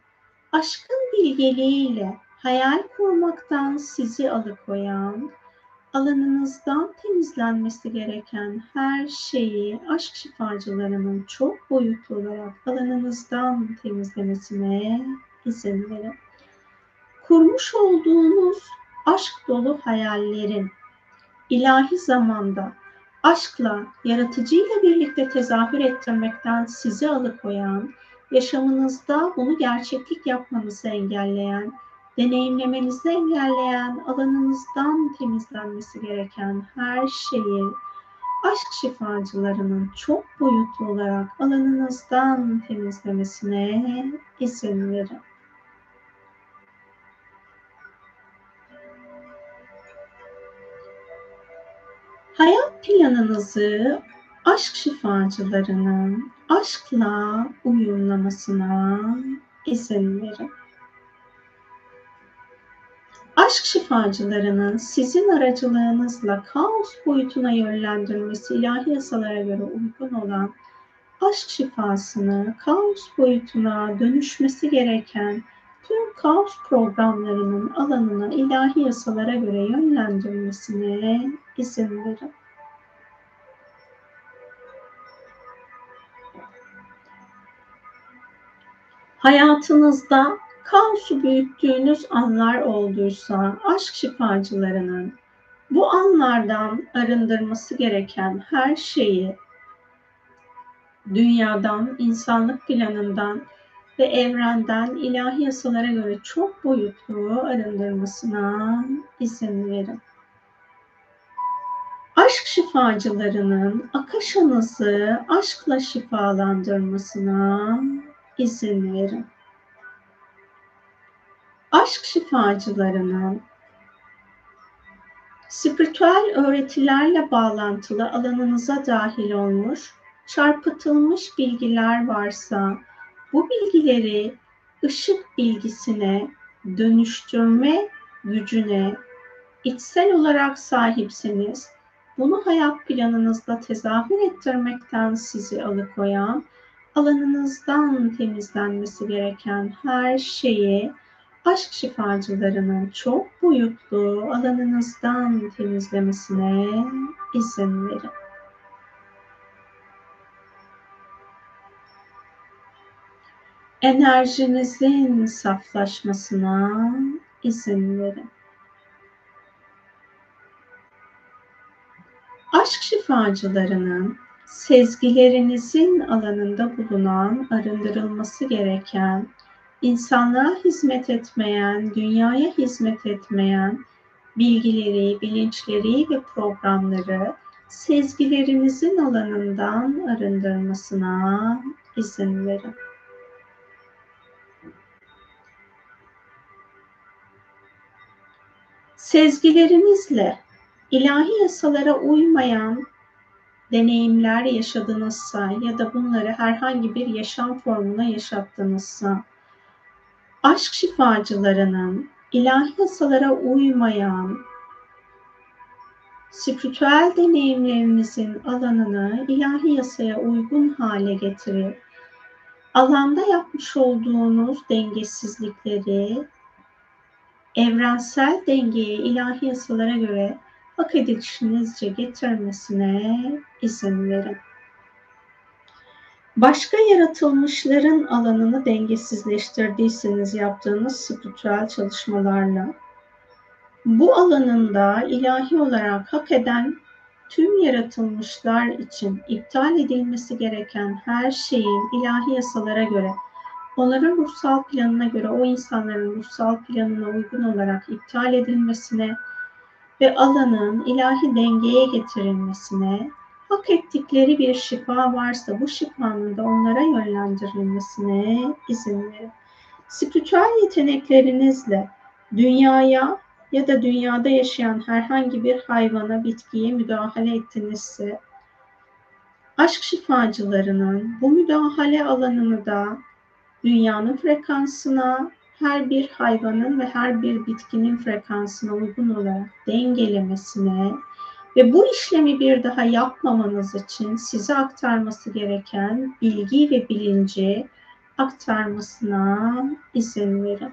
Aşkın bilgeliğiyle hayal kurmaktan sizi alıkoyan, alanınızdan temizlenmesi gereken her şeyi aşk şifacılarının çok boyutlu olarak alanınızdan temizlemesine izin verin. Kurmuş olduğunuz aşk dolu hayallerin ilahi zamanda aşkla, yaratıcıyla birlikte tezahür ettirmekten sizi alıkoyan, yaşamınızda bunu gerçeklik yapmanızı engelleyen, deneyimlemenizi engelleyen, alanınızdan temizlenmesi gereken her şeyi aşk şifacılarının çok boyutlu olarak alanınızdan temizlemesine izin verin. Hayat planınızı aşk şifacılarının aşkla uyumlamasına izin verin. Aşk şifacılarının sizin aracılığınızla kaos boyutuna yönlendirmesi ilahi yasalara göre uygun olan aşk şifasını kaos boyutuna dönüşmesi gereken tüm kaos programlarının alanına ilahi yasalara göre yönlendirmesine izin verin. Hayatınızda kaosu büyüttüğünüz anlar olduysa aşk şifacılarının bu anlardan arındırması gereken her şeyi dünyadan, insanlık planından ve evrenden ilahi yasalara göre çok boyutlu arındırmasına izin verin. Aşk şifacılarının akaşanızı aşkla şifalandırmasına izin verin. Aşk şifacılarının spiritüel öğretilerle bağlantılı alanınıza dahil olmuş, çarpıtılmış bilgiler varsa bu bilgileri ışık bilgisine dönüştürme gücüne içsel olarak sahipseniz bunu hayat planınızda tezahür ettirmekten sizi alıkoyan, alanınızdan temizlenmesi gereken her şeyi aşk şifacılarının çok boyutlu alanınızdan temizlemesine izin verin. enerjinizin saflaşmasına izin verin. Aşk şifacılarının sezgilerinizin alanında bulunan, arındırılması gereken, insanlığa hizmet etmeyen, dünyaya hizmet etmeyen bilgileri, bilinçleri ve programları sezgilerinizin alanından arındırmasına izin verin. Sezgilerinizle ilahi yasalara uymayan deneyimler yaşadınızsa ya da bunları herhangi bir yaşam formuna yaşattınızsa, aşk şifacılarının ilahi yasalara uymayan spiritüel deneyimlerinizin alanını ilahi yasaya uygun hale getirip alanda yapmış olduğunuz dengesizlikleri evrensel dengeye, ilahi yasalara göre hak edilişinizce getirmesine izin verin. Başka yaratılmışların alanını dengesizleştirdiyseniz yaptığınız spiritüel çalışmalarla bu alanında ilahi olarak hak eden tüm yaratılmışlar için iptal edilmesi gereken her şeyin ilahi yasalara göre onların ruhsal planına göre o insanların ruhsal planına uygun olarak iptal edilmesine ve alanın ilahi dengeye getirilmesine, hak ettikleri bir şifa varsa bu şifanın da onlara yönlendirilmesine izin verin. Spiritüel yeteneklerinizle dünyaya ya da dünyada yaşayan herhangi bir hayvana, bitkiye müdahale ettinizse, aşk şifacılarının bu müdahale alanını da dünyanın frekansına, her bir hayvanın ve her bir bitkinin frekansına uygun olarak dengelemesine ve bu işlemi bir daha yapmamanız için size aktarması gereken bilgi ve bilinci aktarmasına izin verin.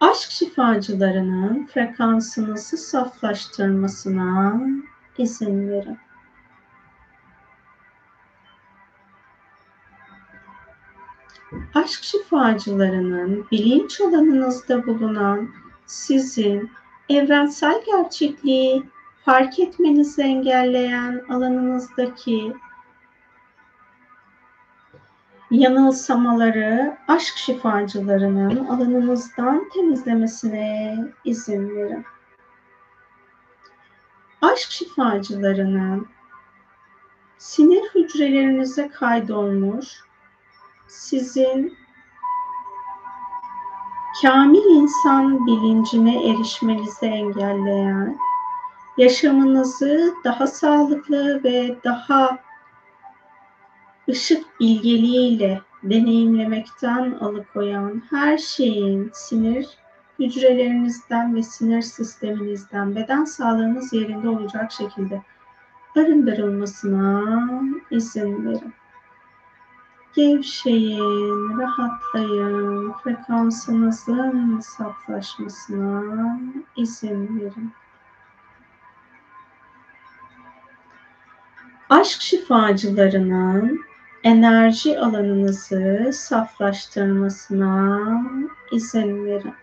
Aşk şifacılarının frekansınızı saflaştırmasına izin verin. Aşk şifacılarının bilinç alanınızda bulunan sizin evrensel gerçekliği fark etmenizi engelleyen alanınızdaki yanılsamaları aşk şifacılarının alanınızdan temizlemesine izin verin. Aşk şifacılarının sinir hücrelerinize kaydolmuş sizin kamil insan bilincine erişmenizi engelleyen, yaşamınızı daha sağlıklı ve daha ışık bilgeliğiyle deneyimlemekten alıkoyan her şeyin sinir hücrelerinizden ve sinir sisteminizden beden sağlığınız yerinde olacak şekilde arındırılmasına izin verin. Gevşeyin, rahatlayın, frekansınızın saflaşmasına izin verin. Aşk şifacılarının enerji alanınızı saflaştırmasına izin verin.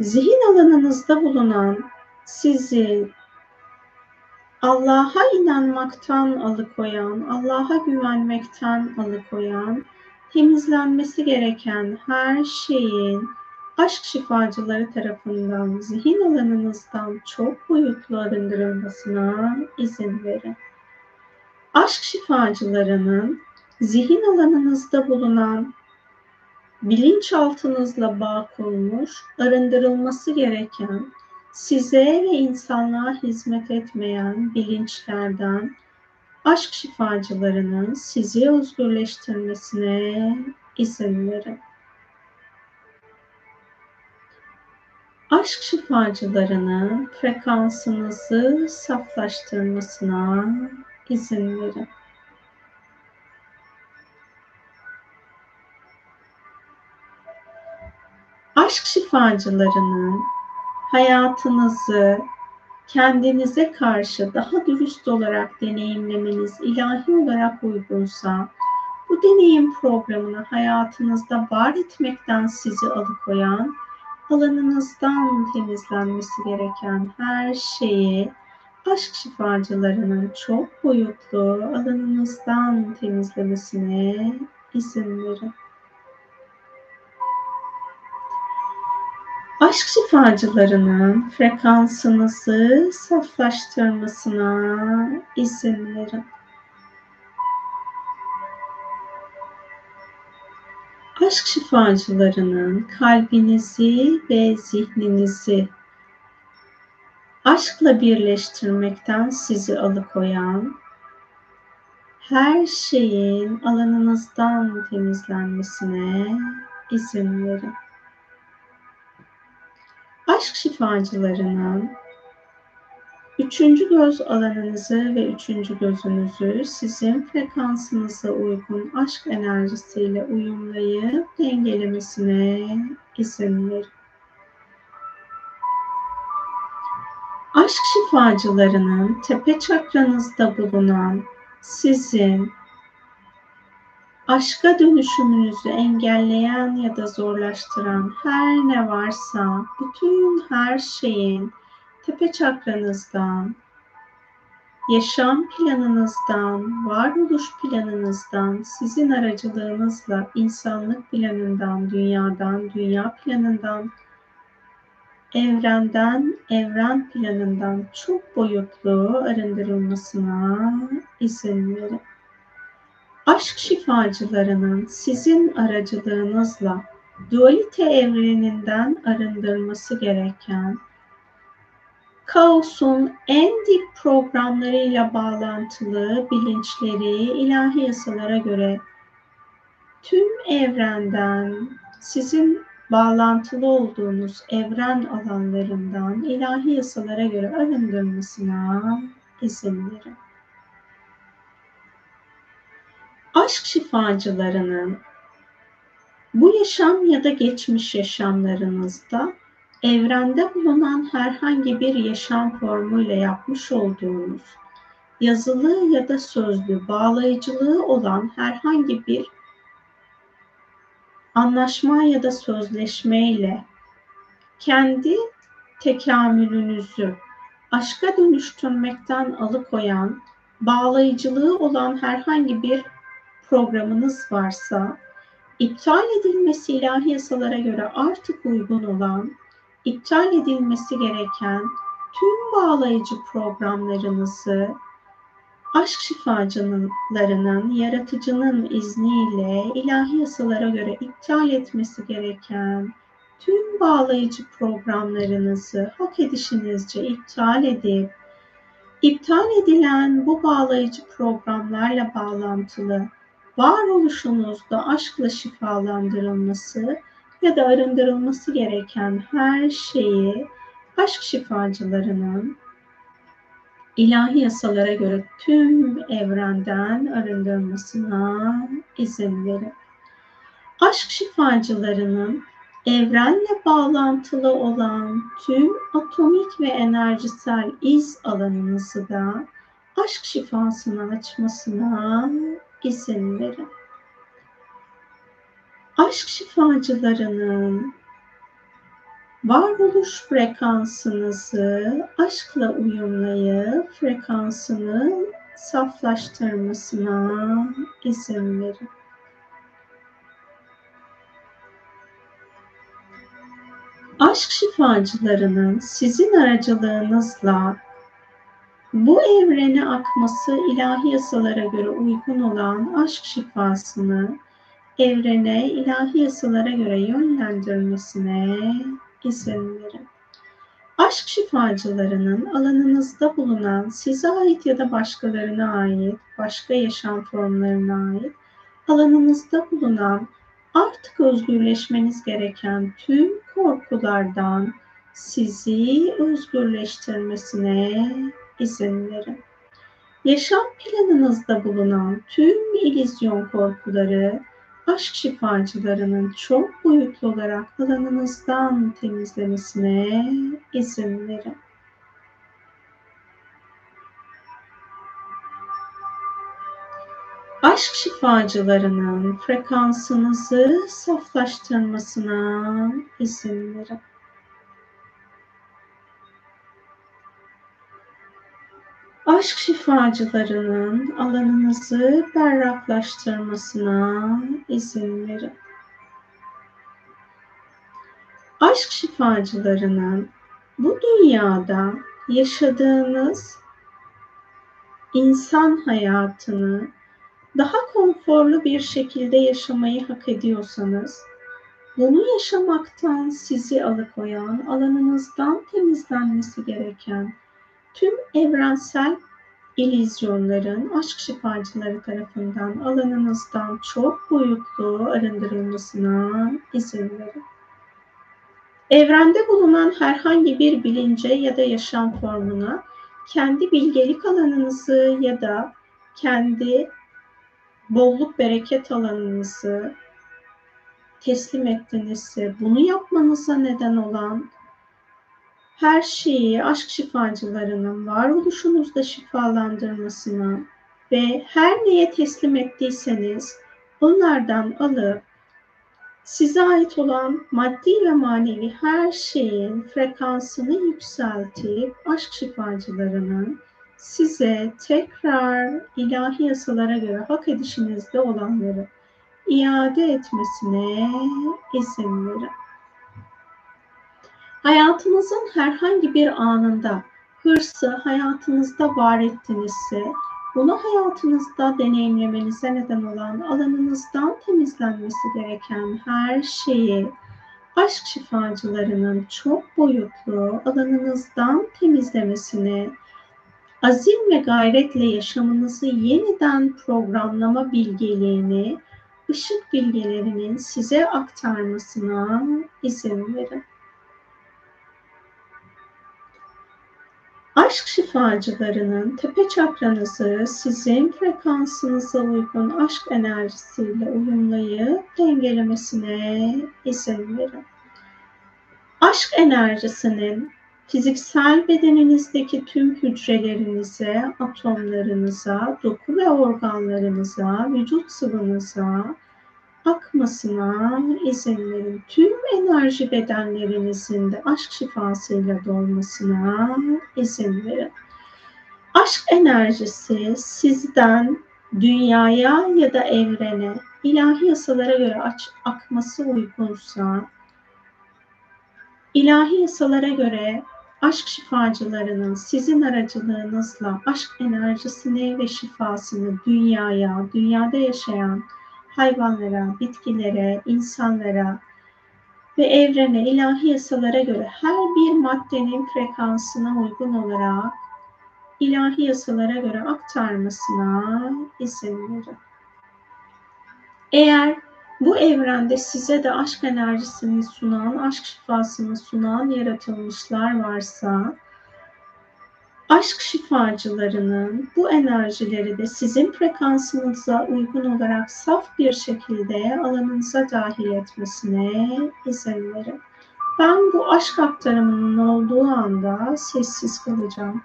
Zihin alanınızda bulunan sizi Allah'a inanmaktan alıkoyan, Allah'a güvenmekten alıkoyan, temizlenmesi gereken her şeyin aşk şifacıları tarafından zihin alanınızdan çok boyutlu arındırılmasına izin verin. Aşk şifacılarının zihin alanınızda bulunan bilinçaltınızla bağ kurmuş, arındırılması gereken, size ve insanlığa hizmet etmeyen bilinçlerden aşk şifacılarının sizi özgürleştirmesine izin verin. Aşk şifacılarının frekansınızı saflaştırmasına izin verin. Aşk şifacılarının hayatınızı kendinize karşı daha dürüst olarak deneyimlemeniz ilahi olarak uygunsa bu deneyim programını hayatınızda var etmekten sizi alıkoyan alanınızdan temizlenmesi gereken her şeyi aşk şifacılarının çok boyutlu alanınızdan temizlemesine izin verin. Aşk şifacılarının frekansınızı saflaştırmasına izin verin. Aşk şifacılarının kalbinizi ve zihninizi aşkla birleştirmekten sizi alıkoyan her şeyin alanınızdan temizlenmesine izin verin aşk şifacılarının üçüncü göz alanınızı ve üçüncü gözünüzü sizin frekansınıza uygun aşk enerjisiyle uyumlayıp dengelemesine izin verin. Aşk şifacılarının tepe çakranızda bulunan sizin aşka dönüşümünüzü engelleyen ya da zorlaştıran her ne varsa bütün her şeyin tepe çakranızdan yaşam planınızdan, varoluş planınızdan, sizin aracılığınızla insanlık planından, dünyadan, dünya planından, evrenden, evren planından çok boyutlu arındırılmasına izin verin. Aşk şifacılarının sizin aracılığınızla dualite evreninden arındırması gereken kaosun en dip programlarıyla bağlantılı bilinçleri ilahi yasalara göre tüm evrenden sizin bağlantılı olduğunuz evren alanlarından ilahi yasalara göre arındırmasına izin verin. Aşk şifacılarının bu yaşam ya da geçmiş yaşamlarınızda evrende bulunan herhangi bir yaşam formuyla yapmış olduğunuz yazılı ya da sözlü bağlayıcılığı olan herhangi bir anlaşma ya da sözleşme ile kendi tekamülünüzü aşka dönüştürmekten alıkoyan bağlayıcılığı olan herhangi bir programınız varsa iptal edilmesi ilahi yasalara göre artık uygun olan iptal edilmesi gereken tüm bağlayıcı programlarınızı aşk şifacılarının, yaratıcının izniyle ilahi yasalara göre iptal etmesi gereken tüm bağlayıcı programlarınızı hak edişinizce iptal edip, iptal edilen bu bağlayıcı programlarla bağlantılı varoluşunuzda aşkla şifalandırılması ya da arındırılması gereken her şeyi aşk şifacılarının ilahi yasalara göre tüm evrenden arındırmasına izin verin. Aşk şifacılarının evrenle bağlantılı olan tüm atomik ve enerjisel iz alanınızı da aşk şifasına açmasına izin verin. Aşk şifacılarının varoluş frekansınızı aşkla uyumlayıp frekansını saflaştırmasına izin verin. Aşk şifacılarının sizin aracılığınızla bu evrene akması ilahi yasalara göre uygun olan aşk şifasını evrene ilahi yasalara göre yönlendirmesine izin verin. Aşk şifacılarının alanınızda bulunan size ait ya da başkalarına ait, başka yaşam formlarına ait alanınızda bulunan artık özgürleşmeniz gereken tüm korkulardan sizi özgürleştirmesine izin verin. Yaşam planınızda bulunan tüm illüzyon korkuları, aşk şifacılarının çok boyutlu olarak alanınızdan temizlemesine izin verin. Aşk şifacılarının frekansınızı saflaştırmasına izin verin. Aşk şifacılarının alanınızı berraklaştırmasına izin verin. Aşk şifacılarının bu dünyada yaşadığınız insan hayatını daha konforlu bir şekilde yaşamayı hak ediyorsanız, bunu yaşamaktan sizi alıkoyan, alanınızdan temizlenmesi gereken tüm evrensel ilizyonların aşk şifacıları tarafından alanınızdan çok boyutlu arındırılmasına izin verin. Evrende bulunan herhangi bir bilince ya da yaşam formuna kendi bilgelik alanınızı ya da kendi bolluk bereket alanınızı teslim ettiğinizse bunu yapmanıza neden olan her şeyi aşk şifacılarının varoluşunuzda şifalandırmasına ve her neye teslim ettiyseniz onlardan alıp size ait olan maddi ve manevi her şeyin frekansını yükseltip aşk şifacılarının size tekrar ilahi yasalara göre hak edişinizde olanları iade etmesine izin verin. Hayatınızın herhangi bir anında hırsı hayatınızda var ettinizse, bunu hayatınızda deneyimlemenize neden olan alanınızdan temizlenmesi gereken her şeyi aşk şifacılarının çok boyutlu alanınızdan temizlemesini, azim ve gayretle yaşamınızı yeniden programlama bilgeliğini, ışık bilgelerinin size aktarmasına izin verin. Aşk şifacılarının tepe çakranızı sizin frekansınıza uygun aşk enerjisiyle uyumlayıp dengelemesine izin verin. Aşk enerjisinin fiziksel bedeninizdeki tüm hücrelerinize, atomlarınıza, doku ve organlarınıza, vücut sıvınıza, akmasına izin verin. Tüm enerji bedenlerinizin de aşk şifasıyla dolmasına izin verin. Aşk enerjisi sizden dünyaya ya da evrene ilahi yasalara göre aç, akması uygunsa, ilahi yasalara göre aşk şifacılarının sizin aracılığınızla aşk enerjisini ve şifasını dünyaya, dünyada yaşayan hayvanlara, bitkilere, insanlara ve evrene, ilahi yasalara göre her bir maddenin frekansına uygun olarak ilahi yasalara göre aktarmasına izin verin. Eğer bu evrende size de aşk enerjisini sunan, aşk şifasını sunan yaratılmışlar varsa, aşk şifacılarının bu enerjileri de sizin frekansınıza uygun olarak saf bir şekilde alanınıza dahil etmesine izin verin. Ben bu aşk aktarımının olduğu anda sessiz kalacağım.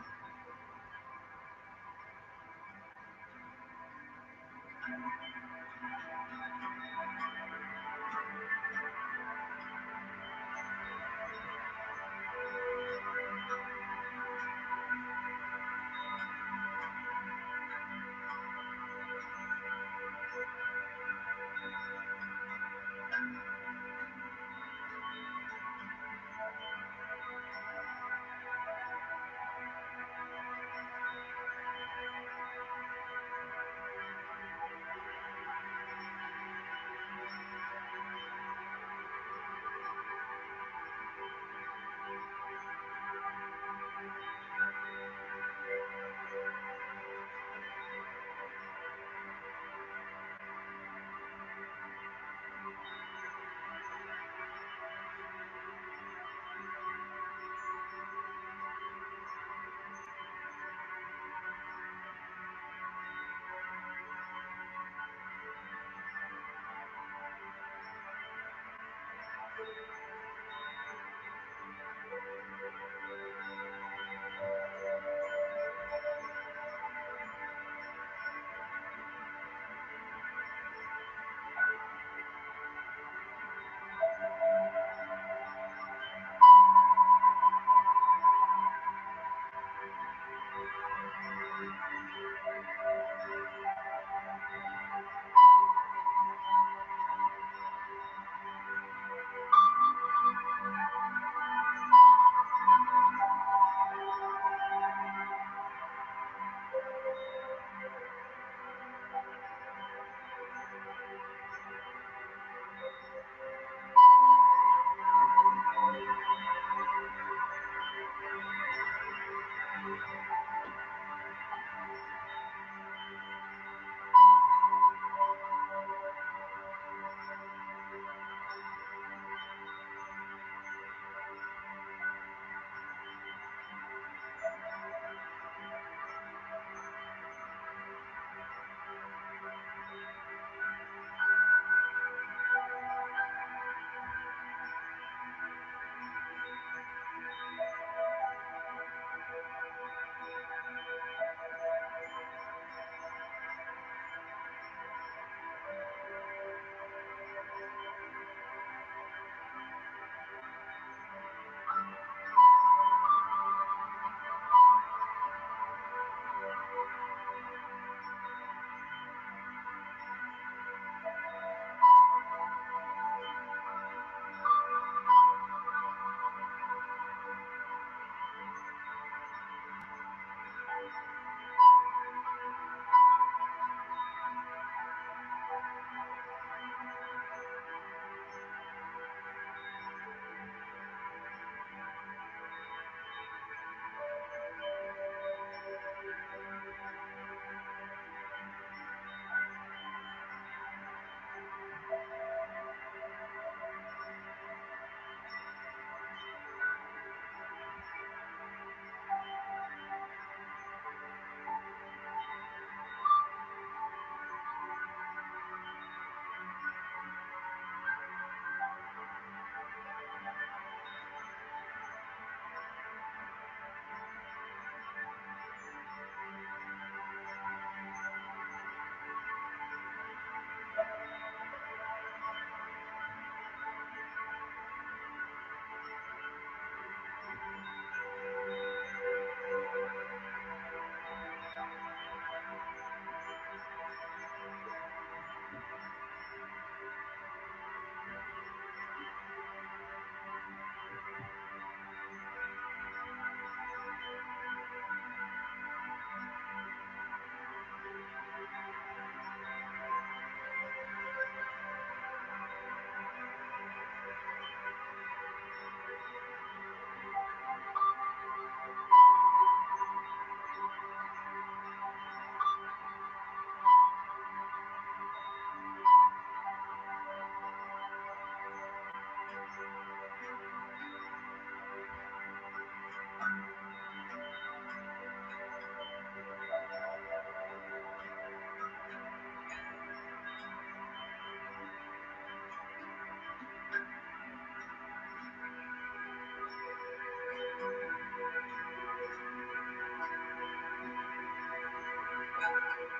Thank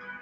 you.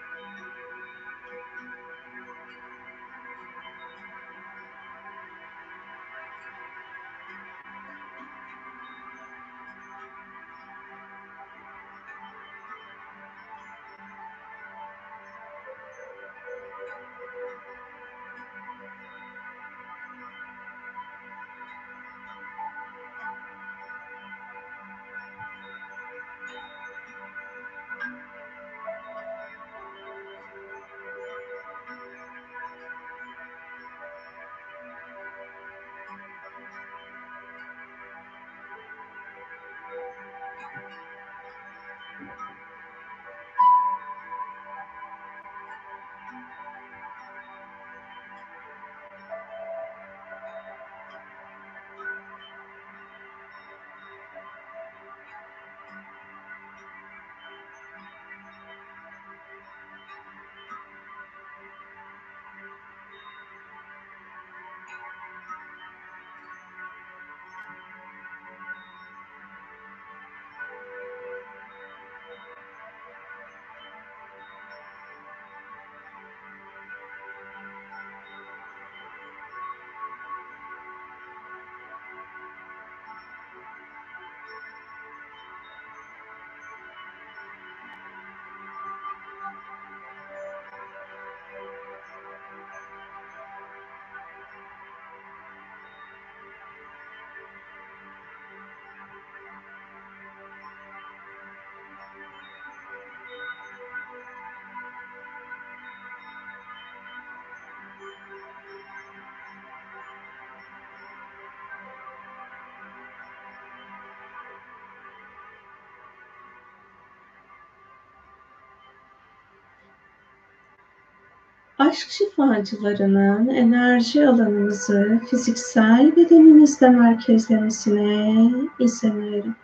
Aşk şifacılarının enerji alanınızı fiziksel bedeninizde merkezlemesine izin verin.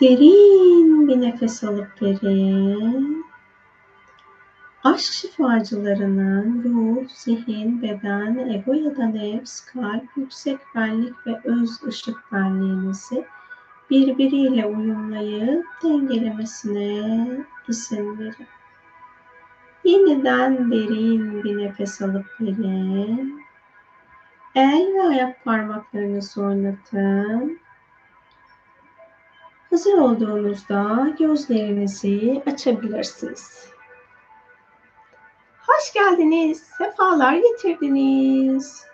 Derin bir nefes alıp verin. Aşk şifacılarının ruh, zihin, beden, ego ya da nefs, kalp, yüksek benlik ve öz ışık benliğinizi birbiriyle uyumlayıp dengelemesine izin verin. Yeniden derin bir nefes alıp verin. El ve ayak parmaklarınızı oynatın. Hazır olduğunuzda gözlerinizi açabilirsiniz. Hoş geldiniz, sefalar getirdiniz.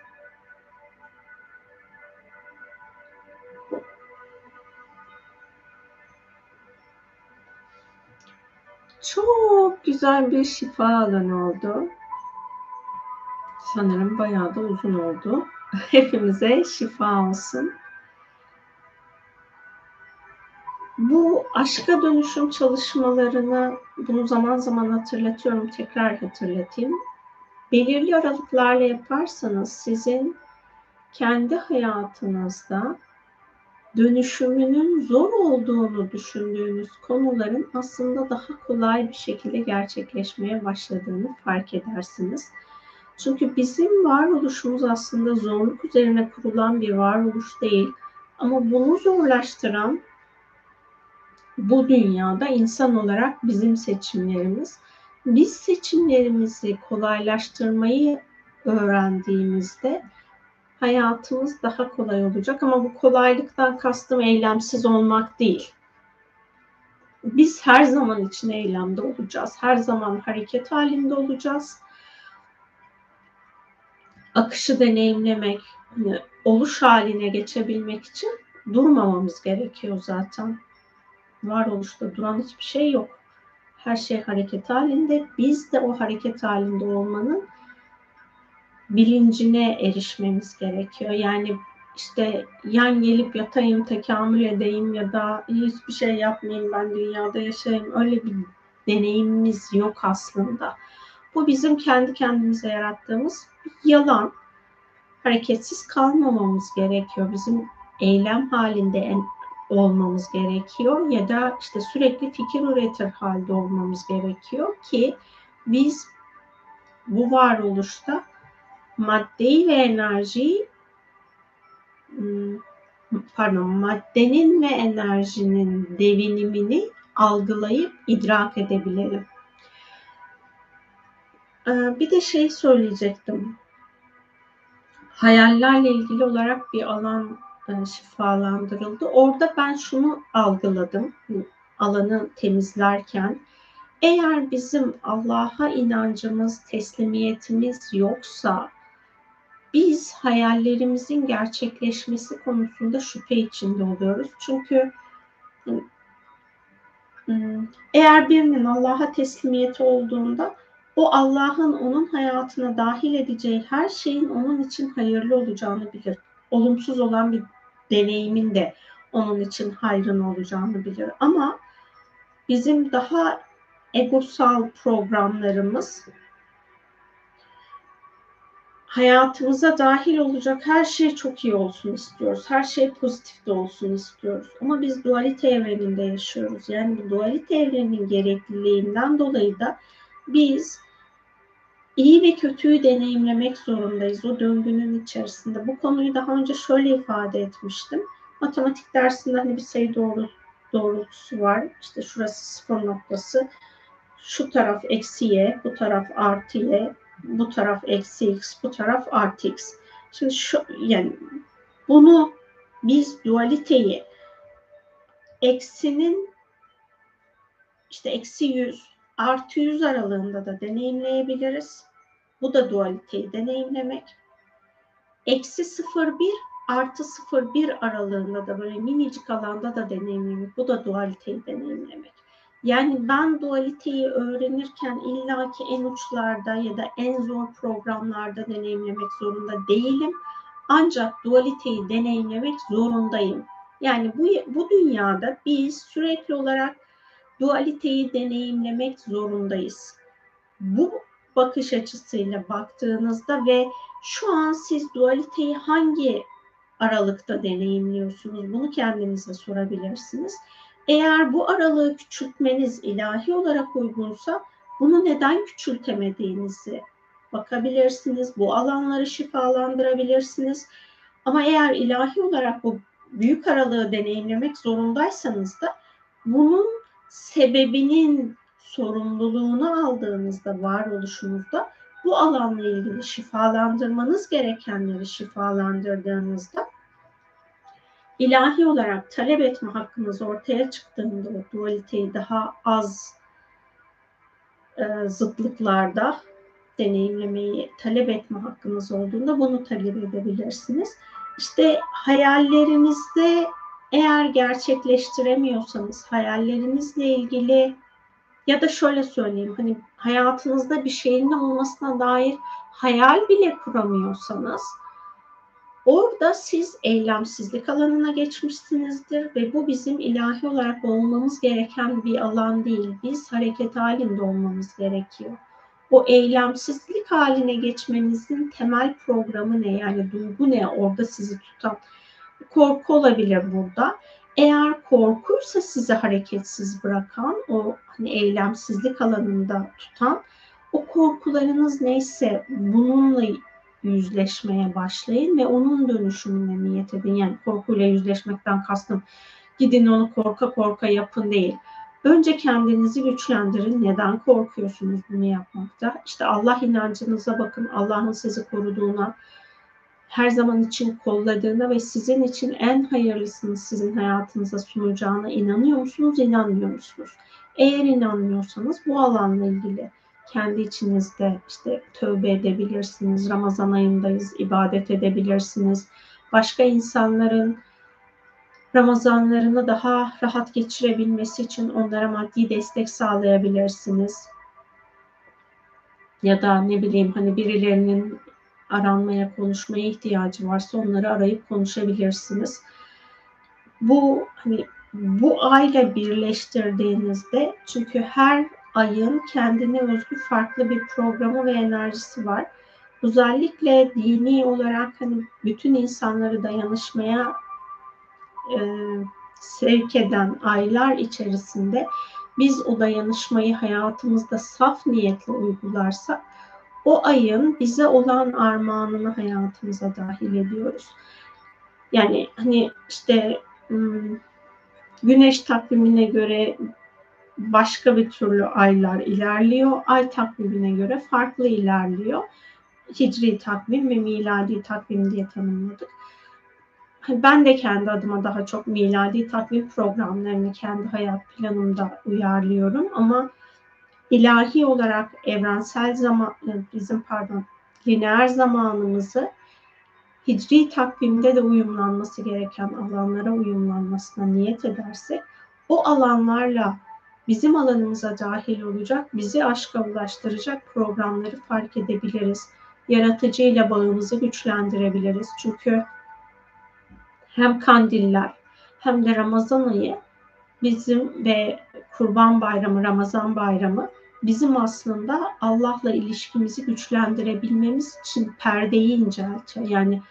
Çok güzel bir şifa alanı oldu. Sanırım bayağı da uzun oldu. Hepimize şifa olsun. Bu aşka dönüşüm çalışmalarını bunu zaman zaman hatırlatıyorum, tekrar hatırlatayım. Belirli aralıklarla yaparsanız sizin kendi hayatınızda dönüşümünün zor olduğunu düşündüğünüz konuların aslında daha kolay bir şekilde gerçekleşmeye başladığını fark edersiniz. Çünkü bizim varoluşumuz aslında zorluk üzerine kurulan bir varoluş değil. Ama bunu zorlaştıran bu dünyada insan olarak bizim seçimlerimiz. Biz seçimlerimizi kolaylaştırmayı öğrendiğimizde hayatımız daha kolay olacak ama bu kolaylıktan kastım eylemsiz olmak değil. Biz her zaman için eylemde olacağız. Her zaman hareket halinde olacağız. Akışı deneyimlemek, hani oluş haline geçebilmek için durmamamız gerekiyor zaten. Varoluşta duran hiçbir şey yok. Her şey hareket halinde. Biz de o hareket halinde olmanın bilincine erişmemiz gerekiyor. Yani işte yan gelip yatayım, tekamül edeyim ya da hiçbir şey yapmayayım ben dünyada yaşayayım öyle bir deneyimimiz yok aslında. Bu bizim kendi kendimize yarattığımız yalan. Hareketsiz kalmamamız gerekiyor. Bizim eylem halinde en, olmamız gerekiyor ya da işte sürekli fikir üretir halde olmamız gerekiyor ki biz bu varoluşta maddeyi ve enerjiyi hmm, pardon maddenin ve enerjinin devinimini algılayıp idrak edebilelim. Ee, bir de şey söyleyecektim. Hayallerle ilgili olarak bir alan e, şifalandırıldı. Orada ben şunu algıladım alanı temizlerken. Eğer bizim Allah'a inancımız, teslimiyetimiz yoksa biz hayallerimizin gerçekleşmesi konusunda şüphe içinde oluyoruz. Çünkü hmm, eğer birinin Allah'a teslimiyeti olduğunda o Allah'ın onun hayatına dahil edeceği her şeyin onun için hayırlı olacağını bilir. Olumsuz olan bir deneyimin de onun için hayrın olacağını bilir. Ama bizim daha egosal programlarımız hayatımıza dahil olacak her şey çok iyi olsun istiyoruz. Her şey pozitif de olsun istiyoruz. Ama biz dualite evreninde yaşıyoruz. Yani bu dualite evreninin gerekliliğinden dolayı da biz iyi ve kötüyü deneyimlemek zorundayız o döngünün içerisinde. Bu konuyu daha önce şöyle ifade etmiştim. Matematik dersinde hani bir sayı doğru, doğrultusu var. İşte şurası sıfır noktası. Şu taraf eksi y, bu taraf artı y, bu taraf eksi x, bu taraf artı x. Şimdi şu yani bunu biz dualiteyi eksinin işte eksi 100 artı 100 aralığında da deneyimleyebiliriz. Bu da dualiteyi deneyimlemek. Eksi 0,1 artı 0,1 aralığında da böyle minicik alanda da deneyimlemek. Bu da dualiteyi deneyimlemek. Yani ben dualiteyi öğrenirken illaki en uçlarda ya da en zor programlarda deneyimlemek zorunda değilim. Ancak dualiteyi deneyimlemek zorundayım. Yani bu, bu dünyada biz sürekli olarak dualiteyi deneyimlemek zorundayız. bu bakış açısıyla baktığınızda ve şu an siz dualiteyi hangi aralıkta deneyimliyorsunuz? Bunu kendinize sorabilirsiniz. Eğer bu aralığı küçültmeniz ilahi olarak uygunsa bunu neden küçültemediğinizi bakabilirsiniz. Bu alanları şifalandırabilirsiniz. Ama eğer ilahi olarak bu büyük aralığı deneyimlemek zorundaysanız da bunun sebebinin sorumluluğunu aldığınızda varoluşunuzda bu alanla ilgili şifalandırmanız gerekenleri şifalandırdığınızda ilahi olarak talep etme hakkınız ortaya çıktığında o dualiteyi daha az e, zıtlıklarda deneyimlemeyi talep etme hakkınız olduğunda bunu talep edebilirsiniz. İşte hayallerinizde eğer gerçekleştiremiyorsanız hayallerinizle ilgili ya da şöyle söyleyeyim hani hayatınızda bir şeyin olmasına dair hayal bile kuramıyorsanız orada siz eylemsizlik alanına geçmişsinizdir ve bu bizim ilahi olarak olmamız gereken bir alan değil. Biz hareket halinde olmamız gerekiyor. O eylemsizlik haline geçmenizin temel programı ne? Yani duygu ne? Orada sizi tutan korku olabilir burada. Eğer korkuysa sizi hareketsiz bırakan, o hani eylemsizlik alanında tutan, o korkularınız neyse bununla yüzleşmeye başlayın ve onun dönüşümüne niyet edin. Yani korkuyla yüzleşmekten kastım gidin onu korka korka yapın değil. Önce kendinizi güçlendirin. Neden korkuyorsunuz bunu yapmakta? İşte Allah inancınıza bakın. Allah'ın sizi koruduğuna, her zaman için kolladığına ve sizin için en hayırlısını sizin hayatınıza sunacağına inanıyor musunuz, inanmıyor musunuz? Eğer inanmıyorsanız bu alanla ilgili kendi içinizde işte tövbe edebilirsiniz. Ramazan ayındayız, ibadet edebilirsiniz. Başka insanların Ramazanlarını daha rahat geçirebilmesi için onlara maddi destek sağlayabilirsiniz. Ya da ne bileyim hani birilerinin aranmaya, konuşmaya ihtiyacı varsa onları arayıp konuşabilirsiniz. Bu hani bu ayla birleştirdiğinizde çünkü her ayın kendine özgü farklı bir programı ve enerjisi var. Özellikle dini olarak hani bütün insanları dayanışmaya e, sevk eden aylar içerisinde biz o dayanışmayı hayatımızda saf niyetle uygularsak o ayın bize olan armağanını hayatımıza dahil ediyoruz. Yani hani işte güneş takvimine göre başka bir türlü aylar ilerliyor. Ay takvimine göre farklı ilerliyor. Hicri takvim ve miladi takvim diye tanımladık. Ben de kendi adıma daha çok miladi takvim programlarını kendi hayat planımda uyarlıyorum ama ilahi olarak evrensel zaman e, bizim pardon lineer zamanımızı hicri takvimde de uyumlanması gereken alanlara uyumlanmasına niyet edersek o alanlarla bizim alanımıza dahil olacak, bizi aşka ulaştıracak programları fark edebiliriz. Yaratıcıyla bağımızı güçlendirebiliriz. Çünkü hem kandiller hem de Ramazan ayı bizim ve Kurban Bayramı, Ramazan Bayramı bizim aslında Allah'la ilişkimizi güçlendirebilmemiz için perdeyi inceltiyor. Yani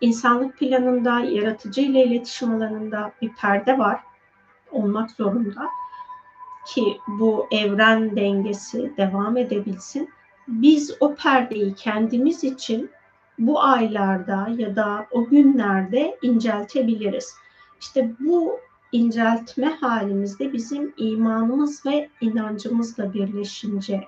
insanlık planında, yaratıcı ile iletişim alanında bir perde var olmak zorunda ki bu evren dengesi devam edebilsin. Biz o perdeyi kendimiz için bu aylarda ya da o günlerde inceltebiliriz. İşte bu inceltme halimizde bizim imanımız ve inancımızla birleşince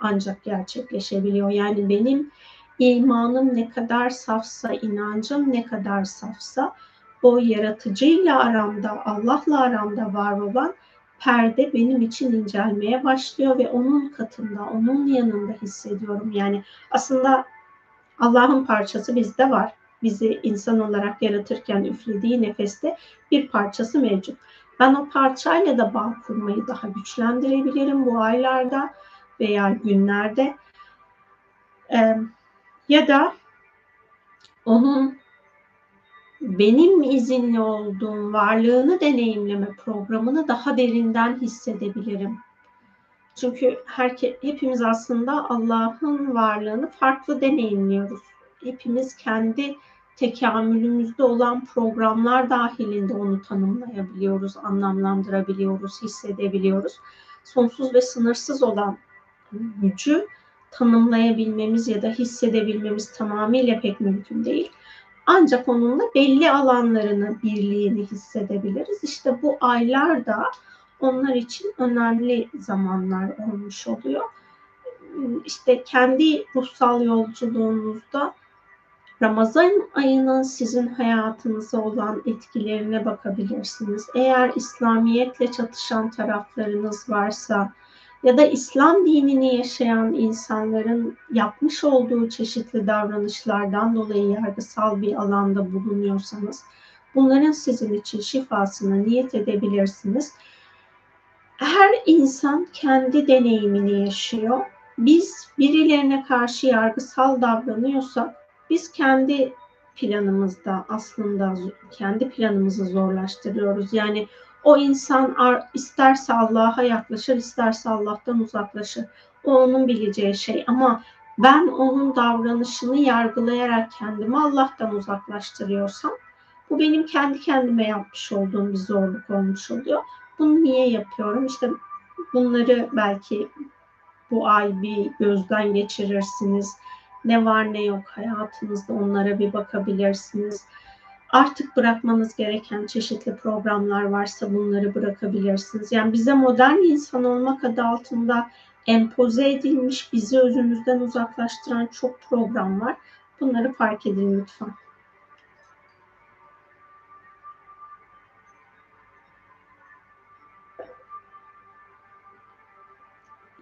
ancak gerçekleşebiliyor. Yani benim imanım ne kadar safsa, inancım ne kadar safsa o yaratıcıyla aramda, Allah'la aramda var olan perde benim için incelmeye başlıyor ve onun katında, onun yanında hissediyorum. Yani aslında Allah'ın parçası bizde var. Bizi insan olarak yaratırken üflediği nefeste bir parçası mevcut. Ben o parçayla da bağ kurmayı daha güçlendirebilirim bu aylarda veya günlerde. Ee, ya da onun benim izinli olduğum varlığını deneyimleme programını daha derinden hissedebilirim. Çünkü herke, hepimiz aslında Allah'ın varlığını farklı deneyimliyoruz. Hepimiz kendi tekamülümüzde olan programlar dahilinde onu tanımlayabiliyoruz, anlamlandırabiliyoruz, hissedebiliyoruz. Sonsuz ve sınırsız olan gücü tanımlayabilmemiz ya da hissedebilmemiz tamamıyla pek mümkün değil. Ancak onunla belli alanlarını, birliğini hissedebiliriz. İşte bu aylar da onlar için önemli zamanlar olmuş oluyor. İşte kendi ruhsal yolculuğunuzda Ramazan ayının sizin hayatınıza olan etkilerine bakabilirsiniz. Eğer İslamiyetle çatışan taraflarınız varsa ya da İslam dinini yaşayan insanların yapmış olduğu çeşitli davranışlardan dolayı yargısal bir alanda bulunuyorsanız bunların sizin için şifasını niyet edebilirsiniz. Her insan kendi deneyimini yaşıyor. Biz birilerine karşı yargısal davranıyorsak biz kendi planımızda aslında kendi planımızı zorlaştırıyoruz. Yani o insan isterse Allah'a yaklaşır, isterse Allah'tan uzaklaşır. O onun bileceği şey ama ben onun davranışını yargılayarak kendimi Allah'tan uzaklaştırıyorsam bu benim kendi kendime yapmış olduğum bir zorluk olmuş oluyor. Bunu niye yapıyorum? İşte bunları belki bu ay bir gözden geçirirsiniz. Ne var ne yok hayatınızda onlara bir bakabilirsiniz. Artık bırakmanız gereken çeşitli programlar varsa bunları bırakabilirsiniz. Yani bize modern insan olmak adı altında empoze edilmiş, bizi özümüzden uzaklaştıran çok program var. Bunları fark edin lütfen.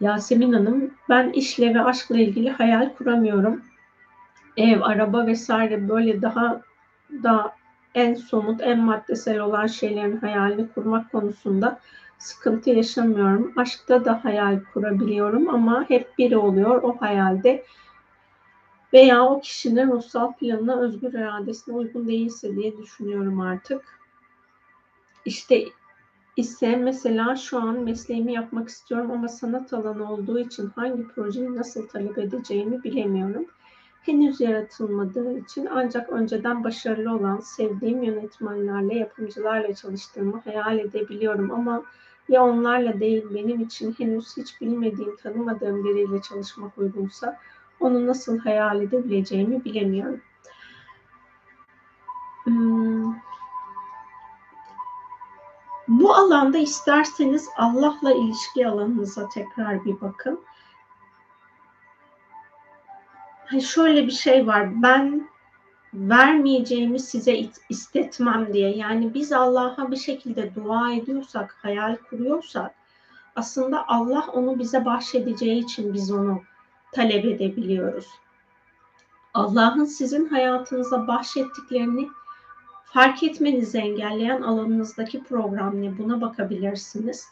Yasemin Hanım, ben işle ve aşkla ilgili hayal kuramıyorum. Ev, araba vesaire böyle daha da en somut, en maddesel olan şeylerin hayalini kurmak konusunda sıkıntı yaşamıyorum. Aşkta da hayal kurabiliyorum ama hep biri oluyor o hayalde. Veya o kişinin ruhsal planına, özgür iradesine uygun değilse diye düşünüyorum artık. İşte ise mesela şu an mesleğimi yapmak istiyorum ama sanat alanı olduğu için hangi projeyi nasıl talep edeceğimi bilemiyorum henüz yaratılmadığı için ancak önceden başarılı olan sevdiğim yönetmenlerle, yapımcılarla çalıştığımı hayal edebiliyorum ama ya onlarla değil benim için henüz hiç bilmediğim, tanımadığım biriyle çalışmak uygunsa onu nasıl hayal edebileceğimi bilemiyorum. Hmm. Bu alanda isterseniz Allah'la ilişki alanınıza tekrar bir bakın şöyle bir şey var. Ben vermeyeceğimi size istetmem diye. Yani biz Allah'a bir şekilde dua ediyorsak, hayal kuruyorsak aslında Allah onu bize bahşedeceği için biz onu talep edebiliyoruz. Allah'ın sizin hayatınıza bahşettiklerini fark etmenizi engelleyen alanınızdaki program ne? Buna bakabilirsiniz.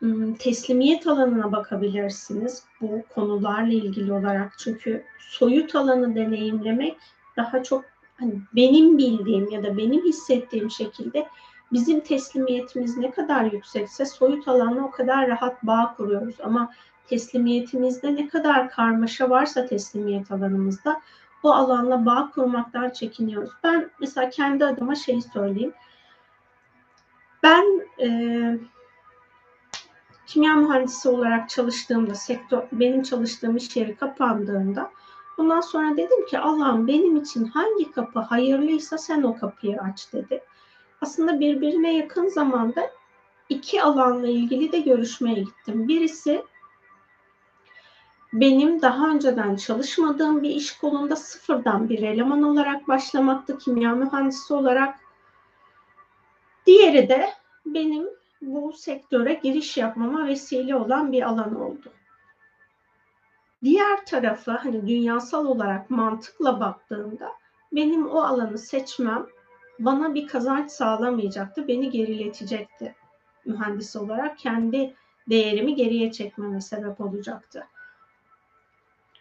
Hmm, teslimiyet alanına bakabilirsiniz bu konularla ilgili olarak. Çünkü soyut alanı deneyimlemek daha çok hani benim bildiğim ya da benim hissettiğim şekilde bizim teslimiyetimiz ne kadar yüksekse soyut alanla o kadar rahat bağ kuruyoruz. Ama teslimiyetimizde ne kadar karmaşa varsa teslimiyet alanımızda o alanla bağ kurmaktan çekiniyoruz. Ben mesela kendi adıma şeyi söyleyeyim. Ben e, kimya mühendisi olarak çalıştığımda, sektör, benim çalıştığım iş yeri kapandığında ondan sonra dedim ki Allah'ım benim için hangi kapı hayırlıysa sen o kapıyı aç dedi. Aslında birbirine yakın zamanda iki alanla ilgili de görüşmeye gittim. Birisi benim daha önceden çalışmadığım bir iş kolunda sıfırdan bir eleman olarak başlamaktı kimya mühendisi olarak. Diğeri de benim bu sektöre giriş yapmama vesile olan bir alan oldu. Diğer tarafı hani dünyasal olarak mantıkla baktığımda benim o alanı seçmem bana bir kazanç sağlamayacaktı, beni geriletecekti mühendis olarak. Kendi değerimi geriye çekmeme sebep olacaktı.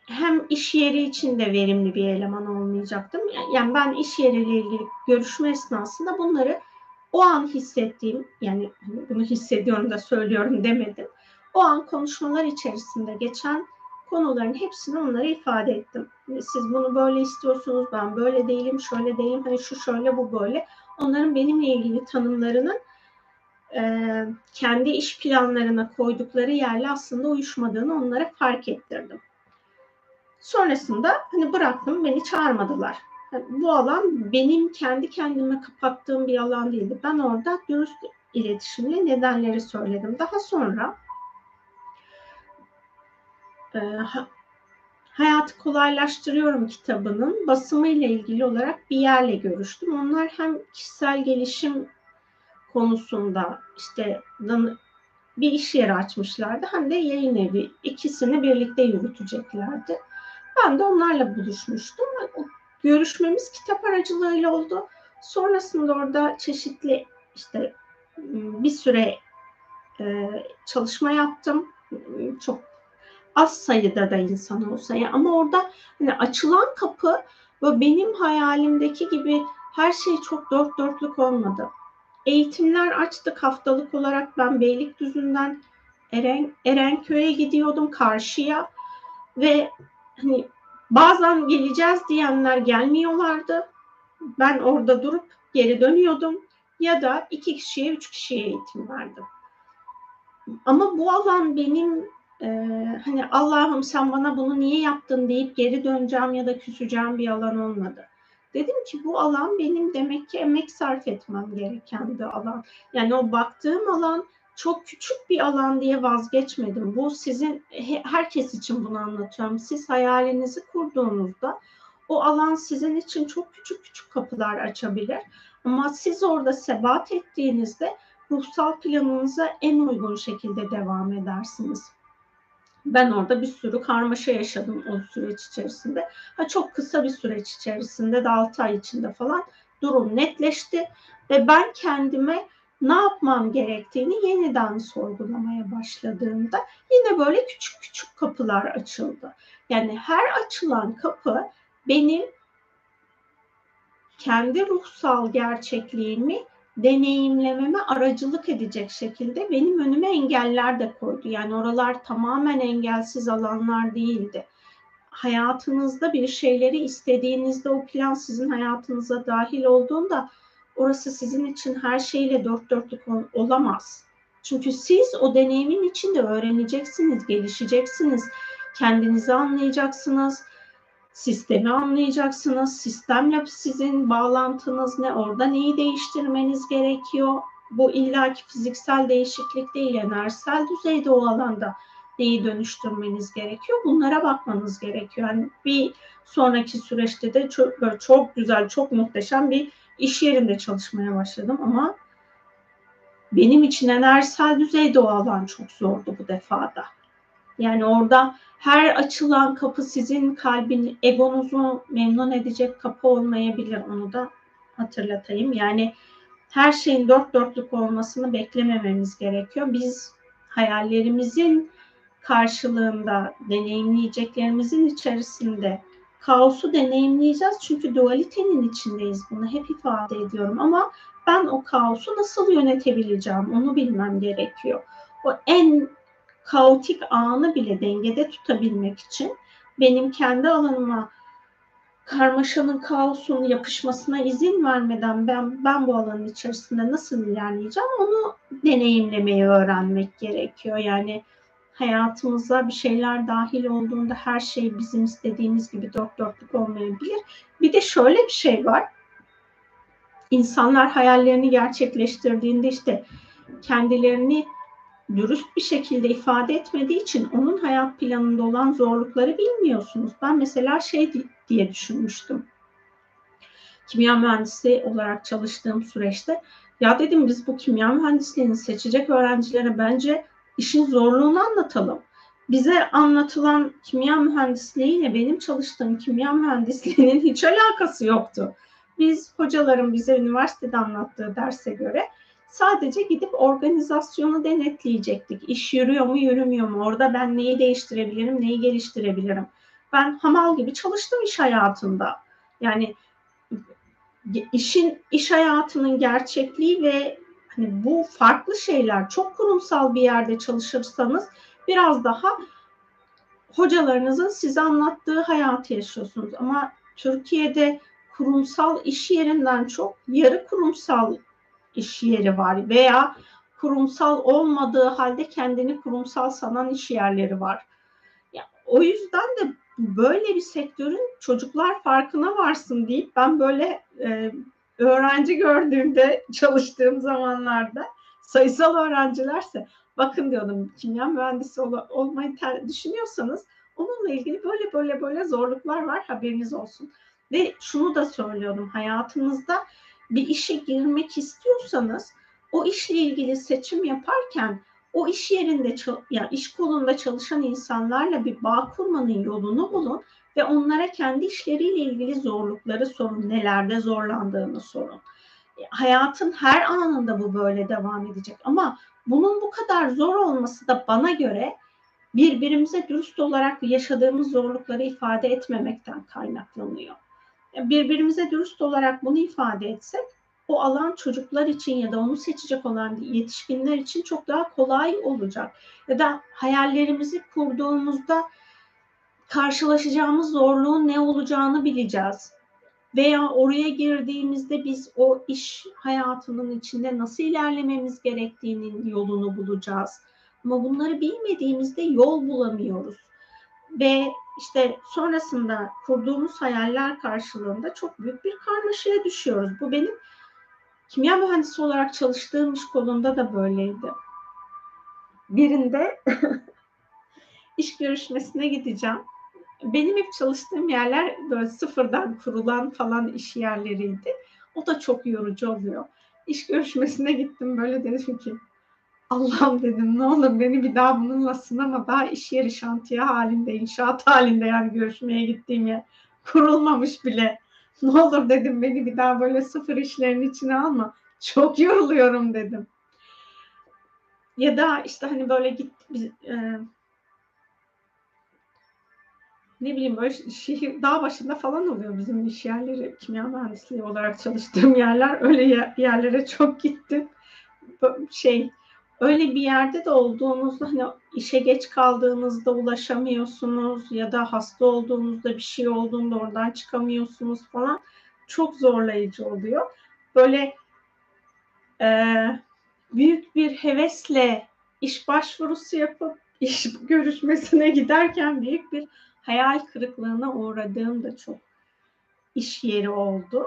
Hem iş yeri için de verimli bir eleman olmayacaktım. Yani ben iş yeriyle ilgili görüşme esnasında bunları o an hissettiğim yani hani bunu hissediyorum da söylüyorum demedim. o an konuşmalar içerisinde geçen konuların hepsini onlara ifade ettim. Siz bunu böyle istiyorsunuz, ben böyle değilim, şöyle değilim, hani şu şöyle, bu böyle. Onların benimle ilgili tanımlarının e, kendi iş planlarına koydukları yerle aslında uyuşmadığını onlara fark ettirdim. Sonrasında hani bıraktım, beni çağırmadılar. Bu alan benim kendi kendime kapattığım bir alan değildi. Ben orada dürüst iletişimle nedenleri söyledim. Daha sonra e, Hayatı Kolaylaştırıyorum kitabının basımı ile ilgili olarak bir yerle görüştüm. Onlar hem kişisel gelişim konusunda işte bir iş yeri açmışlardı hem de yayın evi ikisini birlikte yürüteceklerdi. Ben de onlarla buluşmuştum. Görüşmemiz kitap aracılığıyla oldu. Sonrasında orada çeşitli işte bir süre e, çalışma yaptım. Çok az sayıda da insan olsa ya ama orada hani açılan kapı ve benim hayalimdeki gibi her şey çok dört dörtlük olmadı. Eğitimler açtık haftalık olarak ben Beylikdüzü'nden Eren, Erenköy'e gidiyordum karşıya ve hani bazen geleceğiz diyenler gelmiyorlardı. Ben orada durup geri dönüyordum ya da iki kişiye, üç kişiye eğitim verdim. Ama bu alan benim e, hani Allah'ım sen bana bunu niye yaptın deyip geri döneceğim ya da küseceğim bir alan olmadı. Dedim ki bu alan benim demek ki emek sarf etmem gereken bir alan. Yani o baktığım alan çok küçük bir alan diye vazgeçmedim. Bu sizin herkes için bunu anlatıyorum. Siz hayalinizi kurduğunuzda o alan sizin için çok küçük küçük kapılar açabilir. Ama siz orada sebat ettiğinizde ruhsal planınıza en uygun şekilde devam edersiniz. Ben orada bir sürü karmaşa yaşadım o süreç içerisinde. Ha, çok kısa bir süreç içerisinde de 6 ay içinde falan durum netleşti ve ben kendime ne yapmam gerektiğini yeniden sorgulamaya başladığımda yine böyle küçük küçük kapılar açıldı. Yani her açılan kapı benim kendi ruhsal gerçekliğimi deneyimlememe aracılık edecek şekilde benim önüme engeller de koydu. Yani oralar tamamen engelsiz alanlar değildi. Hayatınızda bir şeyleri istediğinizde o plan sizin hayatınıza dahil olduğunda orası sizin için her şeyle dört dörtlük olamaz. Çünkü siz o deneyimin içinde öğreneceksiniz, gelişeceksiniz, kendinizi anlayacaksınız, sistemi anlayacaksınız. Sistemle sizin bağlantınız ne? Orada neyi değiştirmeniz gerekiyor? Bu illaki fiziksel değişiklik değil, enerjisel düzeyde o alanda neyi dönüştürmeniz gerekiyor? Bunlara bakmanız gerekiyor. Yani bir sonraki süreçte de çok, böyle çok güzel, çok muhteşem bir iş yerinde çalışmaya başladım ama benim için enerjisel düzeyde o çok zordu bu defada. Yani orada her açılan kapı sizin kalbin, egonuzu memnun edecek kapı olmayabilir. Onu da hatırlatayım. Yani her şeyin dört dörtlük olmasını beklemememiz gerekiyor. Biz hayallerimizin karşılığında deneyimleyeceklerimizin içerisinde kaosu deneyimleyeceğiz. Çünkü dualitenin içindeyiz. Bunu hep ifade ediyorum. Ama ben o kaosu nasıl yönetebileceğim onu bilmem gerekiyor. O en kaotik anı bile dengede tutabilmek için benim kendi alanıma karmaşanın, kaosun yapışmasına izin vermeden ben ben bu alanın içerisinde nasıl ilerleyeceğim onu deneyimlemeyi öğrenmek gerekiyor. Yani hayatımıza bir şeyler dahil olduğunda her şey bizim istediğimiz gibi dört dörtlük olmayabilir. Bir de şöyle bir şey var. İnsanlar hayallerini gerçekleştirdiğinde işte kendilerini dürüst bir şekilde ifade etmediği için onun hayat planında olan zorlukları bilmiyorsunuz. Ben mesela şey diye düşünmüştüm. Kimya mühendisi olarak çalıştığım süreçte ya dedim biz bu kimya mühendisliğini seçecek öğrencilere bence işin zorluğunu anlatalım. Bize anlatılan kimya mühendisliğiyle benim çalıştığım kimya mühendisliğinin hiç alakası yoktu. Biz hocaların bize üniversitede anlattığı derse göre Sadece gidip organizasyonu denetleyecektik. İş yürüyor mu, yürümüyor mu? Orada ben neyi değiştirebilirim, neyi geliştirebilirim? Ben hamal gibi çalıştım iş hayatında. Yani işin iş hayatının gerçekliği ve hani bu farklı şeyler. Çok kurumsal bir yerde çalışırsanız biraz daha hocalarınızın size anlattığı hayatı yaşıyorsunuz. Ama Türkiye'de kurumsal iş yerinden çok yarı kurumsal iş yeri var veya kurumsal olmadığı halde kendini kurumsal sanan iş yerleri var. Ya, o yüzden de böyle bir sektörün çocuklar farkına varsın deyip ben böyle e, öğrenci gördüğümde çalıştığım zamanlarda sayısal öğrencilerse bakın diyordum kimya mühendisi ol, olmayı ter, düşünüyorsanız onunla ilgili böyle böyle böyle zorluklar var haberiniz olsun. Ve şunu da söylüyordum hayatınızda bir işe girmek istiyorsanız o işle ilgili seçim yaparken o iş yerinde yani iş kolunda çalışan insanlarla bir bağ kurmanın yolunu bulun ve onlara kendi işleriyle ilgili zorlukları sorun, nelerde zorlandığını sorun. E, hayatın her anında bu böyle devam edecek ama bunun bu kadar zor olması da bana göre birbirimize dürüst olarak yaşadığımız zorlukları ifade etmemekten kaynaklanıyor. E, birbirimize dürüst olarak bunu ifade etsek o alan çocuklar için ya da onu seçecek olan yetişkinler için çok daha kolay olacak. Ya da hayallerimizi kurduğumuzda karşılaşacağımız zorluğun ne olacağını bileceğiz. Veya oraya girdiğimizde biz o iş hayatının içinde nasıl ilerlememiz gerektiğinin yolunu bulacağız. Ama bunları bilmediğimizde yol bulamıyoruz. Ve işte sonrasında kurduğumuz hayaller karşılığında çok büyük bir karmaşaya düşüyoruz. Bu benim kimya mühendisi olarak çalıştığım iş kolunda da böyleydi. Birinde iş görüşmesine gideceğim. Benim hep çalıştığım yerler böyle sıfırdan kurulan falan iş yerleriydi. O da çok yorucu oluyor. İş görüşmesine gittim böyle dedim ki Allah'ım dedim ne olur beni bir daha bununla sınama daha iş yeri şantiye halinde inşaat halinde yani görüşmeye gittiğim yer kurulmamış bile. Ne olur dedim beni bir daha böyle sıfır işlerin içine alma. Çok yoruluyorum dedim. Ya da işte hani böyle git e, ne bileyim böyle şehir dağ başında falan oluyor bizim iş yerleri kimya mühendisliği olarak çalıştığım yerler öyle yerlere çok gittim şey öyle bir yerde de olduğunuzda hani işe geç kaldığınızda ulaşamıyorsunuz ya da hasta olduğunuzda bir şey olduğunda oradan çıkamıyorsunuz falan çok zorlayıcı oluyor. Böyle e, büyük bir hevesle iş başvurusu yapıp iş görüşmesine giderken büyük bir hayal kırıklığına uğradığım da çok iş yeri oldu.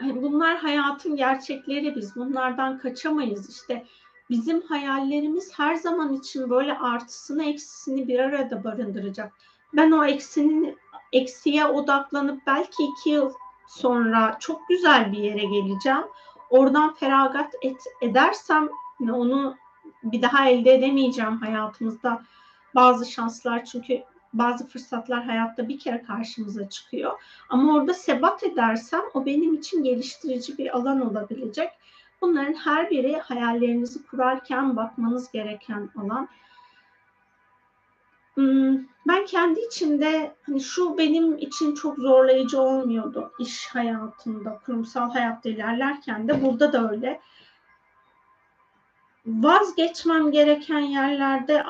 Bunlar hayatın gerçekleri biz bunlardan kaçamayız. İşte bizim hayallerimiz her zaman için böyle artısını eksisini bir arada barındıracak. Ben o eksinin eksiye odaklanıp belki iki yıl sonra çok güzel bir yere geleceğim. Oradan feragat et, edersem onu bir daha elde edemeyeceğim hayatımızda bazı şanslar çünkü bazı fırsatlar hayatta bir kere karşımıza çıkıyor. Ama orada sebat edersem o benim için geliştirici bir alan olabilecek. Bunların her biri hayallerinizi kurarken bakmanız gereken alan. Hmm, ben kendi içimde hani şu benim için çok zorlayıcı olmuyordu iş hayatında, kurumsal hayatta ilerlerken de burada da öyle. Vazgeçmem gereken yerlerde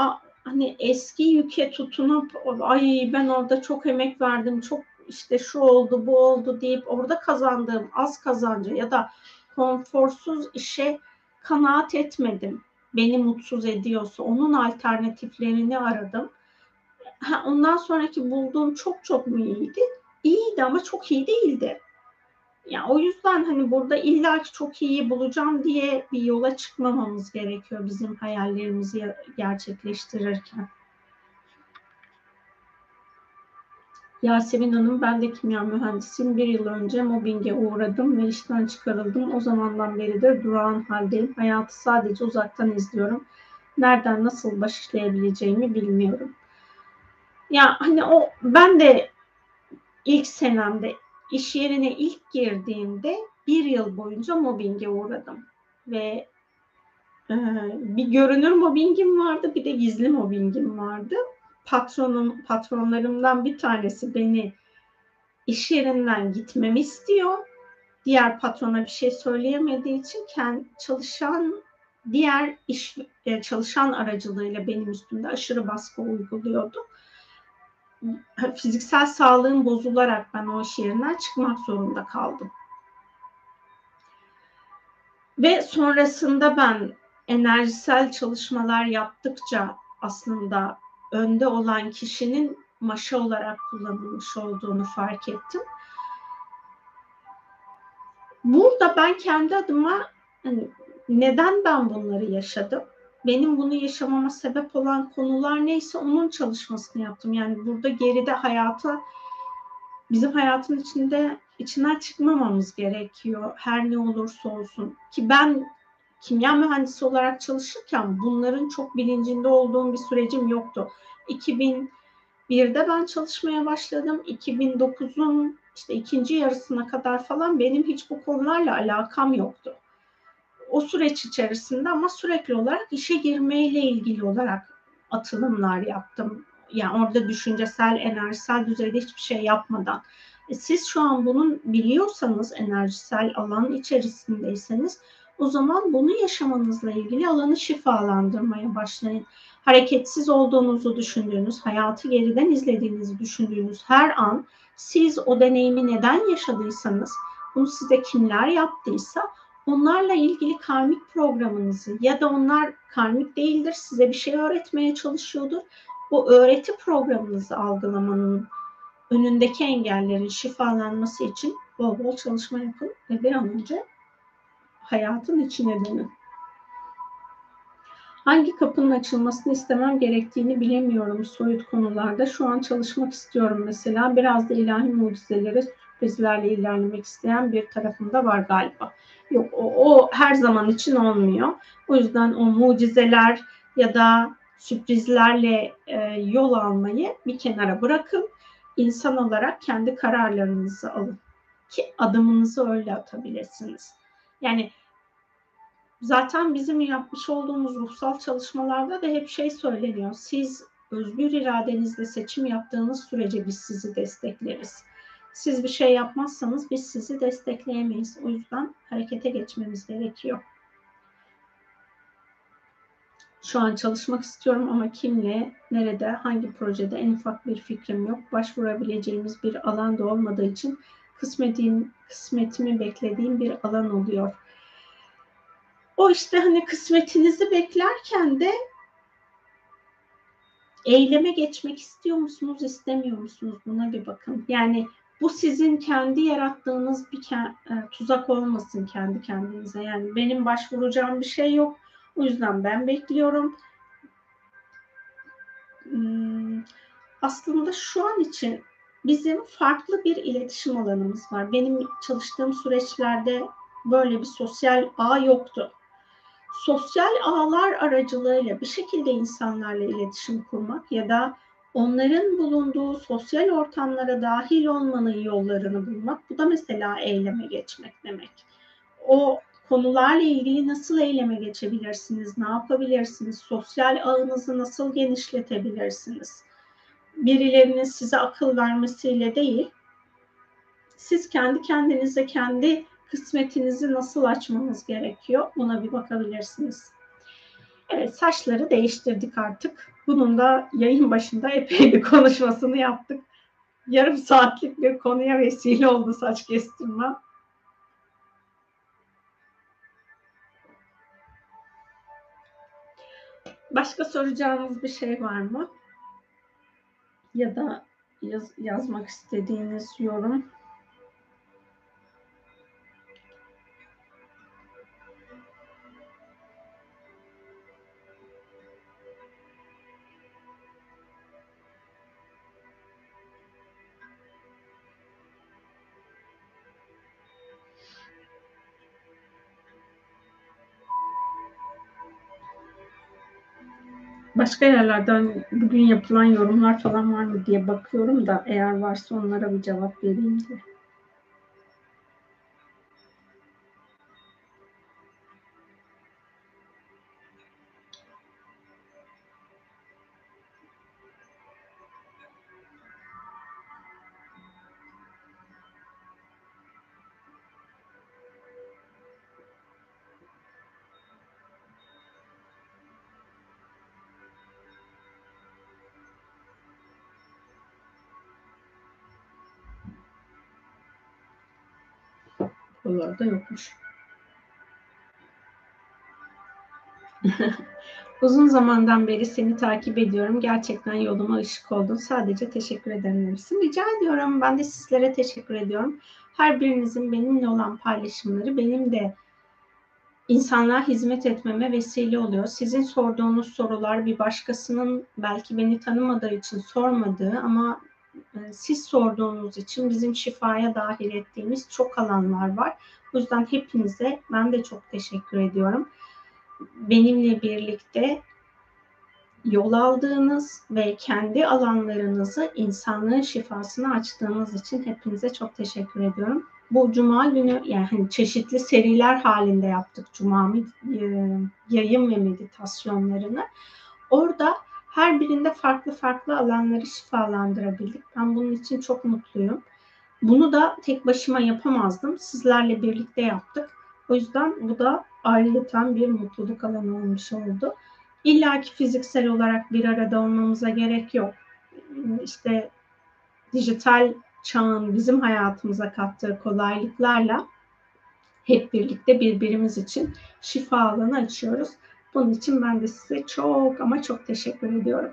hani eski yüke tutunup ay ben orada çok emek verdim, çok işte şu oldu, bu oldu deyip orada kazandığım az kazancı ya da konforsuz işe kanaat etmedim. Beni mutsuz ediyorsa onun alternatiflerini aradım. ondan sonraki bulduğum çok çok mu iyiydi? İyiydi ama çok iyi değildi. Yani o yüzden hani burada illa ki çok iyi bulacağım diye bir yola çıkmamamız gerekiyor bizim hayallerimizi gerçekleştirirken. Yasemin Hanım, ben de kimya mühendisiyim. Bir yıl önce mobbinge uğradım ve işten çıkarıldım. O zamandan beridir durağan haldeyim. Hayatı sadece uzaktan izliyorum. Nereden nasıl başlayabileceğimi bilmiyorum. Ya hani o ben de ilk senemde iş yerine ilk girdiğimde bir yıl boyunca mobbinge uğradım. Ve e, bir görünür mobbingim vardı, bir de gizli mobbingim vardı. Patronum, patronlarımdan bir tanesi beni iş yerinden gitmemi istiyor. diğer patrona bir şey söyleyemediği için kendi çalışan diğer iş e, çalışan aracılığıyla benim üstümde aşırı baskı uyguluyordu. Fiziksel sağlığım bozularak ben o iş yerinden çıkmak zorunda kaldım. Ve sonrasında ben enerjisel çalışmalar yaptıkça aslında önde olan kişinin maşa olarak kullanılmış olduğunu fark ettim. Burada ben kendi adıma hani neden ben bunları yaşadım? Benim bunu yaşamama sebep olan konular neyse onun çalışmasını yaptım. Yani burada geride hayata bizim hayatın içinde içinden çıkmamamız gerekiyor. Her ne olursa olsun. Ki ben kimya mühendisi olarak çalışırken bunların çok bilincinde olduğum bir sürecim yoktu. 2001'de ben çalışmaya başladım. 2009'un işte ikinci yarısına kadar falan benim hiç bu konularla alakam yoktu. O süreç içerisinde ama sürekli olarak işe girmeyle ilgili olarak atılımlar yaptım. Yani orada düşüncesel, enerjisel düzeyde hiçbir şey yapmadan. E siz şu an bunun biliyorsanız, enerjisel alan içerisindeyseniz o zaman bunu yaşamanızla ilgili alanı şifalandırmaya başlayın. Hareketsiz olduğunuzu düşündüğünüz, hayatı geriden izlediğinizi düşündüğünüz her an siz o deneyimi neden yaşadıysanız, bunu size kimler yaptıysa onlarla ilgili karmik programınızı ya da onlar karmik değildir, size bir şey öğretmeye çalışıyordur. Bu öğreti programınızı algılamanın önündeki engellerin şifalanması için bol bol çalışma yapın ve bir an önce hayatın içine dönün. Hangi kapının açılmasını istemem gerektiğini bilemiyorum soyut konularda. Şu an çalışmak istiyorum mesela. Biraz da ilahi mucizelere, sürprizlerle ilerlemek isteyen bir tarafım da var galiba. Yok o, o her zaman için olmuyor. O yüzden o mucizeler ya da sürprizlerle e, yol almayı bir kenara bırakın. İnsan olarak kendi kararlarınızı alın. Ki adımınızı öyle atabilirsiniz. Yani zaten bizim yapmış olduğumuz ruhsal çalışmalarda da hep şey söyleniyor. Siz özgür iradenizle seçim yaptığınız sürece biz sizi destekleriz. Siz bir şey yapmazsanız biz sizi destekleyemeyiz. O yüzden harekete geçmemiz gerekiyor. Şu an çalışmak istiyorum ama kimle, nerede, hangi projede en ufak bir fikrim yok. Başvurabileceğimiz bir alan da olmadığı için kısmetim, kısmetimi beklediğim bir alan oluyor. O işte hani kısmetinizi beklerken de eyleme geçmek istiyor musunuz, istemiyor musunuz? Buna bir bakın. Yani bu sizin kendi yarattığınız bir e, tuzak olmasın kendi kendinize. Yani benim başvuracağım bir şey yok. O yüzden ben bekliyorum. Hmm, aslında şu an için bizim farklı bir iletişim alanımız var. Benim çalıştığım süreçlerde böyle bir sosyal ağ yoktu. Sosyal ağlar aracılığıyla bir şekilde insanlarla iletişim kurmak ya da onların bulunduğu sosyal ortamlara dahil olmanın yollarını bulmak. Bu da mesela eyleme geçmek demek. O konularla ilgili nasıl eyleme geçebilirsiniz, ne yapabilirsiniz, sosyal ağınızı nasıl genişletebilirsiniz? Birilerinin size akıl vermesiyle değil, siz kendi kendinize kendi kısmetinizi nasıl açmanız gerekiyor buna bir bakabilirsiniz. Evet saçları değiştirdik artık. Bunun da yayın başında epey bir konuşmasını yaptık. Yarım saatlik bir konuya vesile oldu saç kestirme. Başka soracağınız bir şey var mı? Ya da yaz, yazmak istediğiniz yorum? Başka yerlerden bugün yapılan yorumlar falan var mı diye bakıyorum da eğer varsa onlara bir cevap vereyim diye. Buralarda yokmuş. Uzun zamandan beri seni takip ediyorum. Gerçekten yoluma ışık oldun. Sadece teşekkür ederim. Rica ediyorum. Ben de sizlere teşekkür ediyorum. Her birinizin benimle olan paylaşımları benim de insanlığa hizmet etmeme vesile oluyor. Sizin sorduğunuz sorular bir başkasının belki beni tanımadığı için sormadığı ama siz sorduğunuz için bizim şifaya dahil ettiğimiz çok alanlar var. O yüzden hepinize ben de çok teşekkür ediyorum. Benimle birlikte yol aldığınız ve kendi alanlarınızı insanlığın şifasını açtığınız için hepinize çok teşekkür ediyorum. Bu cuma günü yani çeşitli seriler halinde yaptık cuma e, yayın ve meditasyonlarını. Orada her birinde farklı farklı alanları şifalandırabildik. Ben bunun için çok mutluyum. Bunu da tek başıma yapamazdım. Sizlerle birlikte yaptık. O yüzden bu da ayrıca bir mutluluk alanı olmuş oldu. İlla ki fiziksel olarak bir arada olmamıza gerek yok. İşte dijital çağın bizim hayatımıza kattığı kolaylıklarla hep birlikte birbirimiz için şifa alanı açıyoruz. Bunun için ben de size çok ama çok teşekkür ediyorum.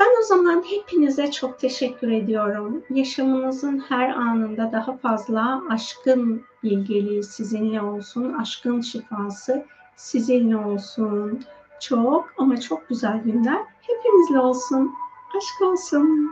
Ben o zaman hepinize çok teşekkür ediyorum. Yaşamınızın her anında daha fazla aşkın bilgeliği sizinle olsun, aşkın şifası sizinle olsun. Çok ama çok güzel günler hepinizle olsun. Aşk olsun.